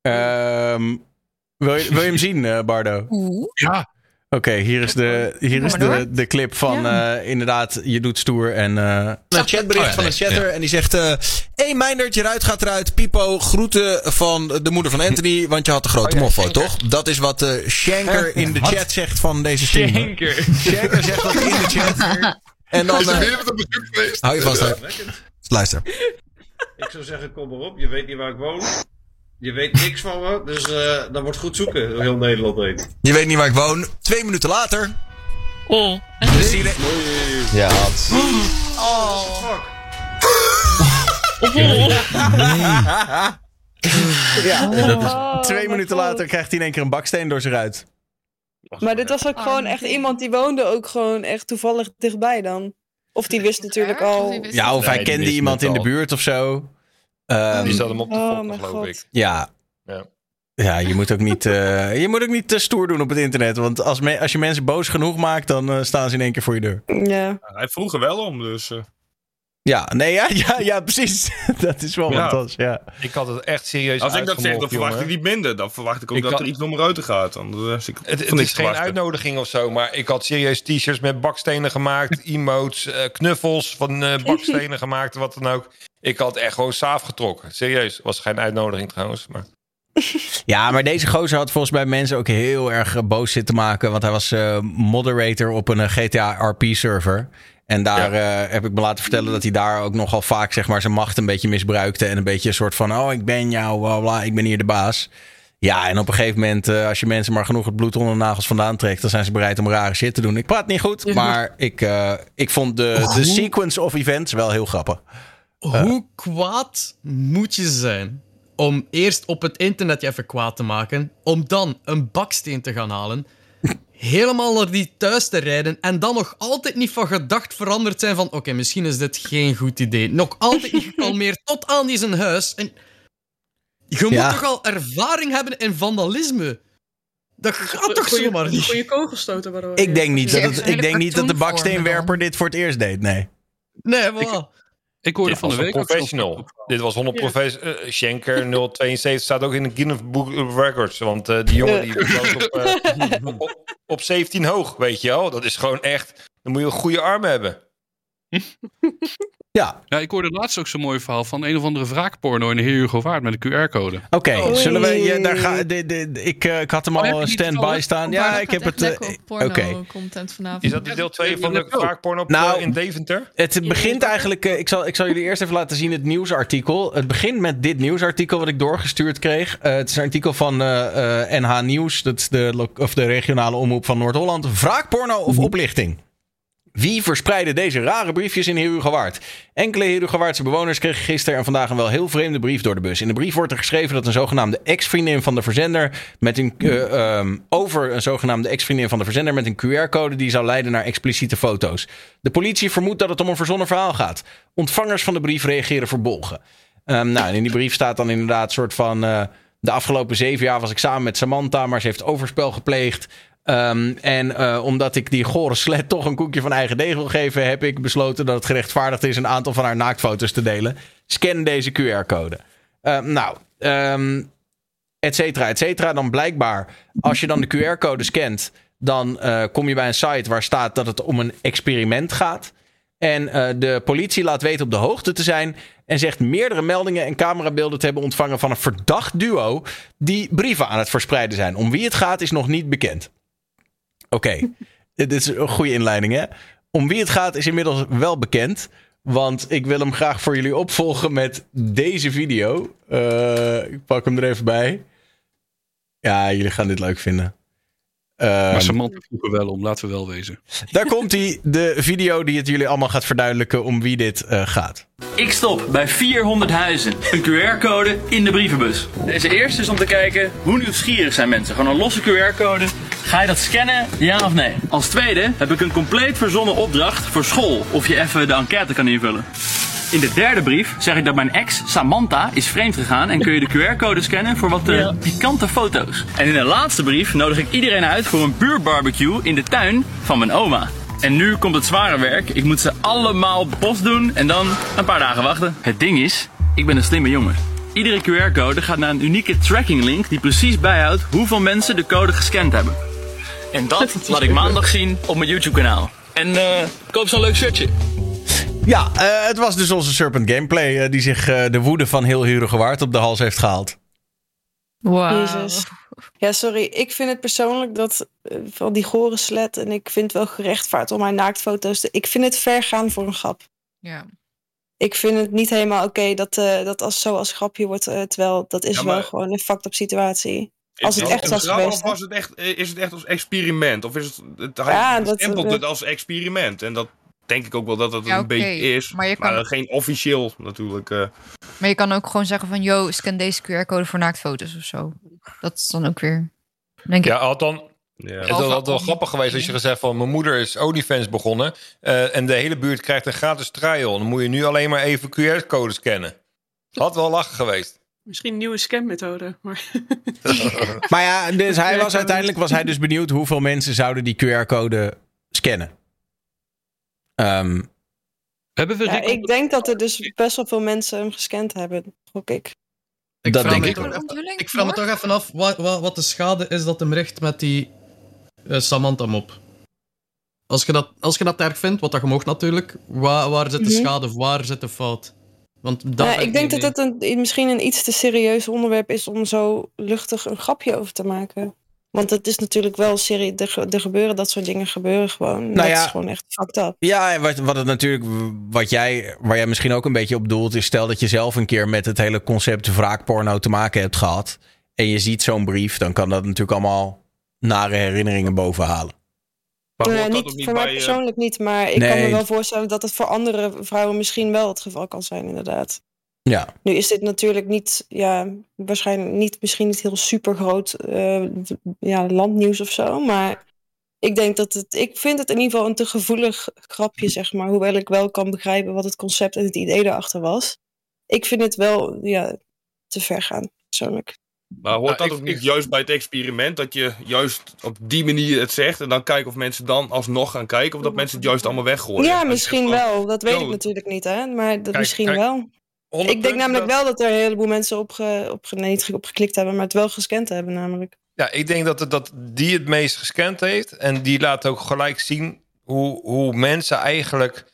Ehm, wil, je wil je hem zien, eh, Bardo? Ja, Oké, hier is, de, hier is de, de clip van eh, inderdaad, je doet stoer en... eh een chatbericht Oh ja, van een chatter en die zegt... eh hey Meindert, je ruit gaat eruit. Pipo, groeten van de moeder van Anthony, want je had de grote Oh ja, moffo, toch? Dat is wat eh Shanker in de Wat? chat zegt van deze stream. Schenker. Shanker zegt dat in de chat. [laughs] En dan... Is er weer wat op bezoek geweest? hou je vast, hè. Luister. Ik zou zeggen, kom maar op. Je weet niet waar ik woon. Je weet niks van me. Dus eh dan wordt goed zoeken door heel Nederland heen. Je weet niet waar ik woon. Twee minuten later. Oh. Ja, Oh, fuck. [laughs] Ja, dat is- twee minuten later krijgt hij in één keer een baksteen door zijn ruit. Maar dit was ook gewoon echt iemand die woonde ook gewoon echt toevallig dichtbij dan. Of die wist natuurlijk al. Ja, of hij kende iemand in de buurt of zo. Ehm, Die zat hem op de Oh, mijn geloof God. ik. Ja. Ja. Ja, je moet ook niet, eh, je moet ook niet te stoer doen op het internet. Want als, me- als je mensen boos genoeg maakt, dan eh, staan ze in één keer voor je deur. Ja. Hij vroeg er wel om, dus... eh, Ja, nee, ja, ja, ja precies. [laughs] dat is wel Ja. wat was, ja. Ik had het echt serieus Als ik dat zeg, dan verwacht ik niet minder. Dan verwacht ik ook Ik dat kan- er iets door me ruiten gaat. Dan eh, ik Het, het is geen uitnodiging of zo, maar ik had serieus t-shirts met bakstenen gemaakt, [laughs] emotes, eh, knuffels van eh, bakstenen gemaakt, wat dan ook. Ik had echt gewoon saaf getrokken. Serieus, was geen uitnodiging trouwens. Maar... [laughs] Ja, maar deze gozer had volgens mij mensen ook heel erg boos zitten maken. Want hij was eh, moderator op een GTA RP-server. En daar eh, heb ik me laten vertellen dat hij daar ook nogal vaak zeg maar, zijn macht een beetje misbruikte. En een beetje een soort van: oh, ik ben jou, bla bla, ik ben hier de baas. Ja, en op een gegeven moment, eh, als je mensen maar genoeg het bloed onder de nagels vandaan trekt, dan zijn ze bereid om rare shit te doen. Ik praat niet goed, maar ik, eh, ik vond de, de sequence of events wel heel grappig. Hoe kwaad moet je zijn om eerst op het internet je even kwaad te maken, om dan een baksteen te gaan halen, helemaal naar die thuis te rijden en dan nog altijd niet van gedacht veranderd zijn van oké, misschien is dit geen goed idee. Nog altijd niet gekalmeerd tot aan die zijn huis. En je moet Ja. toch al ervaring hebben in vandalisme? Dat gaat toch Goeie- zomaar niet? Goeie kogelstoten Ik denk niet dat, het, ik denk niet dat de baksteenwerper dit voor het eerst deed, nee. Nee, voilà. Ik hoorde van de week professional. Dit was 100 Ja. professional. eh, Schenker 072 staat ook in de Guinness Book of Records. Want eh, die jongen die was op, eh, [laughs] op, op, op 17 hoog, weet je wel. Dat is gewoon echt... Dan moet je een goede arm hebben. [laughs] Ja. Ja, ik hoorde laatst ook zo'n mooi verhaal van een of andere wraakporno in de Heer Hugo Waard met een QR-code. Oké, zullen we... Ja, daar ga, de, de, ik, eh, ik had hem Oh, al stand-by staan. Ja, ik heb het... eh, Oké. content vanavond. Is dat de deel 2 van de ook. wraakporno Nou, eh, in Deventer? Het begint eigenlijk... ik, zal, ik zal jullie eerst even laten zien het nieuwsartikel. Het begint met dit nieuwsartikel wat ik doorgestuurd kreeg. Eh, het is een artikel van eh, eh, NH Nieuws. Dat is de, of de regionale omroep van Noord-Holland. Wraakporno of oplichting? Wie verspreidde deze rare briefjes in Herugewaard? Enkele Herugewaardse bewoners kregen gisteren en vandaag een wel heel vreemde brief door de bus. In de brief wordt er geschreven dat een zogenaamde ex-vriendin van de verzender met een, eh, ehm, over een zogenaamde ex-vriendin van de verzender met een QR-code die zou leiden naar expliciete foto's. De politie vermoedt dat het om een verzonnen verhaal gaat. Ontvangers van de brief reageren verbolgen. Ehm, nou, en in die brief staat dan inderdaad een soort van. eh, de afgelopen zeven jaar was ik samen met Samantha, maar ze heeft overspel gepleegd. Ehm, en eh, omdat ik die gore slet toch een koekje van eigen deeg wil geven, heb ik besloten dat het gerechtvaardigd is een aantal van haar naaktfoto's te delen. Scan deze QR-code. Ehm, nou, ehm et cetera, et cetera. Dan blijkbaar, als je dan de QR-code scant, dan eh, kom je bij een site waar staat dat het om een experiment gaat. En eh, de politie laat weten op de hoogte te zijn. En zegt meerdere meldingen en camerabeelden te hebben ontvangen van een verdacht duo. die brieven aan het verspreiden zijn. Om wie het gaat is nog niet bekend. Oké, dit is een goede inleiding hè. Om wie het gaat is inmiddels wel bekend. Want ik wil hem graag voor jullie opvolgen met deze video. Eh, ik pak hem er even bij. Ja, jullie gaan dit leuk vinden. maar Ehm, Samantha vroeg er wel om, laten we wel wezen. daar komt hij, de video die het jullie allemaal gaat verduidelijken om wie dit eh, gaat. Ik stop bij 400 huizen. Een QR-code in de brievenbus. Deze eerste is om te kijken hoe nieuwsgierig zijn mensen. Gewoon een losse QR-code. Ga je dat scannen, ja of nee? Als tweede heb ik een compleet verzonnen opdracht voor school. Of je even de enquête kan invullen. In de derde brief zeg ik dat mijn ex, Samantha, is vreemd gegaan en kun je de QR-code scannen voor wat eh, pikante foto's. En in de laatste brief nodig ik iedereen uit voor een buurbarbecue in de tuin van mijn oma. En nu komt het zware werk. Ik moet ze allemaal post doen en dan een paar dagen wachten. Het ding is, ik ben een slimme jongen. Iedere QR-code gaat naar een unieke tracking link die precies bijhoudt hoeveel mensen de code gescand hebben. En dat laat ik maandag zien op mijn YouTube kanaal. En eh, koop zo'n leuk shirtje. Ja, eh, het was dus onze Serpent Gameplay eh, die zich de woede van heel Hurige Waard op de hals heeft gehaald. Wow. Jezus. Ja, sorry. Ik vind het persoonlijk dat eh, van die gore slet en ik vind het wel gerechtvaardigd om haar naaktfoto's te... Ik vind het ver gaan voor een grap. Ja. Ik vind het niet helemaal oké dat, eh, dat als zo als grapje wordt, eh, terwijl dat is Ja, maar- wel gewoon een fucked up situatie. Als het echt was geweest. Of was het echt, eh, is het echt als experiment? Of is het, het hij Ja, dat- stempelt dat- het als experiment? En dat denk ik ook wel dat het Ja, een beetje is. maar je kan- geen officieel natuurlijk. eh. Maar je kan ook gewoon zeggen van... Yo, scan deze QR-code voor naaktfoto's of zo. Dat is dan ook weer... Denk ik. Ja, had dan. Ja. Het is wel, wel grappig geweest als je gezegd van mijn moeder is OnlyFans begonnen eh, en de hele buurt krijgt een gratis trial. Dan moet je nu alleen maar even QR-code scannen. Had wel lachen geweest. Misschien een nieuwe scammethode. Maar [laughs] Maar ja, dus hij was uiteindelijk was hij dus benieuwd hoeveel mensen zouden die QR-code scannen. Ehm, Hebben we Ja, ik denk dat er dus best wel veel mensen hem gescand hebben. Gok ik. Ik Dat denk me ik even- Ik vraag me toch even af wat, wat, wat de schade is dat hem richt met die eh, Samantha mop. Als je, dat, als je dat erg vindt, wat dat je mocht natuurlijk, waar, waar zit de Mhm. schade of waar zit de fout? Want dat ik denk dat het een, misschien een iets te serieus onderwerp is om zo luchtig een grapje over te maken. Want het is natuurlijk wel serieus. Er, ge- er gebeuren dat soort dingen gebeuren gewoon. Nou dat ja. is gewoon echt fucked up. ja, en wat, wat het natuurlijk, wat jij, waar jij misschien ook een beetje op doelt, is stel dat je zelf een keer met het hele concept wraakporno te maken hebt gehad. En je ziet zo'n brief, dan kan dat natuurlijk allemaal nare herinneringen bovenhalen. Maar hoort dat niet, niet voor mij eh, persoonlijk niet, maar ik kan Nee. me wel voorstellen dat het voor andere vrouwen misschien wel het geval kan zijn, inderdaad. Ja. Nu is dit natuurlijk niet, ja, waarschijnlijk niet, misschien niet heel super groot ja, landnieuws of zo, maar ik denk dat het, ik vind het in ieder geval een te gevoelig grapje, zeg maar, hoewel ik wel kan begrijpen wat het concept en het idee erachter was. Ik vind het wel, ja, te ver gaan, persoonlijk. Maar hoort Nou, dat ik- ook niet ik- juist bij het experiment? Dat je juist op die manier het zegt en dan kijken of mensen dan alsnog gaan kijken of dat mensen het juist allemaal weggooien? ja, misschien wel, dat weet yo, ik natuurlijk niet, hè, maar dat Kijk, misschien kijk, wel. 100 Ik denk namelijk dat- wel dat er een heleboel mensen op, ge, op, niet op geklikt hebben, maar het wel gescand hebben namelijk. Ja, ik denk dat, het, dat die het meest gescand heeft. En die laat ook gelijk zien hoe, hoe mensen eigenlijk.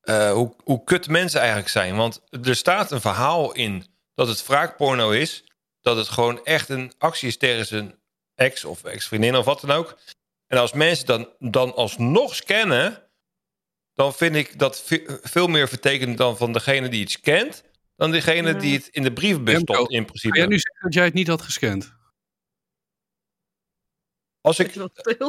eh, hoe, hoe kut mensen eigenlijk zijn. Want er staat een verhaal in dat het wraakporno is. Dat het gewoon echt een actie is tegen zijn ex of ex-vriendin of wat dan ook. En als mensen dan, dan alsnog scannen. Dan vind ik dat ve- veel meer vertekend dan van degene die het scant. dan degene Ja. die het in de brievenbus stopt, in principe. jij nu zeggen dat jij het niet had gescand? Als ik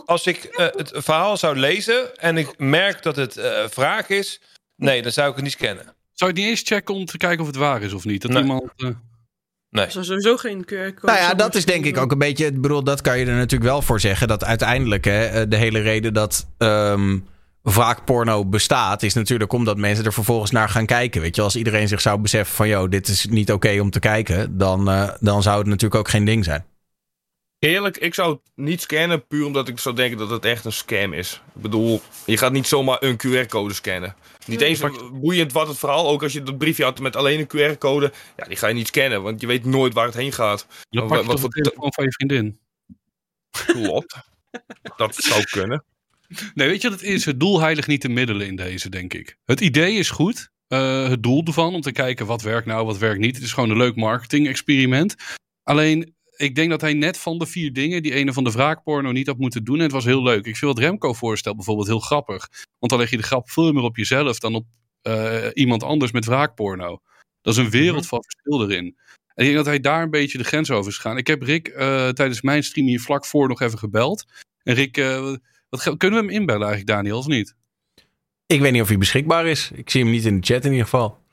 als ik eh, het verhaal zou lezen en ik merk dat het eh wraak is, nee, dan zou ik het niet scannen. Zou je niet eens checken om te kijken of het waar is of niet? Dat Nee. iemand... eh, Nee. Sowieso geen QR-code. Nou ja, dat is denk ik ook een beetje. Ik bedoel, dat kan je er natuurlijk wel voor zeggen. Dat uiteindelijk hè, de hele reden dat ehm wraakporno bestaat. is natuurlijk omdat mensen er vervolgens naar gaan kijken. Weet je, als iedereen zich zou beseffen van. joh, dit is niet oké om te kijken. Dan, eh, dan zou het natuurlijk ook geen ding zijn. Eerlijk, ik zou het niet scannen puur omdat ik zou denken dat het echt een scam is. Ik bedoel, je gaat niet zomaar een QR-code scannen. Niet eens boeiend wat het verhaal, ook als je dat briefje had met alleen een QR-code. Ja, die ga je niet scannen, want je weet nooit waar het heen gaat. Wat- je wat voor de telefoon van je vriendin. Klopt. dat zou kunnen. Nee, weet je wat het is? Het doel heiligt niet de middelen in deze, denk ik. Het idee is goed. eh, het doel ervan, om te kijken wat werkt nou, wat werkt niet. Het is gewoon een leuk marketing-experiment. Alleen, ik denk dat hij net van de vier dingen die ene van de wraakporno niet had moeten doen. En het was heel leuk. Ik vind wat Remco voorstelt bijvoorbeeld heel grappig. Want dan leg je de grap veel meer op jezelf dan op eh, iemand anders met wraakporno. Dat is een wereld van verschil erin. En ik denk dat hij daar een beetje de grens over is gegaan. Ik heb Rick eh, tijdens mijn stream hier vlak voor nog even gebeld. En Rick, wat, kunnen we hem inbellen eigenlijk, Daniel, of niet? Ik weet niet of hij beschikbaar is. Ik zie hem niet in de chat in ieder geval.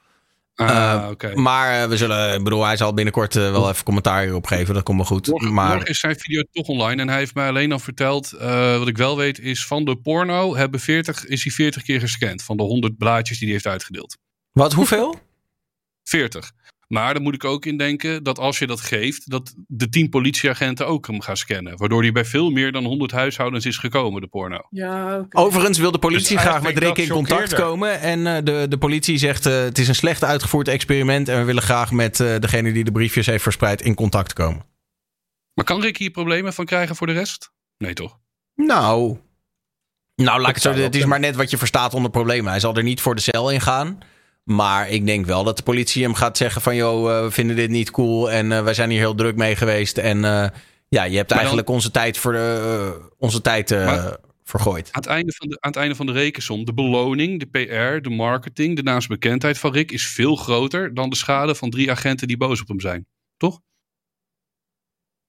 Ah, oké. Maar eh, we zullen, ik bedoel, hij zal binnenkort eh, wel even commentaar hierop geven. Dat komt wel goed. Morgen, maar morgen is zijn video toch online en hij heeft mij alleen dan verteld, wat ik wel weet, is van de porno hebben 40, is hij 40 keer gescand. Van de 100 blaadjes die hij heeft uitgedeeld. wat, hoeveel? [laughs] 40. Maar dan moet ik ook indenken dat als je dat geeft, dat de 10 politieagenten ook hem gaan scannen. Waardoor hij bij veel meer dan 100 huishoudens is gekomen, de porno. Ja, oké. Overigens wil de politie Dus graag met Rick in contact komen. En eh, de, de politie zegt eh, het is een slecht uitgevoerd experiment. En we willen graag met eh, degene die de briefjes heeft verspreid in contact komen. Maar kan Rick hier problemen van krijgen voor de rest? Nee, toch? Nou, nou laat ik het zo Het is maar net wat je verstaat onder problemen. Hij zal er niet voor de cel in gaan. Maar ik denk wel dat de politie hem gaat zeggen van... joh, eh, we vinden dit niet cool en eh, wij zijn hier heel druk mee geweest. En eh, ja, je hebt dan- eigenlijk onze tijd, voor de, onze tijd eh, Maar- vergooid. Aan het, einde van de, aan het einde van de rekensom, de beloning, de PR, de marketing, de naamsbekendheid van Rick is veel groter dan de schade van drie agenten die boos op hem zijn. Toch?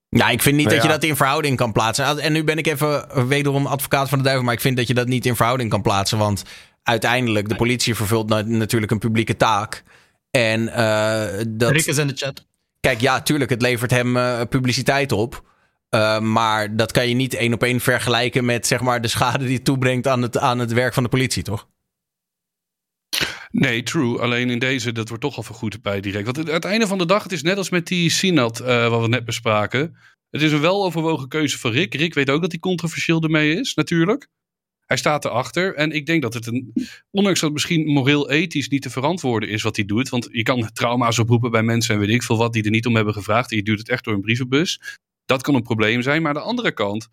Ja, ik vind niet Nou dat je dat in verhouding kan plaatsen. En nu ben ik even wederom advocaat van de duivel, maar ik vind dat je dat niet in verhouding kan plaatsen. Want uiteindelijk, de politie vervult na- natuurlijk een publieke taak. En eh, dat. Rick is in de chat. Kijk, ja, tuurlijk, het levert hem eh, publiciteit op. Eh, maar dat kan je niet één op één vergelijken met zeg maar, de schade die het toebrengt aan het, aan het werk van de politie, toch? Nee, true. Alleen in deze, dat wordt toch al vergoed bij direct. Want aan het einde van de dag, het is net als met die Sinat, eh, wat we net bespraken. Het is een weloverwogen keuze van Rick. Rick weet ook dat hij controversieel ermee is, natuurlijk. Hij staat erachter. En ik denk dat het een, ondanks dat het misschien moreel-ethisch niet te verantwoorden is wat hij doet. Want je kan trauma's oproepen bij mensen en weet ik veel wat, die er niet om hebben gevraagd. En je duwt het echt door een brievenbus. Dat kan een probleem zijn. Maar aan de andere kant,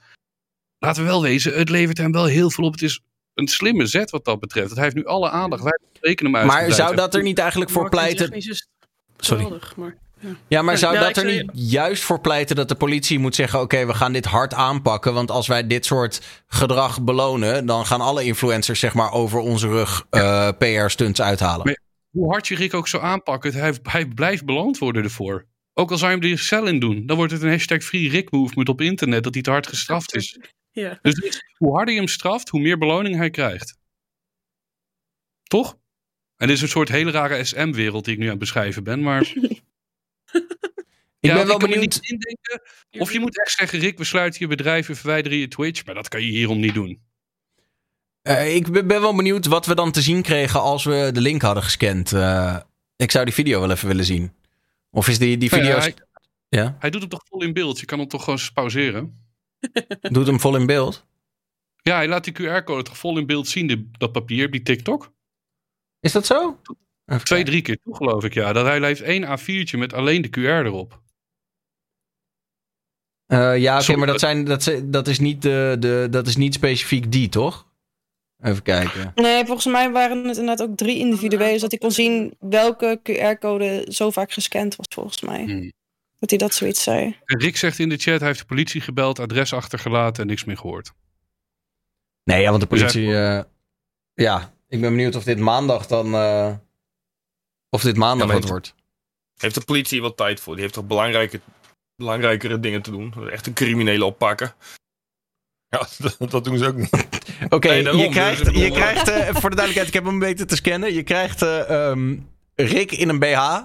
laten we wel wezen, het levert hem wel heel veel op. Het is een slimme zet wat dat betreft. Hij heeft nu alle aandacht. Wij rekenen hem Maar uitgebreid. zou dat er niet eigenlijk voor pleiten. Sorry. geweldig, maar, ja. Maar zou Ja, dat er niet juist voor pleiten dat de politie moet zeggen: oké, we gaan dit hard aanpakken. Want als wij dit soort gedrag belonen, dan gaan alle influencers zeg maar over onze rug eh, PR-stunts uithalen. Maar hoe hard je Rick ook zou aanpakken, hij, hij blijft beloond worden ervoor. Ook al zou je hem er cel in doen, dan wordt het een hashtag Free Rick movement op internet dat hij te hard gestraft is. Ja. Dus hoe harder je hem straft, hoe meer beloning hij krijgt. Toch? En dit is een soort hele rare SM-wereld die ik nu aan het beschrijven ben, maar... [laughs] Ik Ja, ben wel kan me benieuwd. niet indenken. Of je moet echt zeggen, Rick, we sluiten je bedrijf en verwijderen je Twitch. Maar dat kan je hierom niet doen. Eh, ik ben wel benieuwd wat we dan te zien kregen als we de link hadden gescand. Eh, ik zou die video wel even willen zien. Of is die, die Nou ja, video. hij, Ja, hij doet hem toch vol in beeld. Je kan hem toch gewoon pauzeren. [laughs] doet hem vol in beeld. Ja, hij laat die QR-code toch vol in beeld zien, die- dat papier, die TikTok. Is dat zo? Twee, drie keer toe, geloof ik, ja. Dat hij heeft één A4'tje met alleen de QR erop. Eh, ja, oké, maar dat, zijn, dat, dat, is niet de, de, dat is niet specifiek die, toch? Even kijken. Nee, volgens mij waren het inderdaad ook drie individuele, zodat hij kon zien welke QR-code zo vaak gescand was, volgens mij. Hmm. Dat hij dat zoiets zei. En Rick zegt in de chat, hij heeft de politie gebeld, adres achtergelaten en niks meer gehoord. Nee, ja, want de Dus hij- politie. eh, ja, ik ben benieuwd of dit maandag dan. eh, of dit maandag Ja, wat wordt. Heeft de politie hier wel tijd voor? Die heeft toch belangrijke, belangrijkere dingen te doen? Echt een criminele oppakken. Ja, [laughs] dat, dat doen ze ook niet. Oké, Nee, je Dus krijgt, je krijgt eh, voor de duidelijkheid, ik heb hem weten te scannen. Je krijgt eh, ehm, Rick in een BH.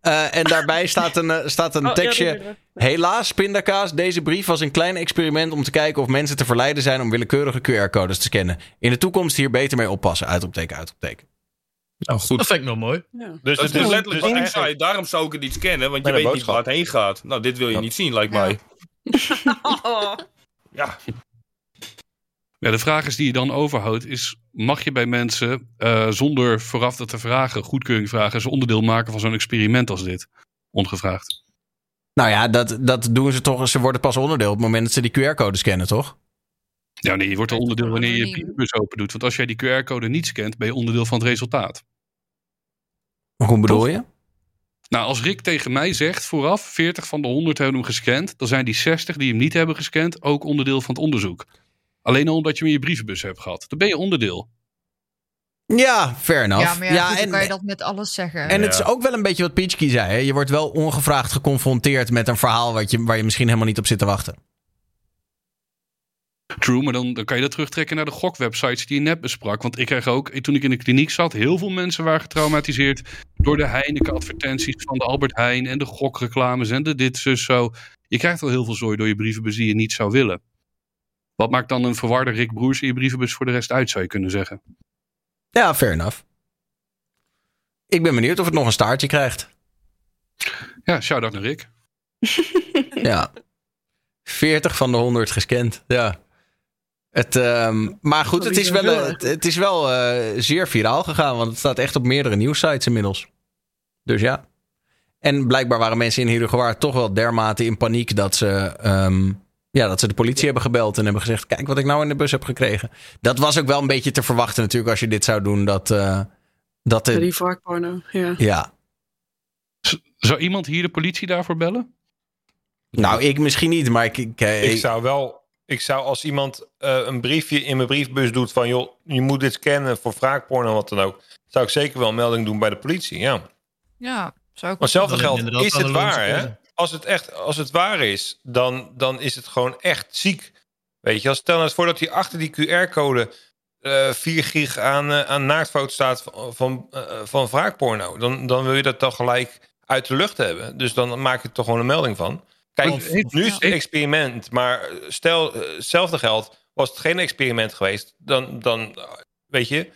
eh, en daarbij staat een, eh, staat een Oh, ja, tekstje. Helaas, pindakaas, deze brief was een klein experiment om te kijken of mensen te verleiden zijn om willekeurige QR-codes te scannen. In de toekomst hier beter mee oppassen. Uitopteken, uitopteken. Nou, goed. Dat vind ik nog mooi. Ja. Dus het is letterlijk dus wat ik eigenlijk- zei. Daarom zou ik het niet scannen, want je Met weet niet waar het heen gaat. Nou, dit wil je niet zien, lijkt mij. [laughs] Ja, Ja, de vraag is die je dan overhoudt is, mag je bij mensen eh, zonder vooraf dat te vragen, goedkeuring vragen, ze onderdeel maken van zo'n experiment als dit? Ongevraagd. Nou ja, dat, dat doen ze toch. Ze worden pas onderdeel op het moment dat ze die QR-code scannen, toch? Ja, nee, je wordt er onderdeel wanneer je je brievenbus open doet. Want als jij die QR-code niet scant, ben je onderdeel van het resultaat. Hoe bedoel je? Nou, als Rick tegen mij zegt vooraf, 40 van de 100 hebben hem gescand, dan zijn die 60 die hem niet hebben gescand ook onderdeel van het onderzoek. Alleen al omdat je hem in je brievenbus hebt gehad. Dan ben je onderdeel. Ja, fair enough. Ja, maar ja, goed, dan en, kan je dat met alles zeggen. en het is ook wel een beetje wat Peachkey zei. Hè? Je wordt wel ongevraagd geconfronteerd met een verhaal wat je, waar je misschien helemaal niet op zit te wachten. True, maar dan, dan kan je dat terugtrekken naar de gokwebsites die je net besprak. Want ik kreeg ook, toen ik in de kliniek zat, heel veel mensen waren getraumatiseerd door de Heineken-advertenties van de Albert Heijn en de gokreclames en de dit, zus, zo. Je krijgt al heel veel zooi door je brievenbus die je niet zou willen. Wat maakt dan een verwarde Rick Broers in je brievenbus voor de rest uit, zou je kunnen zeggen. Ja, fair enough. Ik ben benieuwd of het nog een staartje krijgt. Ja, shout-out naar Rick. [laughs] Ja. 40 van de 100 gescand. Ja. Het, ehm, maar goed, het is wel, eh, het, het is wel eh, zeer viraal gegaan. Want het staat echt op meerdere nieuwssites inmiddels. Dus ja. En blijkbaar waren mensen in Heerhugowaard toch wel dermate in paniek dat ze ehm, Ja, dat ze de politie hebben gebeld en hebben gezegd: Kijk wat ik nou in de bus heb gekregen. Dat was ook wel een beetje te verwachten, natuurlijk, als je dit zou doen. Dat, eh, dat Ja, het, die varkporno, ja. ja. Zou iemand hier de politie daarvoor bellen? Nou, ik misschien niet, maar ik. Ik, eh, Ik zou wel, ik zou als iemand eh, een briefje in mijn briefbus doet van joh, je moet dit scannen voor wraakporno en wat dan ook, zou ik zeker wel een melding doen bij de politie. Ja. Ja, zou ik Maar hetzelfde geldt, is het waar, hè? Als het echt, als het waar is, dan, dan is het gewoon echt ziek. Weet je, als stel nou eens voor dat hij achter die QR-code eh 4 gig aan, eh, aan naaktfoto staat van, van, van wraakporno, dan, dan wil je dat toch gelijk uit de lucht hebben. Dus dan maak je er toch gewoon een melding van. Kijk, heeft- nu is het een experiment, maar stel, eh, hetzelfde geldt, was het geen experiment geweest, dan, dan eh, weet je,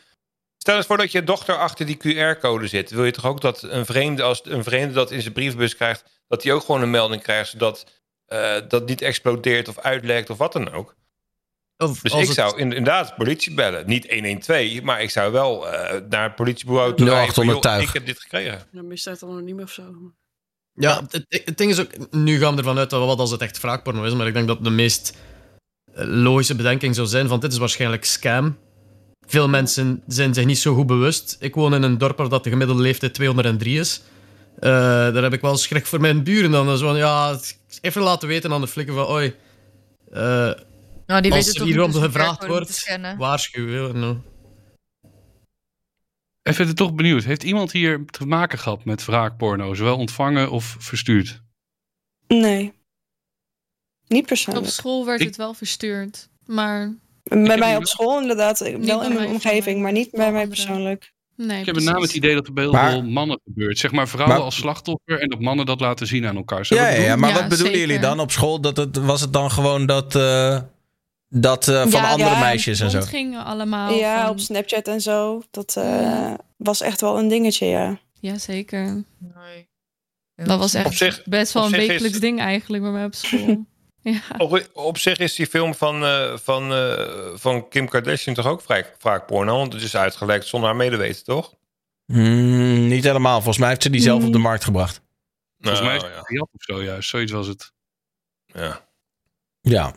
Stel eens voor dat je dochter achter die QR-code zit. Wil je toch ook dat een vreemde, als een vreemde dat in zijn brievenbus krijgt, dat hij ook gewoon een melding krijgt, zodat eh, dat niet explodeert of uitlekt of wat dan ook. Of Dus als ik het- zou in- inderdaad politie bellen. Niet 112, maar ik zou wel eh, naar het politiebureau toe rijden van, 0800 joh. Ik heb dit gekregen. Ja, misdaad anoniem of zo. Ja, het, het ding is ook, nu gaan we ervan uit dat wat als het echt wraakporno is, maar ik denk dat de meest eh, logische bedenking zou zijn van dit is waarschijnlijk scam. Veel mensen zijn zich niet zo goed bewust. Ik woon in een dorp waar dat de gemiddelde leeftijd 203 is. Eh, daar heb ik wel schrik voor mijn buren dan. Dus van, ja, even laten weten aan de flikken van, oi, eh, Nou, die als er hierom gevraagd wordt, scannen. waarschuw. Nou. Even er toch benieuwd. Heeft iemand hier te maken gehad met wraakporno? Zowel ontvangen of verstuurd? Nee. Niet Op persoonlijk. school werd Ik- het wel verstuurd. Maar Bij mij op school inderdaad. Wel bij in mij, mijn omgeving, maar niet bij mij persoonlijk. nee, Ik heb met name het idee dat er bij heel Maar- veel mannen gebeurt. Zeg maar vrouwen Maar- als slachtoffer en dat mannen dat laten zien aan elkaar. Zou Ja, ja, maar Ja, wat bedoelen zeker. jullie dan op school? Dat het, was het dan gewoon dat, eh, dat eh, van Ja, andere ja, meisjes en zo? Het gingen allemaal. ja, van- op Snapchat en zo. Dat eh, Ja. was echt wel een dingetje, ja. Ja, zeker. Nee. Dat was echt zich- best wel een is- wekelijks ding eigenlijk bij mij op school. [laughs] ja. Op, op zich is die film van, eh, van, eh, van Kim Kardashian toch ook vrij, vaak porno? Want het is uitgelekt zonder haar medeweten, toch? Hmm, niet helemaal. Volgens mij heeft ze die zelf op de Hmm. markt gebracht. Volgens mij is Nou, het of zo juist. Zoiets was het. ja. ja.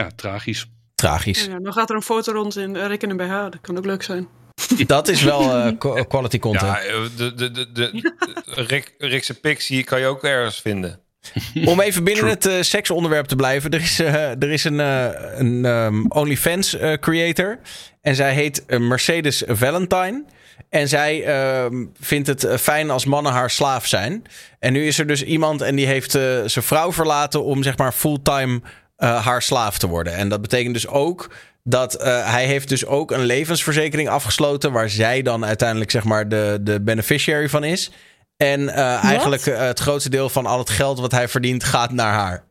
Ja, tragisch. tragisch. Ja, dan gaat er een foto rond in uh, Rick en een BH. Dat kan ook leuk zijn. [laughs] Dat is wel eh, qu- [laughs] quality content. Ja, eh, de, de, de, de, Rick, Rickse Pixie kan je ook ergens vinden. [laughs] Om even binnen het eh, seksonderwerp te blijven. Er is, eh, er is een, eh, een ehm, OnlyFans eh, creator. En zij heet eh, Mercedes Valentine. En zij ehm, vindt het eh, fijn als mannen haar slaaf zijn. En nu is er dus iemand en die heeft eh, zijn vrouw verlaten om zeg maar fulltime eh, haar slaaf te worden. En dat betekent dus ook dat eh, hij heeft dus ook een levensverzekering afgesloten... waar zij dan uiteindelijk zeg maar de, de beneficiary van is. En eh, eigenlijk het grootste deel van al het geld wat hij verdient gaat naar haar.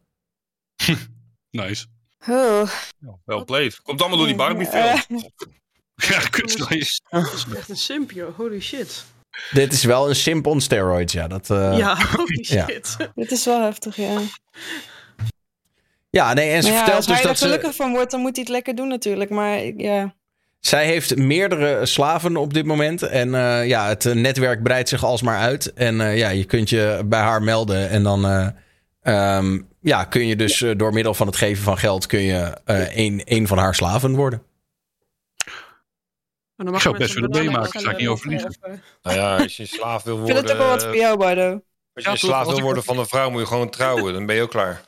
[laughs] Nice. Oh. Wel played. Komt allemaal door die Barbie film. [laughs] Ja. Dat is echt een simp, joh. Holy shit. Dit is wel een simp on steroids, ja. Dat, eh, ja, holy [laughs] ja. shit. dit is wel heftig, ja. Ja, nee, en ze Maar ja, vertelt als hij dus er dat ze... gelukkig van wordt, dan moet hij het lekker doen natuurlijk. Maar ik- ja, Zij heeft meerdere slaven op dit moment. En eh, ja, het netwerk breidt zich alsmaar uit. En eh, ja, je kunt je bij haar melden. En dan eh, ehm, ja, kun je dus door middel van het geven van geld... kun je eh, een, een van haar slaven worden. Maar dan Ik mag zou je best willen meemaken, zou ik niet over liegen. Nou ja, als je slaaf wil ik worden... vind het ook wel wat voor jou, Bardo. Als je slaaf wil ik- worden van een vrouw, moet je gewoon trouwen. Dan ben je ook klaar.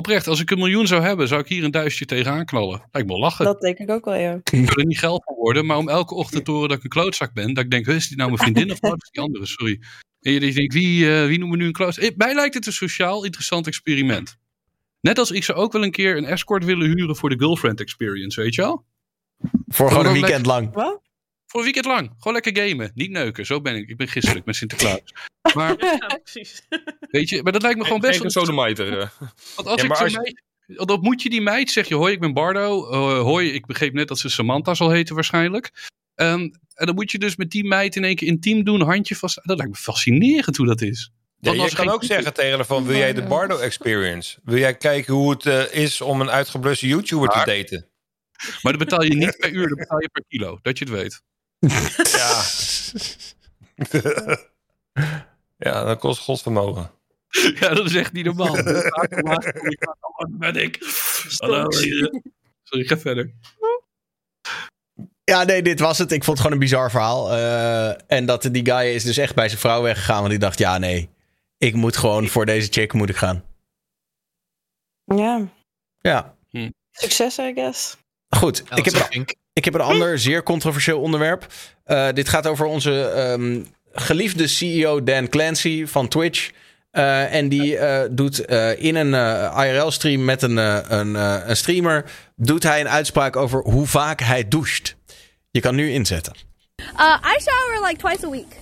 Oprecht, als ik een miljoen zou hebben, zou ik hier een duizendje tegenaan knallen. Lijkt me lachen. Dat denk ik ook wel, ja. Ik wil er niet geld van worden, maar om elke ochtend te horen dat ik een klootzak ben, dat ik denk, is die nou mijn vriendin of dat is die andere, sorry. En je denkt, wie, eh, wie noemt me nu een klootzak? Eh, Mij lijkt het een sociaal interessant experiment. Net als ik zou ook wel een keer een escort willen huren voor de girlfriend experience, weet je wel? Voor gewoon een weekend lang. Wat? Voor een weekend lang. Gewoon lekker gamen. Niet neuken. Zo ben ik. Ik ben gisteren met Sinterklaas. Maar, [laughs] Ja, precies. weet je, maar dat lijkt me gewoon best Geen eh. Want als Ja, ik zo'n meid- dan moet je die meid, zeg je, hoi, ik ben Bardo. Eh, hoi, ik begreep net dat ze Samantha zal heten waarschijnlijk. Ehm, en dan moet je dus met die meid in één keer intiem doen, handje vast. Dat lijkt me fascinerend hoe dat is. Ja, je kan ook zeggen tegen haar van, wil jij de Bardo experience? Wil jij kijken hoe het eh, is om een uitgebluste YouTuber te daten? Maar dan betaal je niet per uur, dan betaal je per kilo. Dat je het weet. Ja. [laughs] ja, dat kost godsvermogen. Ja, dat is echt niet normaal. [laughs] Wat ben ik? Hallo. Sorry, ga verder. Ja, nee, dit was het. Ik vond het gewoon een bizar verhaal. Eh, en dat die guy is dus echt bij zijn vrouw weggegaan. Want die dacht, ja, nee. Ik moet gewoon voor deze chick moet ik gaan. Ja, Ja. succes, I guess. Goed, ik, heb een, ik heb een ander zeer controversieel onderwerp. Eh, dit gaat over onze ehm, geliefde CEO Dan Clancy van Twitch. Eh, en die eh, doet eh, in een IRL-stream met een, een, een streamer... doet hij een uitspraak over hoe vaak hij doucht. Je kan nu inzetten. Uh, I shower like twice a week.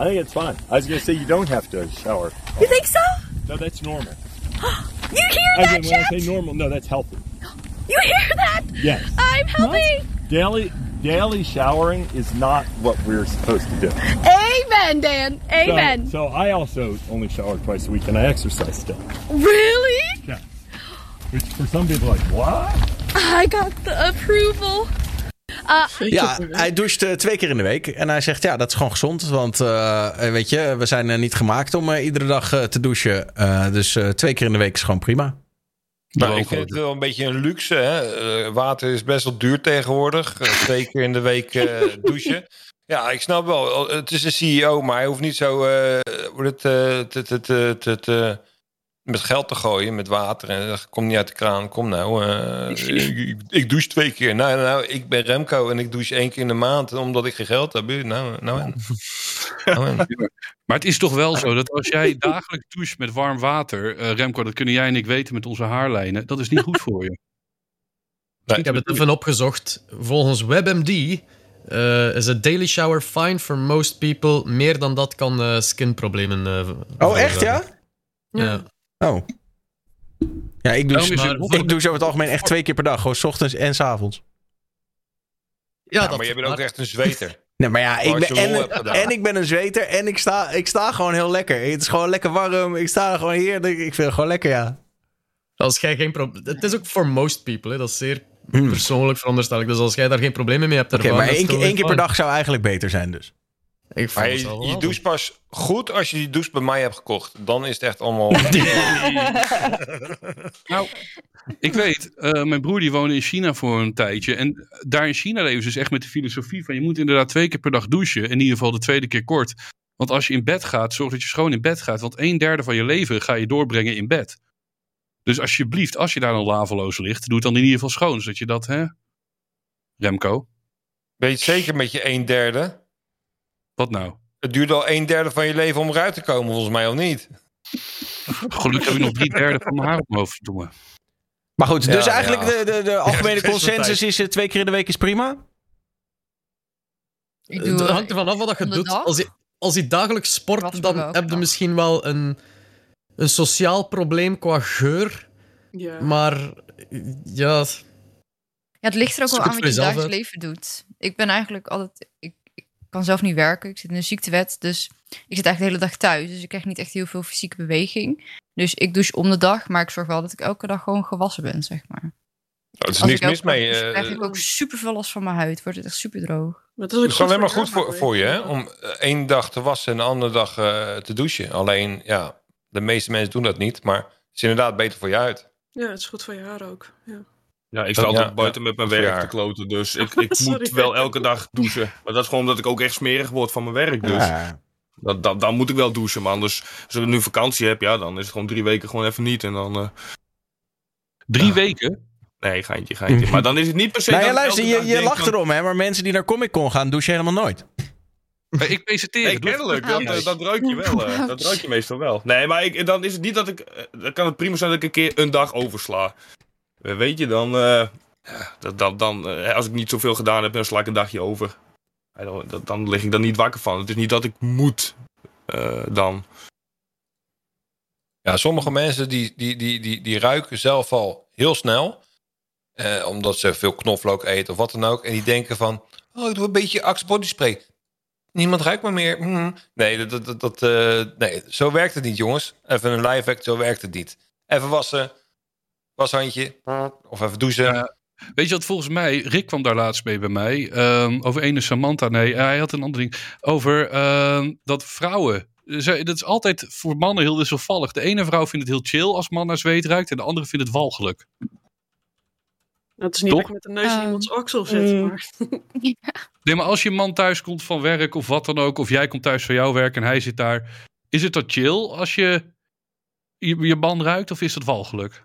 I think it's fine. I was going to say you don't have to shower. You think so? No, that's normal. [gasps] You hear I that, mean, when I Chet? say normal, no, that's healthy. You hear that? Yes. I'm healthy. Daily daily showering is not what we're supposed to do. Amen, Dan. Amen. So, so I also only shower twice a week and I exercise still. really? Yeah. Which for some people like, what? I got the approval. Uh, Ja, hij doucht eh, twee keer in de week. En hij zegt, ja, dat is gewoon gezond. Want, eh, weet je, we zijn niet gemaakt om iedere dag te douchen. Eh, dus eh, twee keer in de week is gewoon prima. Nou, ik vind het wel een beetje een luxe. Hè? Eh, water is best wel duur tegenwoordig. Eh, twee keer in de week eh, [laughs] douchen. Ja, ik snap wel. Het is een CEO, maar hij hoeft niet zo hoe het, te- met geld te gooien, met water. En dat komt niet uit de kraan. Kom nou, eh, ik, ik, ik douche twee keer. Nou, nou, ik ben Remco en ik douche één keer in de maand omdat ik geen geld heb. Nou, nou en. [laughs] Nou en. Maar het is toch wel zo dat als jij dagelijks doucht met warm water, eh, Remco, dat kunnen jij en ik weten met onze haarlijnen, dat is niet goed voor je. Ik heb het even opgezocht. Volgens WebMD eh, is a daily shower fine for most people. Meer dan dat kan eh, skinproblemen. eh, Oh, echt, ja? Ja. Oh. Ja, ik het- ik douche over het algemeen echt twee keer per dag. Gewoon 's ochtends en 's avonds. Ja, Ja, maar je bent ook echt een zweter. [laughs] Nee, maar ja, ik ben, en, en ik ben een zweter en ik sta, ik sta gewoon heel lekker. Het is gewoon lekker warm. Ik sta er gewoon heerlijk. Ik vind het gewoon lekker, ja. Als jij geen probleem... Het is ook for most people, hè. dat is zeer Hmm. persoonlijk veronderstel ik. Dus als jij daar geen problemen mee hebt... Oké, maar één, keer- wel één keer per dag zou eigenlijk beter zijn dus. Ik Maar je, wel je wel. doucht pas goed als je die douche bij mij hebt gekocht. Dan is het echt allemaal... [laughs] [laughs] Nou, ik weet, eh, mijn broer die woonde in China voor een tijdje. En daar in China leven ze dus echt met de filosofie van je moet inderdaad twee keer per dag douchen. In ieder geval de tweede keer kort. Want als je in bed gaat, zorg dat je schoon in bed gaat. Want een derde van je leven ga je doorbrengen in bed. Dus alsjeblieft, als je daar dan laveloos ligt, doe het dan in ieder geval schoon. Zodat je dat, hè? Remco, Weet je zeker met je een derde? Wat nou? Het duurt al een derde van je leven om eruit te komen, volgens mij, of niet? Gelukkig heb ik nog drie derde van mijn haar op mijn hoofd, verdomme. Maar goed, dus Ja, eigenlijk ja. de, de, de algemene consensus is eh, twee keer in de week is prima. Ik Het doe, hangt ervan af wat je doet. dag. Als je, als je dagelijks sport, dan heb je misschien wel een, een sociaal probleem qua geur. Ja. Maar ja, Ja, het ligt er ook wel aan wat je dagelijks leven doet. Ik ben eigenlijk altijd... Ik kan zelf niet werken. Ik zit in een ziektewet. Dus ik zit eigenlijk de hele dag thuis. Dus ik krijg niet echt heel veel fysieke beweging. Dus ik douche om de dag. Maar ik zorg wel dat ik elke dag gewoon gewassen ben, zeg maar. Oh, er is Als niks ik mis mee. douche, eh, krijg ik ook super veel last van mijn huid. Wordt het echt super droog. Maar Het is alleen maar goed voor, voor je, hè? Om eh, één dag te wassen en de andere dag eh, te douchen. Alleen, ja, de meeste mensen doen dat niet. Maar het is inderdaad beter voor je huid. Ja, het is goed voor je haar ook. Ja. Ja, ik sta Ja, altijd buiten ja. met mijn werk te kloten. Dus ik, [laughs] ik Sorry. moet wel elke dag douchen. Maar dat is gewoon omdat ik ook echt smerig word van mijn werk. Dus Ja. dat, dat, dan moet ik wel douchen. Maar anders, als ik nu vakantie heb, ja, dan is het gewoon drie weken gewoon even niet. En dan... eh, Drie weken? nee, geintje, geintje. Maar dan is het niet per se Nou ja, dat luister, je, je lacht van- erom, hè. Maar mensen die naar Comic Con gaan, douchen helemaal nooit. Maar ik presenteer. Nee, kennelijk. Dat, eh, dat ruik je wel. eh, dat ruik je meestal wel. Nee, maar ik, dan is het niet dat ik... eh, Dan kan het prima zijn dat ik een keer een dag oversla. Eh, Weet je, dan... eh, dat, dat, dan eh, als ik niet zoveel gedaan heb, dan sla ik een dagje over. Dan, lig ik dan niet wakker van. Het is niet dat ik moet dan. Ja, sommige mensen die, die, die, die, die ruiken zelf al heel snel. Eh, omdat ze veel knoflook eten of wat dan ook. En die denken van, oh, ik doe een beetje Axe body spray. Niemand ruikt me meer. Mm. Nee, dat, dat, dat, nee, zo werkt het niet, jongens. Even een live act, zo werkt het niet. Even wassen, washandje, of even douchen. Ja. Weet je wat volgens mij, Rick kwam daar laatst mee bij mij, ehm, over ene Samantha, nee, hij had een ander ding, over ehm, dat vrouwen Dat is altijd voor mannen heel wisselvallig. De ene vrouw vindt het heel chill als man naar zweet ruikt. En de andere vindt het walgelijk. Het is niet Toch? dat ik met de neus in iemands oksel zit. mm. Maar... [laughs] Nee, maar als je man thuis komt van werk of wat dan ook. Of jij komt thuis van jouw werk en hij zit daar. Is het dat chill als je je, je man ruikt of is dat walgelijk?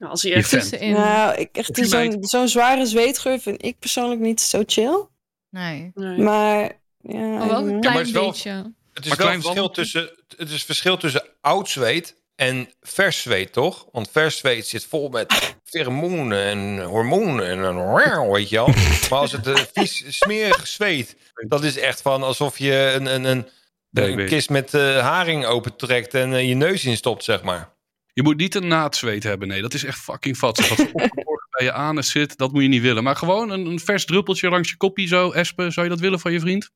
Nou, als hij Je echt... fan. Tussenin. Nou, ik, echt zo'n zo'n zware zweetgeur vind ik persoonlijk niet zo chill. Nee. Nee. Maar ja, Maar wel een maar klein het is wel- beetje. Het is Maar wel klein verschil tussen, het is verschil tussen oud zweet en vers zweet, toch? Want vers zweet zit vol met pheromonen en hormonen en een weet je wel. [laughs] Maar als het eh, vies, smerig zweet, dat is echt van alsof je een, een, een, kist met eh, haring opentrekt en eh, je neus instopt, zeg maar. Je moet niet een naatzweet hebben. Nee, dat is echt fucking vatsig. Wat opgeborgen bij je anus zit, dat moet je niet willen. Maar gewoon een, een vers druppeltje langs je koppie zo. Espen, zou je dat willen van je vriend?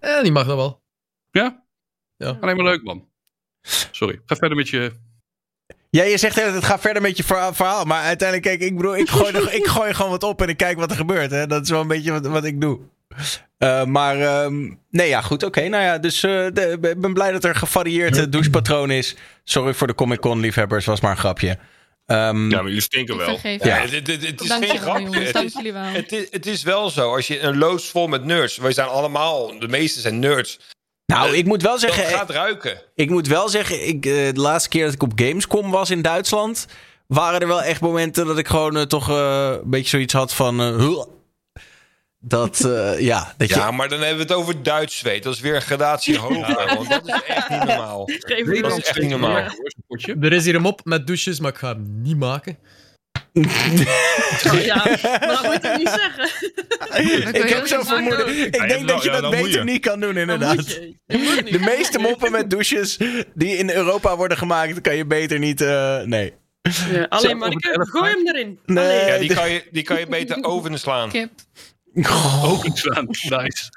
Eh, die mag dat wel. Ja? Ja. Alleen maar leuk, man. Sorry. Ga verder met je... Ja, je zegt het gaat verder met je verha- verhaal. Maar uiteindelijk, kijk, ik bedoel, ik gooi, er, ik gooi gewoon wat op en ik kijk wat er gebeurt. Hè. Dat is wel een beetje wat, wat ik doe. Eh, maar, ehm, nee, ja, goed. Oké, nou ja, dus eh, ik ben blij dat er gevarieerd eh, douchepatroon is. Sorry voor de Comic-Con liefhebbers, was maar een grapje. Ehm, Ja, maar jullie stinken wel. Ja, het. het, het, het is Dank geen grapje. Het is, het, is, het is wel zo. Als je een loods vol met nerds, wij zijn allemaal, de meeste zijn nerds, nou, ik moet wel dat zeggen... gaat ruiken. Ik moet wel zeggen, ik, de laatste keer dat ik op Gamescom was in Duitsland, waren er wel echt momenten dat ik gewoon toch eh, een beetje zoiets had van. huh. Dat, eh, ja, dat je. Ja, maar dan hebben we het over Duits zweet. Dat is weer een gradatie hoger. Want dat is echt niet [laughs] normaal. Geef Dat is echt niet normaal. Er is hier een mop met douches, maar ik ga hem niet maken. Ja, maar dat moet je niet zeggen. ik heb zo'n vermoeden. Ik Ja, denk dat je ja, dat beter je. niet kan doen, inderdaad. je. Je. De meeste moppen met douches die in Europa worden gemaakt, kan je beter niet. eh, nee. Ja, alleen maar ik gooi hem erin. Nee. Ja, die kan je, die kan je beter over slaan. [laughs] Kip. Open slaan. Nice.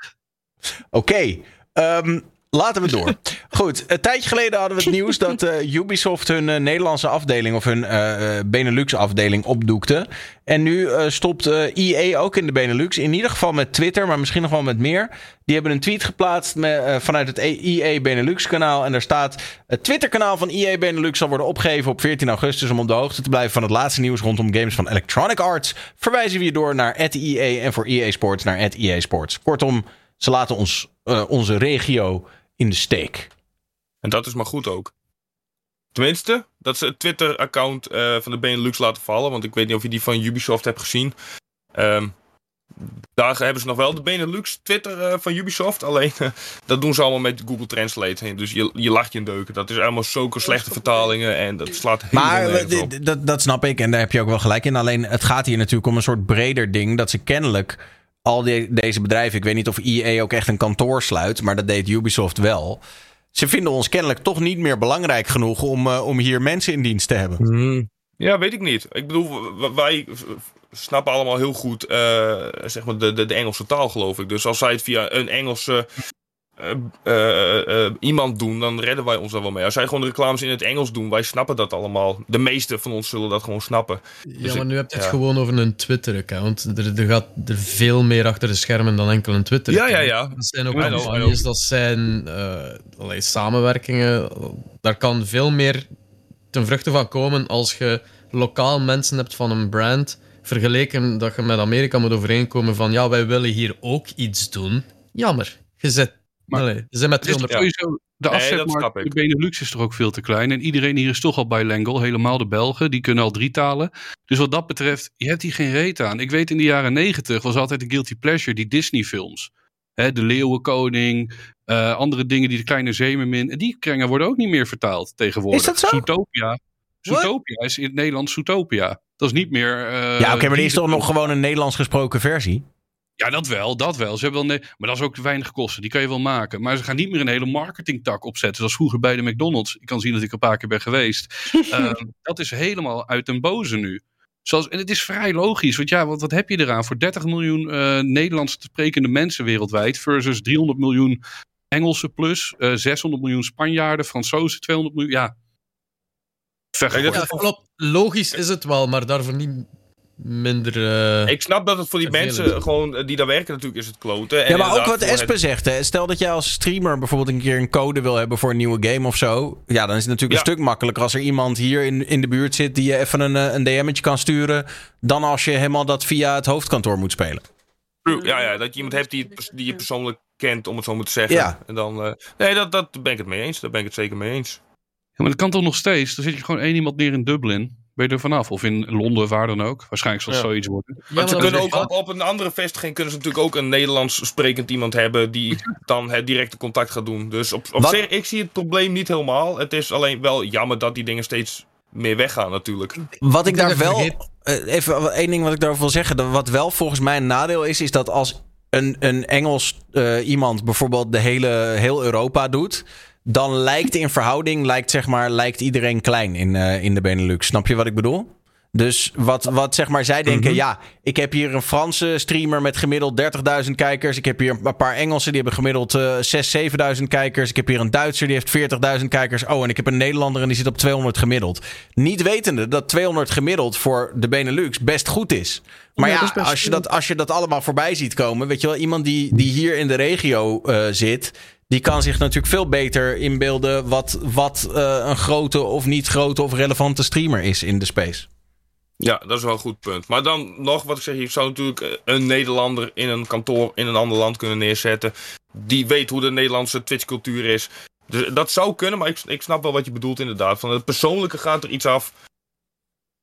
Oké, ehm, laten we door. [laughs] Goed, een tijdje geleden hadden we het nieuws dat [laughs] eh, Ubisoft hun eh, Nederlandse afdeling of hun eh, Benelux afdeling opdoekte. En nu stopt EA ook in de Benelux. In ieder geval met Twitter, maar misschien nog wel met meer. Die hebben een tweet geplaatst met, vanuit het EA Benelux kanaal. En daar staat: Het Twitter kanaal van EA Benelux zal worden opgegeven op 14 augustus. Om op de hoogte te blijven van het laatste nieuws rondom games van Electronic Arts. Verwijzen we je door naar EA en voor EA Sports naar EA Sports. Kortom, ze laten ons, onze regio in de steek. En dat is maar goed ook. Tenminste, dat ze het Twitter-account eh, van de Benelux laten vallen. Want ik weet niet of je die van Ubisoft hebt gezien. Ehm, daar hebben ze nog wel de Benelux Twitter eh, van Ubisoft. Alleen eh, dat doen ze allemaal met Google Translate. Dus je, je lacht je een deuken. Dat is allemaal zulke slechte vertalingen. En dat slaat helemaal Maar nergens op. d- dat, dat snap ik en daar heb je ook wel gelijk in. Alleen het gaat hier natuurlijk om een soort breder ding. Dat ze kennelijk al die, deze bedrijven, ik weet niet of EA ook echt een kantoor sluit, maar dat deed Ubisoft wel. Ze vinden ons kennelijk toch niet meer belangrijk genoeg om, eh, om hier mensen in dienst te hebben. Hmm. Ja, weet ik niet. Ik bedoel, wij snappen allemaal heel goed eh, zeg maar de, de, de Engelse taal, geloof ik. Dus als zij het via een Engelse eh, eh, eh, iemand doen, dan redden wij ons daar wel mee. Als zij gewoon reclames in het Engels doen, wij snappen dat allemaal. De meeste van ons zullen dat gewoon snappen. Ja, Dus maar ik- nu heb je het ja. gewoon over een Twitter-account. Er, er gaat er veel meer achter de schermen dan enkel een twitter Ja, ja, ja. Dat zijn ook know. dat zijn allerlei samenwerkingen. Daar kan veel meer ten vruchte van komen als je lokaal mensen hebt van een brand. Vergeleken dat je met Amerika moet overeenkomen van ja, wij willen hier ook iets doen. Jammer. Je zit, Maar- allee, je zit met Het is 200 sowieso, de Nee, afzetmarkt ik. de Benelux is toch ook veel te klein. En iedereen hier is toch al bilingual. Helemaal de Belgen, die kunnen al drie talen. Dus wat dat betreft, je hebt hier geen reet aan. Ik weet in de jaren negentig was altijd een guilty pleasure, die Disney films. Hè, de Leeuwenkoning, eh, andere dingen die de kleine zeemermin. En die kringen worden ook niet meer vertaald tegenwoordig. Is dat zo? Zootopia. Zootopia is in het Nederlands Zootopia. Dat is niet meer... eh, ja, oké, maar er is die- toch nog gewoon een Nederlands gesproken versie? Ja, dat wel, dat wel. Ze hebben wel nee, maar dat is ook weinig kosten. Die kan je wel maken. Maar ze gaan niet meer een hele marketingtak opzetten. Zoals vroeger bij de McDonald's. Ik kan zien dat ik er een paar keer ben geweest. [laughs] Ehm, dat is helemaal uit den boze nu. Zoals, en het is vrij logisch. Want ja, wat, wat heb je eraan? Voor 30 miljoen eh Nederlands sprekende mensen wereldwijd. Versus 300 miljoen Engelsen plus. eh 600 miljoen Spanjaarden, Fransozen 200 miljoen. Ja. Ja, klopt. Logisch is het wel, maar daarvoor niet minder... eh, Ik snap dat het voor die mensen gewoon eh, die daar werken natuurlijk is het kloten. En Ja, maar ook wat voor Espe het- zegt. Hè. Stel dat jij als streamer bijvoorbeeld een keer een code wil hebben voor een nieuwe game of zo. Ja, dan is het natuurlijk een stuk makkelijker als er iemand hier in, in de buurt zit die je even een, eh, een DM'tje kan sturen. Dan als je helemaal dat via het hoofdkantoor moet spelen. True, Ja, ja, dat je iemand hebt die, die je persoonlijk kent, om het zo maar te zeggen. Ja. En dan, eh, nee, dat, dat ben ik het mee eens. Daar ben ik het zeker mee eens. Ja, maar dat kan toch nog steeds? Dan zit je gewoon één iemand neer in Dublin. Ben je er vanaf? Of in Londen, waar dan ook. Waarschijnlijk zal het Ja. zoiets worden. Want ze kunnen ook op, op een andere vestiging kunnen ze natuurlijk ook een Nederlands sprekend iemand hebben die [laughs] dan het directe contact gaat doen. Dus op, op zich, ik zie het probleem niet helemaal. Het is alleen wel jammer dat die dingen steeds meer weggaan natuurlijk. Wat ik daar wel. eh, even één ding wat ik daarover wil zeggen. dat Wat wel volgens mij een nadeel is, is dat als een, een Engels eh, iemand bijvoorbeeld de hele, heel Europa doet. Dan lijkt in verhouding, lijkt, zeg maar, lijkt iedereen klein in, eh, in de Benelux. Snap je wat ik bedoel? Dus wat, wat zeg maar, zij denken, Mhm. ja, ik heb hier een Franse streamer met gemiddeld 30.000 kijkers. Ik heb hier een paar Engelsen, die hebben gemiddeld eh 6.000, 7.000 kijkers. Ik heb hier een Duitser, die heeft 40.000 kijkers. Oh, en ik heb een Nederlander en die zit op 200 gemiddeld. Niet wetende dat 200 gemiddeld voor de Benelux best goed is. Maar Ja, als, je dat, als je dat allemaal voorbij ziet komen, weet je wel, iemand die, die hier in de regio eh, zit, die kan zich natuurlijk veel beter inbeelden wat, wat eh, een grote of niet grote of relevante streamer is in de space. Ja, dat is wel een goed punt. Maar dan nog, wat ik zeg, je zou natuurlijk eh, een Nederlander in een kantoor in een ander land kunnen neerzetten. Die weet hoe de Nederlandse Twitch-cultuur is. Dus dat zou kunnen, maar ik, ik snap wel wat je bedoelt inderdaad. Van het persoonlijke gaat er iets af.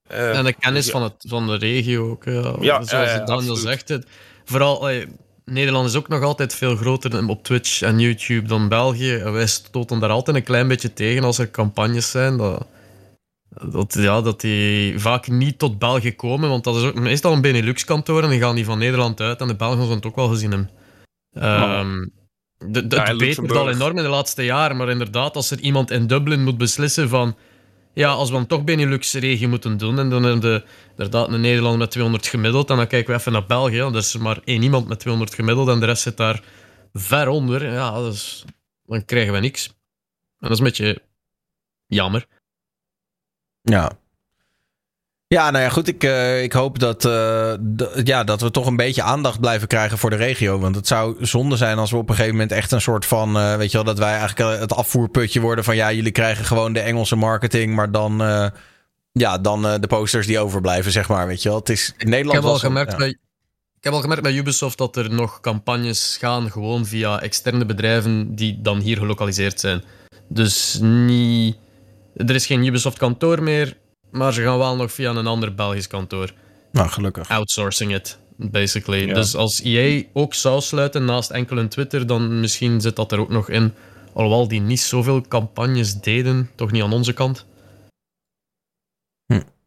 Eh, en de kennis ja. van, het, van de regio ook. Ja, Ja, zoals ja, Daniel absoluut. zegt. Het, vooral, Nederland is ook nog altijd veel groter op Twitch en YouTube dan België. En wij stoten daar altijd een klein beetje tegen als er campagnes zijn. Dat, dat, ja, dat die vaak niet tot België komen. Want dat is ook meestal een Benelux-kantoor en die gaan die van Nederland uit. En de Belgen zullen het ook wel gezien hebben. Ehm, de, de, Ja, het betert al enorm in de laatste jaren. Maar inderdaad, als er iemand in Dublin moet beslissen van... Ja, als we dan toch Benelux-regio moeten doen... en dan hebben we inderdaad een Nederland met 200 gemiddeld... en dan kijken we even naar België. Er is maar één iemand met 200 gemiddeld... en de rest zit daar ver onder. Ja, dus, dan krijgen we niks. En dat is een beetje jammer. Ja. Ja, nou ja, goed. Ik, eh, ik hoop dat, eh, ja, dat we toch een beetje aandacht blijven krijgen voor de regio. Want het zou zonde zijn als we op een gegeven moment echt een soort van... eh, weet je wel, dat wij eigenlijk het afvoerputje worden van... ja, jullie krijgen gewoon de Engelse marketing, maar dan... ja, dan de posters die overblijven, zeg maar. Weet je wel, het is Nederland Ik heb, al gemerkt ja. bij, ik heb al gemerkt bij Ubisoft dat er nog campagnes gaan gewoon via externe bedrijven die dan hier gelokaliseerd zijn. Dus niet... Er is geen Ubisoft-kantoor meer, maar ze gaan wel nog via een ander Belgisch kantoor. Nou, gelukkig. Outsourcing it, basically. Ja. Dus als EA ook zou sluiten naast enkel een Twitter, dan misschien zit dat er ook nog in. Alhoewel die niet zoveel campagnes deden, toch niet aan onze kant.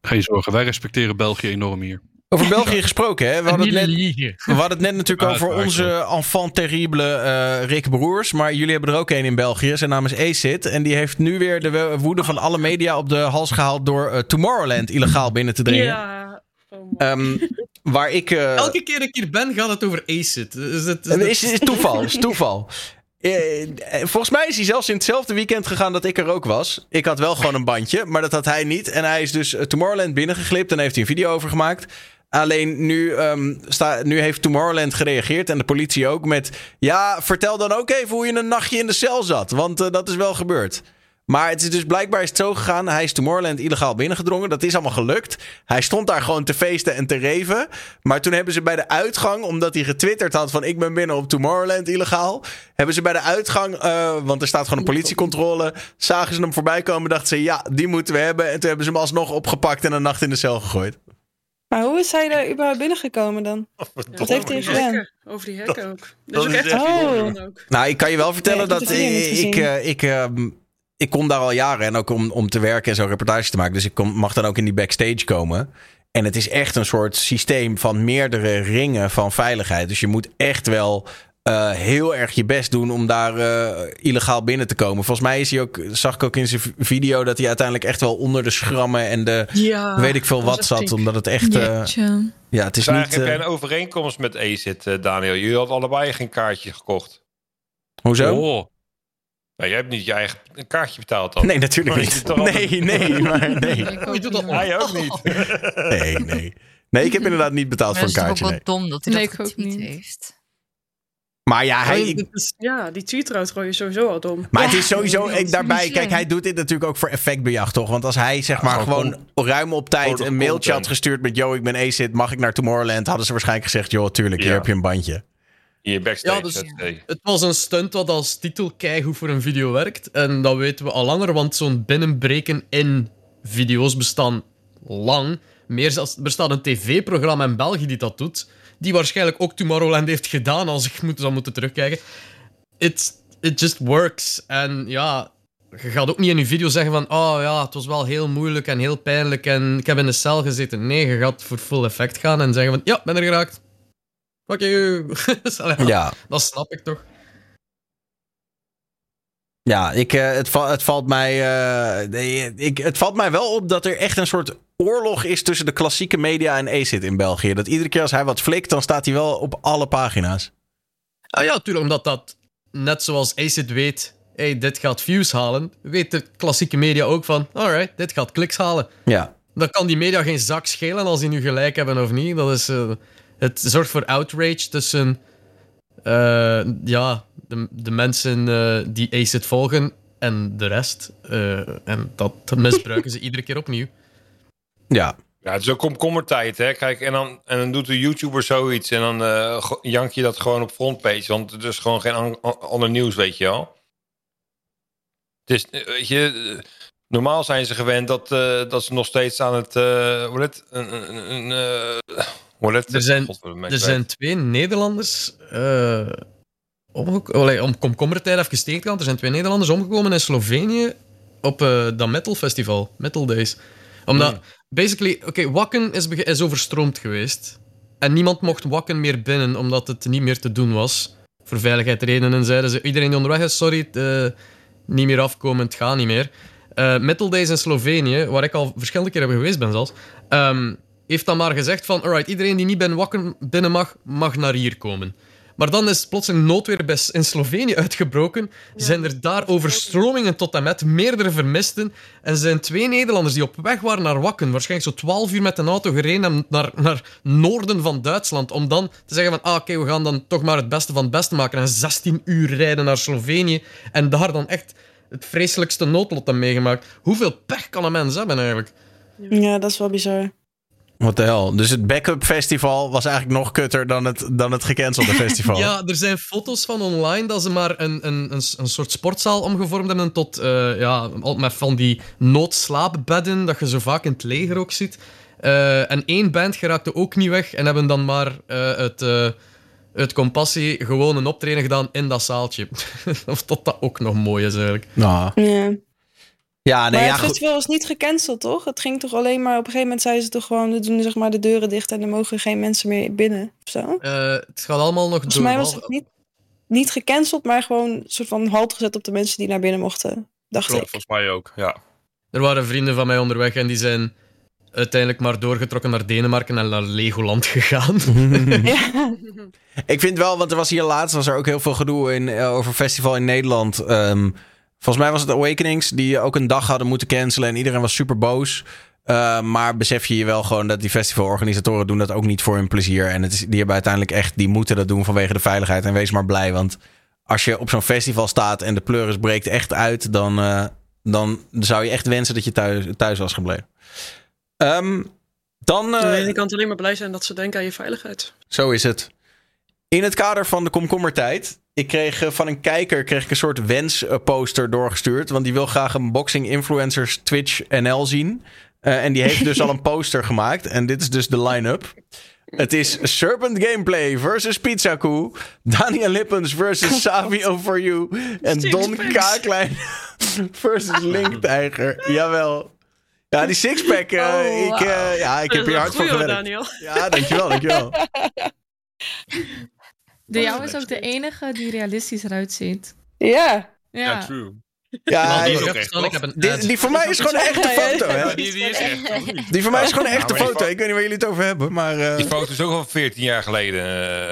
Geen zorgen, wij respecteren België enorm hier. Over België gesproken, hè? We hadden het net, we hadden het net natuurlijk Ah, over onze enfant terrible eh, Rick Broers. Maar jullie hebben er ook een in België. Zijn naam is Acid. En die heeft nu weer de woede van alle media op de hals gehaald... door eh, Tomorrowland illegaal binnen te dringen. Ja. Ehm, waar ik... eh, Elke keer dat ik hier ben, gaat het over ACID. Is het, Het is, is toeval, is toeval. [laughs] Volgens mij is hij zelfs in hetzelfde weekend gegaan dat ik er ook was. Ik had wel gewoon een bandje, maar dat had hij niet. En hij is dus Tomorrowland binnengeglipt en heeft hij een video over gemaakt. Alleen nu, ehm, nu heeft Tomorrowland gereageerd en de politie ook met... Ja, vertel dan ook even hoe je een nachtje in de cel zat, want eh, dat is wel gebeurd. Maar het is dus blijkbaar is het zo gegaan. Hij is Tomorrowland illegaal binnengedrongen. Dat is allemaal gelukt. Hij stond daar gewoon te feesten en te reven. Maar toen hebben ze bij de uitgang, omdat hij getwitterd had van ik ben binnen op Tomorrowland illegaal. Hebben ze bij de uitgang, eh, want er staat gewoon een politiecontrole. Zagen ze hem voorbij komen, dachten ze ja, die moeten we hebben. En toen hebben ze hem alsnog opgepakt en een nacht in de cel gegooid. Maar hoe is hij daar überhaupt binnengekomen dan? Wat heeft hij gedaan? Over die hekken ook. Dat Dat is ook echt Oh. ook. Nou, ik kan je wel vertellen dat ik, ik, eh, ik, ehm, ik kom daar al jaren en ook om, om te werken en zo reportages te maken. Dus ik kom, mag dan ook in die backstage komen. En het is echt een soort systeem van meerdere ringen van veiligheid. Dus je moet echt wel eh, heel erg je best doen om daar eh, illegaal binnen te komen. Volgens mij is hij ook, zag ik ook in zijn video dat hij uiteindelijk echt wel onder de schrammen en de Ja, weet ik veel is wat zat. ziek. Omdat het echt. eh, ja, het is Dus niet. heb jij eh, een overeenkomst met ACID, eh, Daniel. Jullie hadden allebei geen kaartje gekocht. hoezo? Oh, Nou, jij hebt niet je eigen een kaartje betaald dan. Nee, natuurlijk niet. Nee, nee, [laughs] maar nee. Ik Je doet dat niet, Hij ook niet. Nee, nee. Nee, ik heb inderdaad niet betaald voor een is kaartje. ook Nee. wel dom dat hij Nee, dat ik ook niet. heeft. Maar ja, hij, Oh, is- ja, die tweet gooien is sowieso al dom. maar het is sowieso ik, daarbij. Kijk, hij doet dit natuurlijk ook voor effectbejag, toch? Want als hij zeg maar gewoon gewoon ruim op tijd een mailtje had gestuurd met: Yo, ik ben ACID, mag ik naar Tomorrowland? Hadden ze waarschijnlijk gezegd: Joh, tuurlijk, hier heb je een bandje. Hier backstage. Ja, dus-. Het was een stunt wat als titel keigoed voor een video werkt. En dat weten we al langer, want zo'n binnenbreken in video's bestaan lang. Meer zelfs, er bestaat een tv-programma in België die dat doet. Die waarschijnlijk ook Tomorrowland heeft gedaan, als ik moet, zou moeten terugkijken. It, it just works. En ja, je gaat ook niet in je video zeggen van... Oh ja, het was wel heel moeilijk en heel pijnlijk en ik heb in de cel gezeten. Nee, je gaat voor full effect gaan en zeggen van... Ja, ben er geraakt. Fuck you. [laughs] Ja. Dat snap ik toch. Ja, ik, eh, het, va- het, valt mij, eh, ik, het valt mij wel op dat er echt een soort oorlog is tussen de klassieke media en ACID in België. Dat iedere keer als hij wat flikt, dan staat hij wel op alle pagina's. Ah ja, tuurlijk, omdat dat net zoals Acid weet, hey, dit gaat views halen, weet de klassieke media ook van, alright, dit gaat kliks halen. Ja. Dan kan die media geen zak schelen als die nu gelijk hebben of niet. Dat is, eh, het zorgt voor outrage tussen eh, ja, de, de mensen eh, die Acid volgen en de rest. En dat misbruiken ze [laughs] iedere keer opnieuw. Ja. Ja, het is ook komkommertijd, hè. Kijk, en dan, en dan doet de YouTuber zoiets en dan eh, jank je dat gewoon op frontpage. Want het is gewoon geen an- an- ander nieuws, weet je wel. Het is, eh, weet je, eh, normaal zijn ze gewend dat, eh, dat ze nog steeds aan het, eh hoe heet het, een, eh? Er zijn, er zijn twee Nederlanders. eh omgek- Allee, om komkommertijd even gaan. Er zijn twee Nederlanders omgekomen in Slovenië. op eh, dat Metal Festival, Metal Days. Omdat, basically, oké, Wakken is, is overstroomd geweest. En niemand mocht Wakken meer binnen, omdat het niet meer te doen was. Voor veiligheidsredenen zeiden ze: iedereen die onderweg is, sorry, eh, niet meer afkomen, het gaat niet meer. Metal Days in Slovenië, waar ik al verschillende keer heb geweest ben zelfs, ehm, heeft dan maar gezegd van, alright, iedereen die niet bij Wakken binnen mag, mag naar hier komen. Maar dan is plotseling noodweer bij- in Slovenië uitgebroken. Zijn er daar overstromingen tot en met, meerdere vermisten. En zijn twee Nederlanders die op weg waren naar Wakken, waarschijnlijk zo 12 uur met een auto gereden naar, naar noorden van Duitsland, om dan te zeggen van, ah, oké, we gaan dan toch maar het beste van het beste maken. En 16 uur rijden naar Slovenië en daar dan echt het vreselijkste noodlot aan meegemaakt. Hoeveel pech kan een mens hebben eigenlijk? Ja, dat is wel bizar. Wat de hel. Dus het backup festival was eigenlijk nog kutter dan het, dan het gecancelde [laughs] festival. Ja, er zijn foto's van online dat ze maar een, een, een, een soort sportzaal omgevormd hebben tot, eh, ja, al- met van die noodslaapbedden, dat je zo vaak in het leger ook ziet. Eh, en één band geraakte ook niet weg en hebben dan maar eh het, eh uit compassie gewoon een optreden gedaan in dat zaaltje. [laughs] of dat dat ook nog mooi is eigenlijk. Nou. Ja. Ja, nee, maar ja, het festival was niet gecanceld, toch? Het ging toch alleen maar... Op een gegeven moment zeiden ze toch gewoon... We doen zeg maar de deuren dicht en er mogen geen mensen meer binnen. Of zo? Eh, het gaat allemaal nog Volgens door. mij was het niet, niet gecanceld, maar gewoon een soort van halt gezet op de mensen die naar binnen mochten. Dacht Klopt, ik. volgens mij ook, ja. Er waren vrienden van mij onderweg en die zijn uiteindelijk maar doorgetrokken naar Denemarken en naar Legoland gegaan. [laughs] Ik vind wel, want er was hier laatst was er ook heel veel gedoe in, eh, over festival in Nederland. Ehm, volgens mij was het Awakenings die ook een dag hadden moeten cancelen en iedereen was super boos. Eh, maar besef je je wel gewoon dat die festivalorganisatoren doen dat ook niet voor hun plezier. En het is, die hebben uiteindelijk echt, die moeten dat doen vanwege de veiligheid. En wees maar blij, want als je op zo'n festival staat en de pleuris breekt echt uit, dan, eh, dan zou je echt wensen dat je thuis, thuis was gebleven. Ehm, dan, eh, Nee, je kan alleen maar blij zijn dat ze denken aan je veiligheid. zo is het. In het kader van de komkommertijd. Ik kreeg eh, van een kijker kreeg ik een soort wensposter doorgestuurd. Want die wil graag een boxing influencers Twitch NL zien. Eh, en die heeft dus al een [laughs] poster gemaakt. En dit is dus de line-up. Het is Serpent Gameplay versus Pizza Koe. Daniel Lippens versus [laughs] Savio for You. En Don Kaaklijn [laughs] versus Link Tijger. Jawel. Ja, die sixpack. eh, Oh, ik, ja, ik heb hier hard voor gewerkt. Daniel. Ja, dankjewel, dankjewel. De jouwe is ook de enige die realistisch eruit ziet. Ja. Ja, true. Ja, die die, is ook echt, ik heb een die, ad. die voor mij is gewoon een echte [laughs] foto, hè? Die, die is echt. toch niet? Die voor mij is gewoon een echte foto. Ik weet niet waar jullie het over hebben, maar... eh, Die foto is ook al 14 jaar geleden,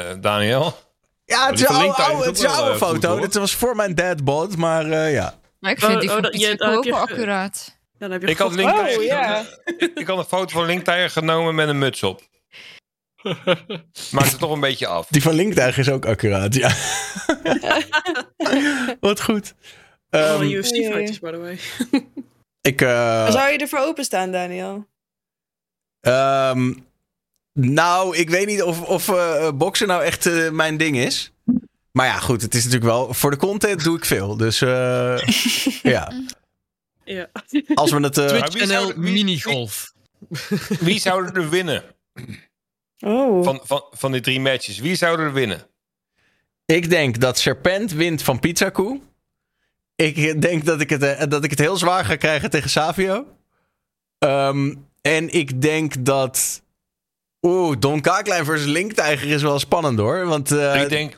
eh, Daniel. ja, het is die een oude, het is een wel, oude eh, goed, foto. Dit was voor mijn dadbod, maar eh, ja. Maar ik vind Oh, die oh, dat- je- Koe dat ook wel accuraat. Dan heb je Ik had, Oh, ja. ik, ik had een foto van Link Tiger genomen met een muts op. [laughs] Maakt het toch een beetje af. Die van Linktuig is ook accuraat, ja. [laughs] Wat goed. Oh, Ehm, UFC-fightjes, by the way. ik, eh, Zou je ervoor openstaan, Daniel? ehm, nou, ik weet niet of, of eh, boksen nou echt eh, mijn ding is. Maar ja, goed, het is natuurlijk wel... Voor de content doe ik veel. Dus eh, [laughs] ja, Ja. als we het... eh, zou- wie- minigolf. Wie zou er winnen Oh. van, van, van die drie matches? Wie zou er winnen? Ik denk dat Serpent wint van Pizza Koe. Ik denk dat ik, het, eh, dat ik het heel zwaar ga krijgen tegen Savio. Ehm, en ik denk dat... Oeh, Don Kaaklijn versus Linktijger is wel spannend hoor. Want eh, ik denk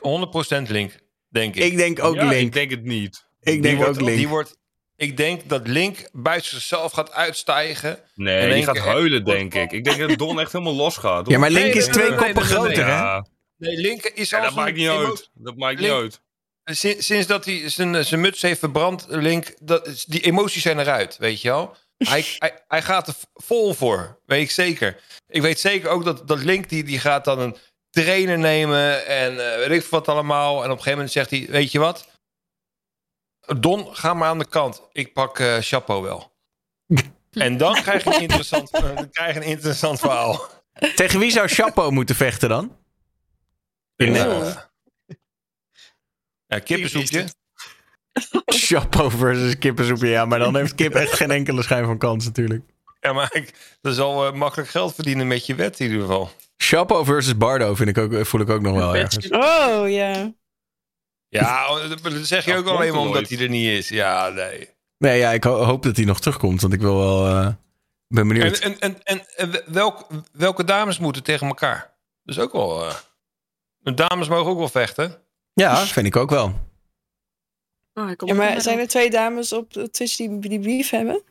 100% Link. Denk ik. ik denk ook Ja, Link. Ik denk het niet. Ik Die denk wordt- ook Link. Die wordt, ik denk dat Link buiten zichzelf gaat uitstijgen. Nee, En die gaat huilen, denk ik. Ik denk dat Don echt helemaal los gaat. Ja, maar Link is twee koppen groter, nee. hè? Nee, Link is Ja, al dat maakt niet uit. Dat maakt niet uit. Sinds, sinds dat hij zijn, zijn muts heeft verbrand, Link, dat, die emoties zijn eruit, weet je wel. Hij, [laughs] hij, hij gaat er vol voor, weet ik zeker. Ik weet zeker ook dat, dat Link, die, die gaat dan een trainer nemen en eh, weet ik wat allemaal. En op een gegeven moment zegt hij, weet je wat? Don, ga maar aan de kant. Ik pak eh Chapeau wel. [laughs] en dan krijg je een interessant, eh, dan krijg je een interessant verhaal. Tegen wie zou Chapo moeten vechten dan? In, eh, Eh, ja, kippensoepje. Chapo versus kippensoepje. Ja, maar dan heeft Kip echt geen enkele schijn van kans natuurlijk. Ja, maar ik, dat zal eh, makkelijk geld verdienen met je wet in ieder geval. Chapo versus Bardo vind ik ook, voel ik ook nog wel ergens. Oh, ja. Ja, oh, dat zeg je Ja, ook alleen maar omdat hij er niet is. Ja, nee. Nee, ja, ik ho- hoop dat hij nog terugkomt, want ik wil wel... eh, ben benieuwd. En, en, en, en, welk, welke dames moeten tegen elkaar? Dat is ook wel... eh, de dames mogen ook wel vechten. Ja, vind ik ook wel. Oh, komt Ja, maar zijn er twee dames op Twitch die, die beef hebben?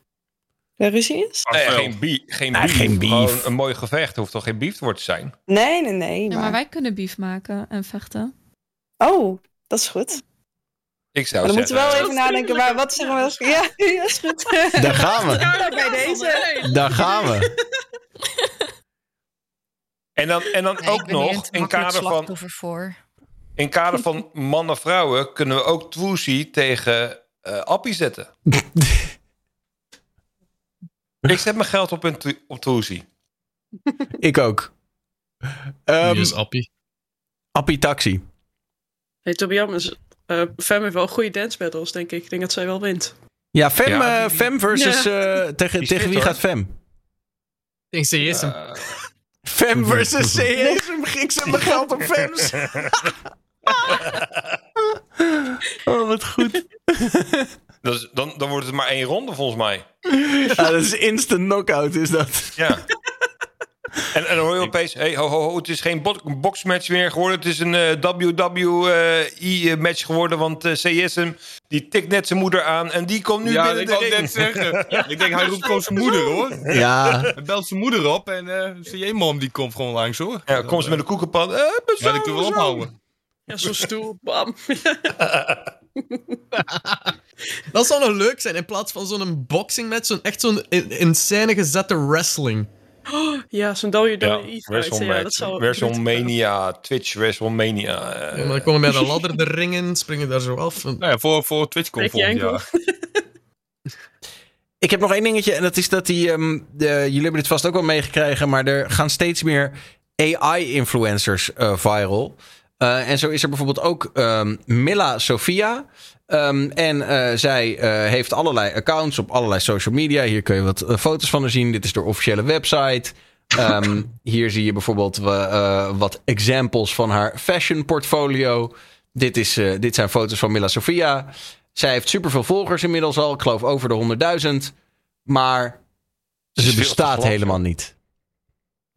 Waar ruzie is? Nee, geen, bie, geen, Nee, beef. geen beef. Gewoon een mooi gevecht. Hoeft toch geen beef voor te zijn? Nee, nee, nee. Ja, maar... maar wij kunnen beef maken en vechten. Oh, dat is goed. Ik zou Maar dan moeten we zeggen... wel even nadenken. Maar wat zeggen we? als- Ja, [laughs] ja, is goed. Daar gaan we. [laughs] Ja, bij deze. Daar gaan we. [laughs] En dan, en dan Nee, ook nog, een in kader, van, voor. in kader van mannen-vrouwen... kunnen we ook Twoosie tegen eh Appie zetten. Ik zet mijn geld op, een op Twoosie. Ik ook. Ehm Wie is Appie? Appie Taxi. Hey, Tobias, eh Fem heeft wel goede dance battles, denk ik. Ik denk dat zij wel wint. Ja, Fem, Ja, eh, die- Fem versus... eh, tegen tegen fit, wie hoor. gaat Fem? Ik hem. Eh, Fem [laughs] versus CS. Ik zet mijn geld op Fems. [laughs] oh, wat goed. [laughs] dat is- dan, dan wordt het maar één ronde volgens mij. Ja, dat is instant knockout, is dat. Ja. [laughs] En, en hoor je opeens, hey, ho, ho, ho, het is geen bo- boxmatch meer geworden. Het is een eh, WWE-match geworden. Want eh CSM, die tikt net zijn moeder aan. En die komt nu ja, binnen ik de wou ring. net zeggen. [laughs] Ik denk, hij roept gewoon zijn moeder, hoor. Ja. Hij belt zijn moeder op en eh zijn mom die komt gewoon langs, hoor. Ja, komt ze met een koekenpan. Eh, mijn Ja, zoon, die kunnen we mijn zoon. ophouden. Ja, zo'n stoel, bam. [laughs] Dat zou nog leuk zijn in plaats van zo'n boxing match, zo'n echt zo'n in, in scène gezette wrestling. [gasps] Ja, zo'n Ja. Ja, dat zou... WrestleMania, Twitch WrestleMania. eh. Ja, maar dan komen bij de [laughs] ladder de ringen, springen daar zo af. En- Nou ja, voor, voor Twitch komt volgend jaar. [laughs] Ik heb nog één dingetje en dat is dat die... ehm, de, jullie hebben dit vast ook wel meegekregen, maar er gaan steeds meer AI-influencers eh, viral. Eh, en zo is er bijvoorbeeld ook ehm, Milla Sofia. Ehm, en eh, zij eh, heeft allerlei accounts op allerlei social media. Hier kun je wat eh, foto's van haar zien. Dit is de officiële website. Ehm, hier zie je bijvoorbeeld wat examples van haar fashion portfolio. Dit, is, dit zijn foto's van Milla Sofia. Zij heeft superveel volgers inmiddels al. Ik geloof over de 100.000. Maar ze bestaat helemaal niet.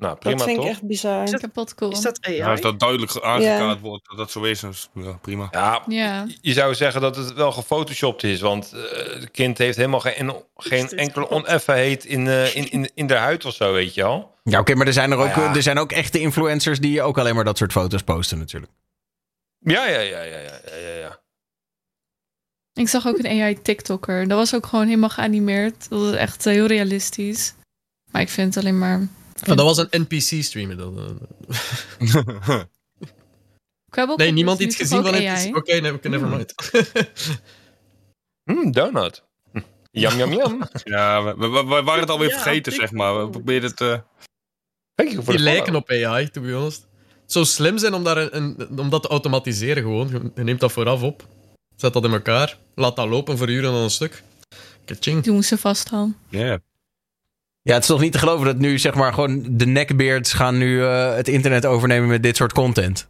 Nou, prima dat vind toch? ik echt bizar. Kapot cool. Is dat AI? Ja, als dat duidelijk aangekaart wordt dat dat zo is, is ja, prima. Ja, Ja. je zou zeggen dat het wel gefotoshopt is. Want eh, het kind heeft helemaal geen, geen enkele oneffenheid in, eh, in, in, in de huid of zo, weet je al. Ja, oké, maar er zijn er ook, ja. er zijn ook echte influencers die ook alleen maar dat soort foto's posten natuurlijk. Ja, ja, ja, ja, ja, ja, ja, ja. Ik zag ook een AI TikToker. Dat was ook gewoon helemaal geanimeerd. Dat was echt heel realistisch. Maar ik vind het alleen maar Maar dat was een NPC-streamer. [laughs] Kwebbel nee, niemand iets gezien van? NPC. Oké, nee, oké, never mind. Donut. Jam, jam, jam. Ja, we, we, we waren het alweer Ja, vergeten, zeg maar. We proberen het... eh, voor Die de lijken op AI, to be honest. Het zou slim zijn om, daar een, een- om dat te automatiseren gewoon. Je- neemt dat vooraf op. Zet dat in elkaar. Laat dat lopen voor uren aan een stuk. Kaching. Die moesten vasthouden. Ja. Ja, het is toch niet te geloven dat nu, zeg maar, gewoon de neckbeards gaan nu eh, het internet overnemen met dit soort content.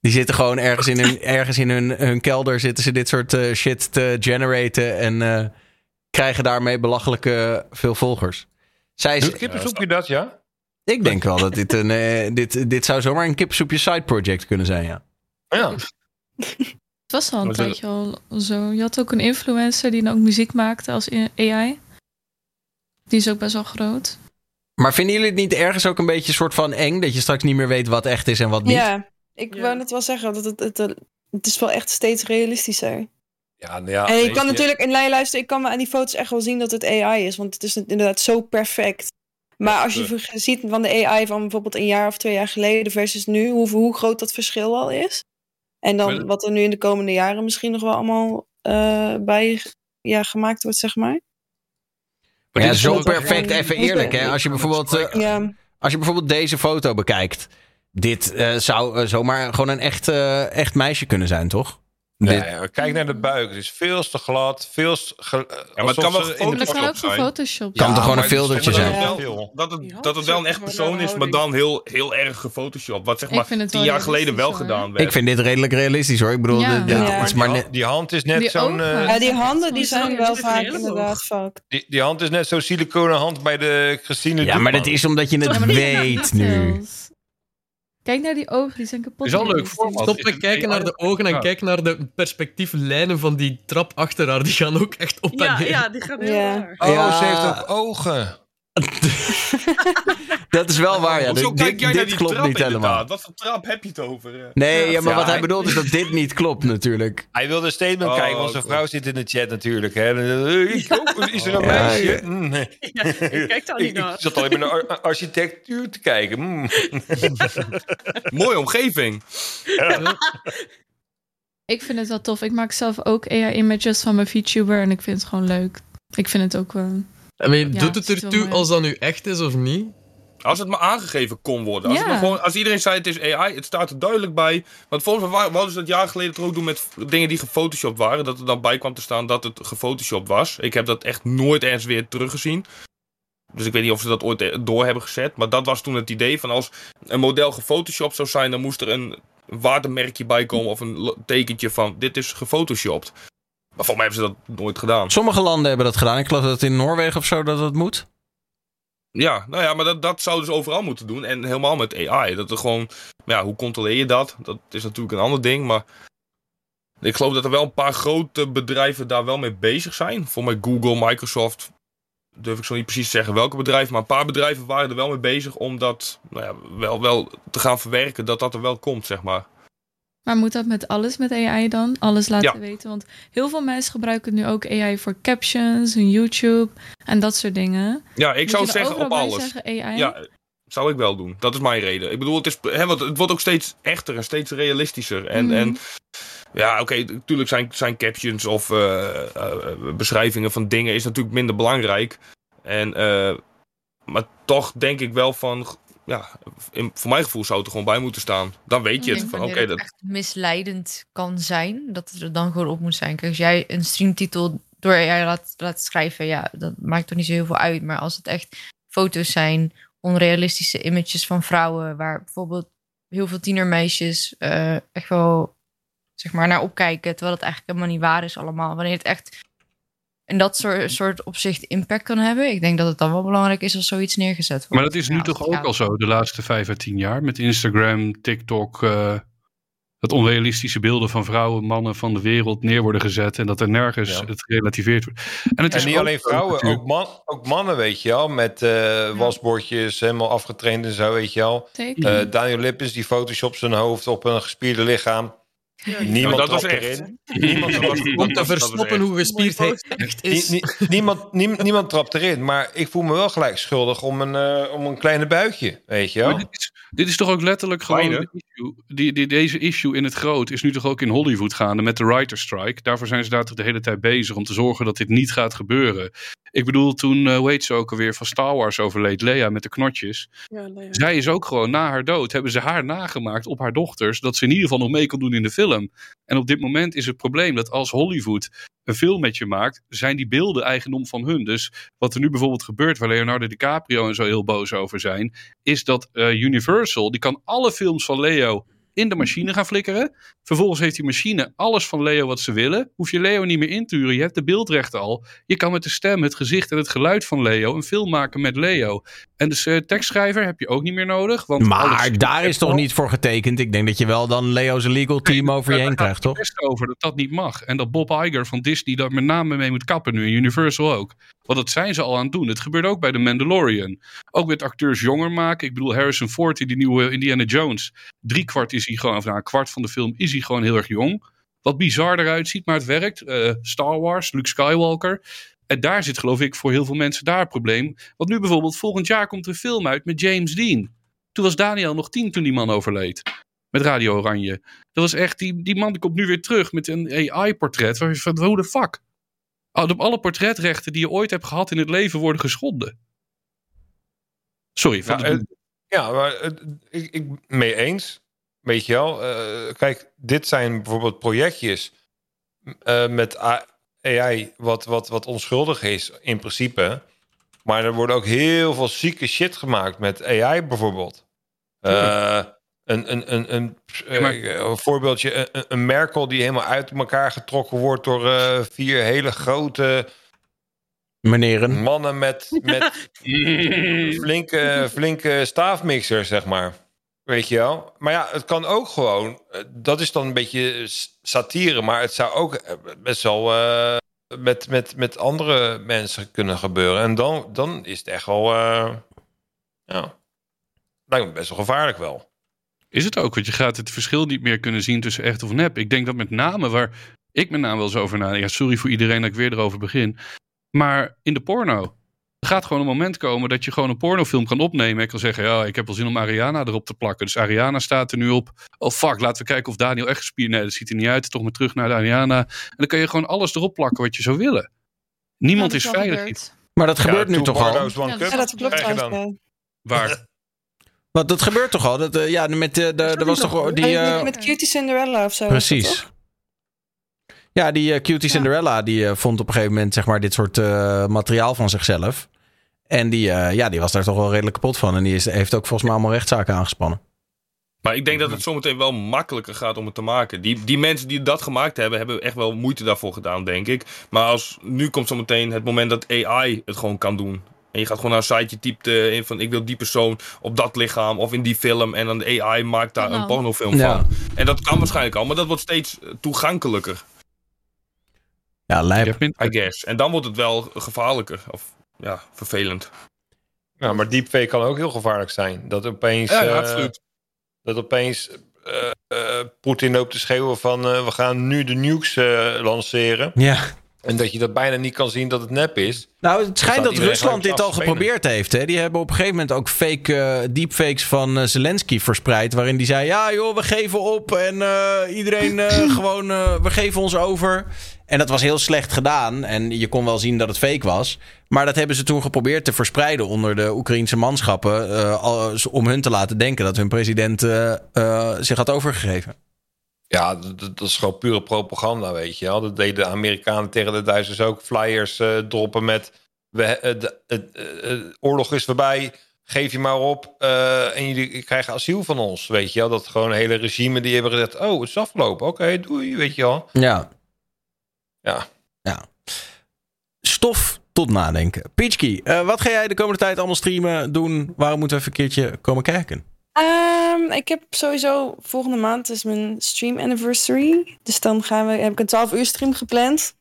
Die zitten gewoon ergens in hun, [laughs] ergens in hun, hun kelder, zitten ze dit soort eh, shit te generaten en eh, krijgen daarmee belachelijke veel volgers. Zij is, kippensoepje dat, ja? ik denk wel dat dit een, eh, dit, dit zou zomaar een kipsoepje side project kunnen zijn, ja. Ja. Het was al een tijdje al zo. Je had ook een influencer die dan ook muziek maakte als AI. Die is ook best wel groot. Maar vinden jullie het niet ergens ook een beetje een soort van eng, dat je straks niet meer weet wat echt is en wat niet? Ja, ik wou net wel zeggen dat het, het, het, het is wel echt steeds realistischer. Ja, nou ja, en je weet kan je- natuurlijk, in luisteren, ik kan me aan die foto's echt wel zien dat het AI is, want het is inderdaad zo perfect. Maar als je ziet van de AI van bijvoorbeeld een jaar of twee jaar geleden versus nu, hoe, hoe groot dat verschil al is. En dan wat er nu in de komende jaren misschien nog wel allemaal eh, bij ja, gemaakt wordt, zeg maar. Maar ja, zo perfect, even eerlijk. Hè? Als je bijvoorbeeld, eh, Ja, als je bijvoorbeeld deze foto bekijkt. Dit eh, zou eh, zomaar gewoon een echt, echt meisje kunnen zijn, toch? Nee, kijk naar de buik. Het is veel te glad. Veel te ge- Ja, maar het kan wel de kan ook zijn. Photoshop. Kan Ja, toch gewoon een filtertje zijn? wel. Dat het, dat het wel een echt persoon is, maar dan heel, heel erg gefotoshopt. Wat zeg Ik maar vind het tien wel jaar geleden wel hoor. gedaan werd. Ik vind dit redelijk realistisch hoor. Ik bedoel, Ja. Ja. is maar die, net. hand, die hand is net Die zo'n... eh, ja die handen die zijn wel vaak inderdaad fucked. die, die hand is net zo'n siliconen hand bij de Christine Ja, maar dat is omdat je het weet nu. Kijk naar die ogen, die zijn kapot. Is al leuk format. Stop het kijken naar de ogen en Ja. kijk naar de perspectieflijnen van die trap achter haar. Die gaan ook echt op en Ja, neer. ja, die gaan heel Ja. raar. Oh, Ja. ze heeft ook ogen. [laughs] Dat is wel waar, ja. Hoezo Dit, kijk dit, jij naar die klopt trap niet helemaal. inderdaad? Wat voor trap heb je het over? eh? Nee, ja, maar Ja, wat hij hij- bedoelt is dat dit niet klopt natuurlijk. [laughs] Hij wilde een statement Oh, kijken, want zijn vrouw zit in de chat natuurlijk. Hè. Eh, is er een Ja, meisje? ja. Mm, nee. Ja, ik kijk daar niet Ik, ik naar. zat alleen maar naar ar- architectuur te kijken. Mm. [laughs] Mooie omgeving. Ik vind het wel tof. Ik maak zelf ook AI-images van mijn VTuber en ik vind het gewoon leuk. Ik vind het ook wel... En Ja, doet het ertoe als dat nu echt is of niet? Als het maar aangegeven kon worden. Als, het maar gewoon, als iedereen zei het is AI, het staat er duidelijk bij. Want volgens mij wouden ze dat jaar geleden toch ook doen met dingen die gefotoshopt waren. Dat er dan bij kwam te staan dat het gefotoshopt was. Ik heb dat echt nooit ergens weer teruggezien. Dus ik weet niet of ze dat ooit eh, door hebben gezet. Maar dat was toen het idee van als een model gefotoshopt zou zijn, dan moest er een watermerkje bij komen of een tekentje van dit is gefotoshopt. Maar volgens mij hebben ze dat nooit gedaan. Sommige landen hebben dat gedaan. Ik geloof dat in Noorwegen of zo dat dat moet. Ja, nou ja, maar dat, dat zouden ze overal moeten doen. En helemaal met AI. Dat er gewoon, ja, hoe controleer je dat? Dat is natuurlijk een ander ding, maar ik geloof dat er wel een paar grote bedrijven daar wel mee bezig zijn. Voor mij Google, Microsoft, durf ik zo niet precies te zeggen welke bedrijven, maar een paar bedrijven waren er wel mee bezig om dat nou ja, wel, wel te gaan verwerken, dat dat er wel komt, zeg maar. Maar moet dat met alles met AI dan? Alles laten Ja. weten? Want heel veel mensen gebruiken nu ook AI voor captions en YouTube en dat soort dingen. Ja, ik Moet zou zeggen op alles. zeggen AI? Ja, zou ik wel doen. Dat is mijn reden. Ik bedoel, het, is, hè, want het wordt ook steeds echter en steeds realistischer. En, Mhm. en ja, oké, natuurlijk zijn, zijn captions of eh, eh, beschrijvingen van dingen is natuurlijk minder belangrijk. En, eh, maar toch denk ik wel van, ja, in, voor mijn gevoel zou het er gewoon bij moeten staan. Dan weet je het. Van, oké, het dat, echt misleidend kan zijn, dat het er dan gewoon op moet zijn. Kijk, als jij een streamtitel door AI laat, laat schrijven, ja, dat maakt toch niet zo heel veel uit. Maar als het echt foto's zijn, onrealistische images van vrouwen, waar bijvoorbeeld heel veel tienermeisjes eh, echt wel zeg maar naar opkijken, terwijl het eigenlijk helemaal niet waar is allemaal. Wanneer het echt in dat soort, soort opzicht impact kan hebben, ik denk dat het dan wel belangrijk is als zoiets neergezet wordt. Maar dat is nu Ja, toch ja. ook al zo de laatste vijf à tien jaar met Instagram, TikTok. eh, dat onrealistische beelden van vrouwen, mannen van de wereld neer worden gezet. En dat er nergens Ja. het gerelativeerd wordt. En, het En is niet ook alleen vrouwen, ook, man, ook mannen, weet je wel. Met eh, wasbordjes, helemaal afgetraind en zo, weet je wel. Eh, Daniel Lippens, die photoshop zijn hoofd op een gespierde lichaam. Niemand dat was trapt echt. erin. [laughs] Niemand Om te verstoppen hoe gespierd hij echt is. Nie- nie- niemand, niemand, niemand trapt erin, maar ik voel me wel gelijk schuldig om een, eh, om een kleine buikje, weet je wel? Maar dit, is, dit is toch ook letterlijk gewoon de issue. Die, die, deze issue in het groot is nu toch ook in Hollywood gaande met de writer strike. Daarvoor zijn ze daar toch de hele tijd bezig om te zorgen dat dit niet gaat gebeuren. Ik bedoel, toen, eh weet ze ook alweer van Star Wars overleed, Lea met de knotjes. Ja. Zij is ook gewoon na haar dood, hebben ze haar nagemaakt op haar dochters, dat ze in ieder geval nog mee kon doen in de film. En op dit moment is het probleem dat als Hollywood een film met je maakt, zijn die beelden eigendom van hun. Dus wat er nu bijvoorbeeld gebeurt, waar Leonardo DiCaprio en zo heel boos over zijn, is dat eh, Universal, die kan alle films van Leo in de machine gaan flikkeren. Vervolgens heeft die machine alles van Leo wat ze willen. Hoef je Leo niet meer in te huren. Je hebt de beeldrechten al. Je kan met de stem, het gezicht en het geluid van Leo een film maken met Leo. En dus eh, tekstschrijver heb je ook niet meer nodig. Want Maar daar is toch niet voor getekend? Ik denk dat je wel dan Leo's legal team over je heen krijgt, toch? best over dat dat niet mag. En dat Bob Iger van Disney daar met name mee moet kappen nu. En Universal ook. Want dat zijn ze al aan het doen. Het gebeurt ook bij The Mandalorian. Ook met acteurs jonger maken. Ik bedoel, Harrison Ford in die nieuwe Indiana Jones. Drie kwart is hij gewoon, of nou, een kwart van de film is hij gewoon heel erg jong. Wat bizar eruit ziet, maar het werkt. Eh, Star Wars, Luke Skywalker. En daar zit geloof ik voor heel veel mensen daar een probleem. Want nu bijvoorbeeld volgend jaar komt er een film uit met James Dean. Toen was Daniel nog tien toen die man overleed. Met Radio Oranje. Dat was echt, die, die man die komt nu weer terug met een AI-portret. Waar je van, hoe de fuck? Alle alle portretrechten die je ooit hebt gehad in het leven worden geschonden. Sorry, van Ja, de ja maar ik, ik mee eens. Weet je wel, eh, kijk, dit zijn bijvoorbeeld projectjes eh, met AI wat, wat, wat onschuldig is in principe. Maar er wordt ook heel veel zieke shit gemaakt met AI bijvoorbeeld. Eh, een, een, een, een, eh, een voorbeeldje, een, een Merkel die helemaal uit elkaar getrokken wordt door eh, vier hele grote Meneren. mannen met, met [laughs] flinke, flinke staafmixers, zeg maar. Weet je wel? Maar ja, het kan ook gewoon. eh, Dat is dan een beetje satire, maar het zou ook eh, best wel eh, met, met, met andere mensen kunnen gebeuren. En dan, dan is het echt wel. ja, best wel gevaarlijk wel. Is het ook, want je gaat het verschil niet meer kunnen zien tussen echt of nep. Ik denk dat met name waar ik met name wel eens over nadenk. Ja, sorry voor iedereen dat ik weer erover begin. Maar in de porno. Er gaat gewoon een moment komen dat je gewoon een pornofilm kan opnemen. Ik kan zeggen, ja, ik heb wel zin om Ariana erop te plakken. Dus Ariana staat er nu op. Oh fuck, laten we kijken of Daniel echt gespierd... Nee, dat ziet er niet uit. Toch maar terug naar de Ariana. En dan kan je gewoon alles erop plakken wat je zou willen. Niemand is veilig. Maar dat gebeurt nu toch al? Ja, dat klopt ja. Waar? [laughs] Want dat gebeurt toch al? Dat, eh, ja, met de, de, er was toch die... Eh, met, Cutie Cinderella of zo. Precies. Ja, die eh, Cutie Cinderella die eh, vond op een gegeven moment zeg maar dit soort eh, materiaal van zichzelf. En die, eh, ja, die was daar toch wel redelijk kapot van. En die is, heeft ook volgens mij allemaal rechtszaken aangespannen. Maar ik denk dat het zometeen wel makkelijker gaat om het te maken. Die, die mensen die dat gemaakt hebben, hebben echt wel moeite daarvoor gedaan, denk ik. Maar als nu komt zometeen het moment dat AI het gewoon kan doen. En je gaat gewoon naar een siteje, typt eh, in van ik wil die persoon op dat lichaam of in die film. En dan de AI maakt daar een pornofilm Ja. van. En dat kan waarschijnlijk al, maar dat wordt steeds toegankelijker, Ja, lijp. I guess. En dan wordt het wel gevaarlijker. Of ja, vervelend. Ja, maar deepfake kan ook heel gevaarlijk zijn. Dat opeens. Ja, ja, eh, absoluut. dat opeens eh, eh, Poetin loopt te schreeuwen van eh, we gaan nu de nukes eh, lanceren. Ja. En dat je dat bijna niet kan zien dat het nep is. Nou, het schijnt dat Rusland dit al geprobeerd heeft. Hè? Die hebben op een gegeven moment ook fake deepfakes van Zelensky verspreid. Waarin die zei: Ja, joh, we geven op. En eh, iedereen eh, [clears throat] gewoon, eh, we geven ons over. En dat was heel slecht gedaan. En je kon wel zien dat het fake was. Maar dat hebben ze toen geprobeerd te verspreiden onder de Oekraïnse manschappen. eh, al- om hun te laten denken dat hun president eh, eh, zich had overgegeven. Ja, dat, is gewoon pure propaganda, weet je wel. Dat deden de Amerikanen tegen de Duitsers ook. Flyers eh, droppen met... We, eh, de, eh, eh, oorlog is voorbij, geef je maar op. eh, en jullie krijgen asiel van ons, weet je wel. Dat gewoon hele regime die hebben gezegd... Oh, het is afgelopen, oké, doei, weet je wel. Ja. Ja. ja. Stof tot nadenken. Pitchkey, eh, wat ga jij de komende tijd allemaal streamen, doen? Waarom moeten we even een keertje komen kijken? Ehm, ik heb sowieso volgende maand is mijn stream anniversary. Dus dan gaan we, heb ik een 12 uur stream gepland.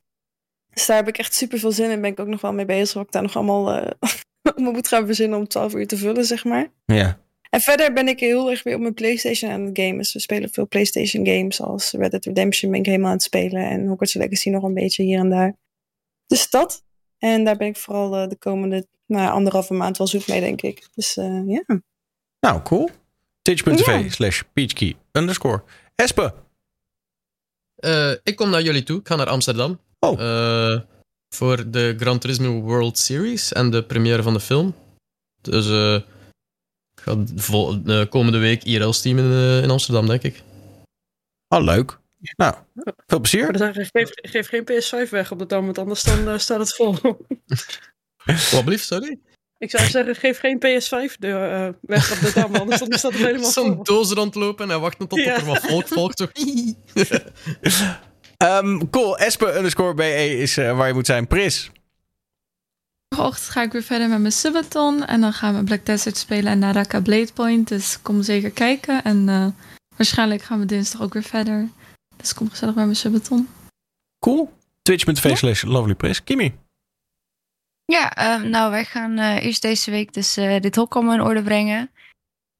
Dus daar heb ik echt super veel zin in. Ben ik ook nog wel mee bezig. Wat ik daar nog allemaal eh, [laughs] me moet gaan verzinnen om 12 uur te vullen, zeg maar. Ja. En verder ben ik heel erg weer op mijn PlayStation aan het gamen. Dus we spelen veel PlayStation games als Red Dead Redemption ben ik helemaal aan het spelen. En Hogwarts Legacy nog een beetje hier en daar. Dus dat. En daar ben ik vooral eh, de komende nou, anderhalve maand wel zoek mee, denk ik. Dus eh, ja. Nou, cool. Twitch.tv Ja. slash peachkey underscore. Espe. Eh, ik kom naar jullie toe. Ik ga naar Amsterdam. Oh. voor de Gran Turismo World Series en de première van de film. Dus eh, ik ga vol, de komende week IRL streamen in, in Amsterdam, denk ik. Oh, leuk. Nou, veel plezier. Ik zou zeggen, Geef, geef geen PS5 weg op de dam, want anders dan, eh, staat het vol. [laughs] Wat blieft, sorry? Ik zou zeggen, geef geen PS5 de, eh, weg op de dam, anders dan staat het helemaal vol. Zo'n doos rondlopen en wachten tot Ja. er wat volk volgt. [laughs] Ehm, cool. Espe underscore BE is eh, waar je moet zijn. Pris. Morgenochtend ga ik weer verder met mijn subathon. En dan gaan we Black Desert spelen en Naraka Blade Point. Dus kom zeker kijken. En eh, waarschijnlijk gaan we dinsdag ook weer verder. Dus kom gezellig bij mijn subathon. Cool. Twitch.tv slash lovely Pris. Kimi. Ja, ehm, nou, wij gaan eh, eerst deze week dus eh, dit hok allemaal in orde brengen.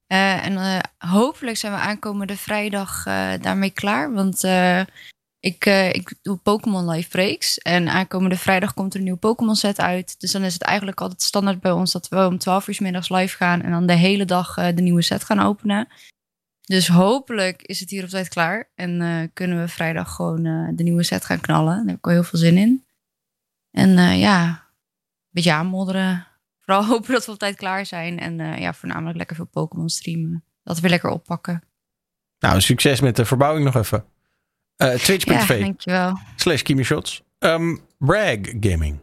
Eh, en eh, hopelijk zijn we aankomende vrijdag eh, daarmee klaar. Want eh, ik, eh, ik doe Pokémon Live Breaks. En aankomende vrijdag komt er een nieuwe Pokémon set uit. Dus dan is het eigenlijk altijd standaard bij ons dat we om 12 uur middags live gaan. En dan de hele dag eh, de nieuwe set gaan openen. Dus hopelijk is het hier op tijd klaar. En eh, kunnen we vrijdag gewoon de nieuwe set gaan knallen. Daar heb ik wel heel veel zin in. En ja, een beetje aanmodderen. Vooral [laughs] hopen dat we op tijd klaar zijn. En ja, voornamelijk lekker veel Pokémon streamen. Dat we weer lekker oppakken. Nou, succes met de verbouwing nog even. Eh Twitch.tv Ja, dankjewel. slash Kimi Shots. Ehm, Brag Gaming.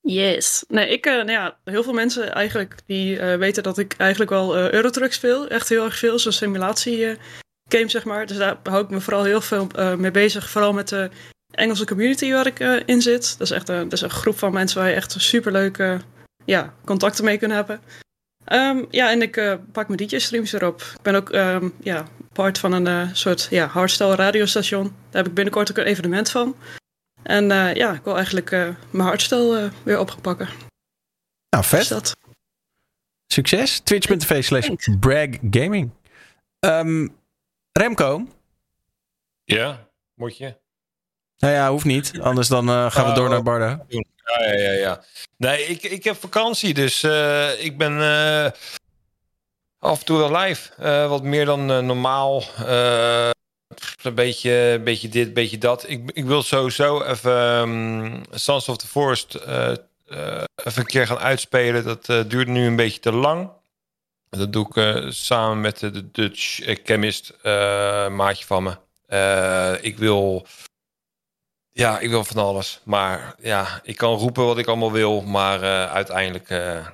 Yes. Nee, ik, eh, nou ja, heel veel mensen eigenlijk die eh, weten dat ik eigenlijk wel eh Eurotruck speel. Echt heel erg veel. Zo'n simulatie eh, game, zeg maar. Dus daar hou ik me vooral heel veel eh, mee bezig. Vooral met de Engelse community waar ik eh, in zit. Dat is echt een, dat is een groep van mensen waar je echt superleuke ja, contacten mee kunt hebben. Ehm, ja, en ik eh, pak mijn DJ-streams erop. Ik ben ook ehm, ja, part van een eh, soort ja, hardstyle radiostation. Daar heb ik binnenkort ook een evenement van. En eh, ja, ik wil eigenlijk eh, mijn hardstyle weer op gaan pakken. Nou, vet. Dus dat. Succes. Twitch.tv slash Brag Gaming. Ehm, Remco. Ja, moet je. Nou ja, hoeft niet. Anders dan eh, gaan we Oh, door naar Barda. Ja, ja, ja. Nee, ik, ik heb vakantie, dus eh, ik ben eh, af en toe wel live. Eh, wat meer dan normaal. Een beetje, beetje dit, beetje dat. Ik, ik wil sowieso even um, Sons of the Forest even een keer gaan uitspelen. Dat duurt nu een beetje te lang. Dat doe ik samen met de, Dutch chemist, maatje van me. Ik wil ja, ik wil van alles. Maar ja, ik kan roepen wat ik allemaal wil. Maar eh, uiteindelijk eh,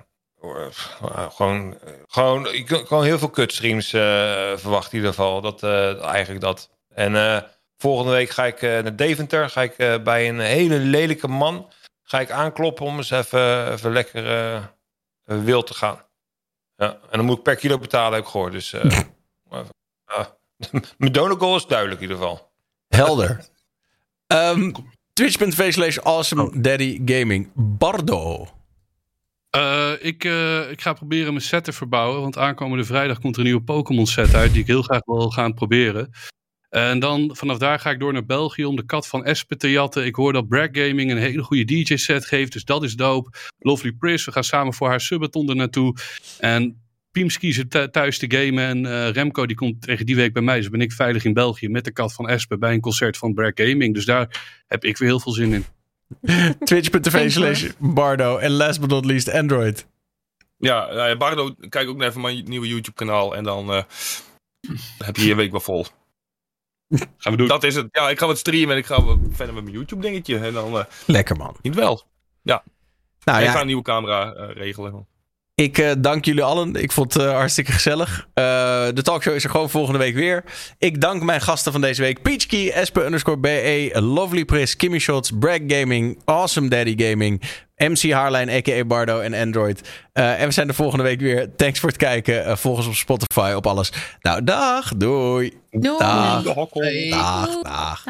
gewoon, gewoon, ik kan heel veel kutstreams verwachten in ieder geval. Dat, eigenlijk dat. En volgende week ga ik naar Deventer. Ga ik bij een hele lelijke man ga ik aankloppen om eens even, even lekker wild te gaan. Ja, en dan moet ik per kilo betalen, heb ik gehoord. Dus [laughs] uh, [laughs] mijn donorgoal is duidelijk in ieder geval. Helder. Ehm, Twitch.tv slash Awesome Daddy Gaming. Bardo. Uh, ik, uh, ik ga proberen mijn set te verbouwen. Want aankomende vrijdag komt er een nieuwe Pokémon set uit. Die ik heel graag wil gaan proberen. En dan vanaf daar ga ik door naar België om de kat van Espen te jatten. Ik hoor dat Bragg Gaming een hele goede DJ-set geeft. Dus dat is dope. Lovely Pris, we gaan samen voor haar subathon er naartoe. En Piemski zit thuis te gamen. En uh, Remco die komt tegen die week bij mij. Dus ben ik veilig in België met de kat van Espen bij een concert van Bragg Gaming. Dus daar heb ik weer heel veel zin in. [laughs] Twitch.tv slash Bardo. En last but not least Android. Ja, ja, Bardo, kijk ook naar even mijn nieuwe YouTube kanaal. En dan uh, heb je je week wel vol. Gaan we doen. Dat is het. Ja, ik ga wat streamen en ik ga verder met mijn YouTube dingetje. En dan... Uh, Lekker man. Niet wel. Ja. Nou, en ja. ik ga een nieuwe camera uh, regelen. Ik uh, dank jullie allen. Ik vond het uh, hartstikke gezellig. Uh, de talkshow is er gewoon volgende week weer. Ik dank mijn gasten van deze week. Peachkey, Esper underscore BE, Lovely Pris, Kimmy Shots, Bragg Gaming, Awesome Daddy Gaming, MC Haarlijn, a.k.a. Bardo en Android. Uh, en we zijn er volgende week weer. Thanks voor het kijken. Uh, volg ons op Spotify, op alles. Nou, dag. Doei. Doei. Dag. Dag. Dag. dag.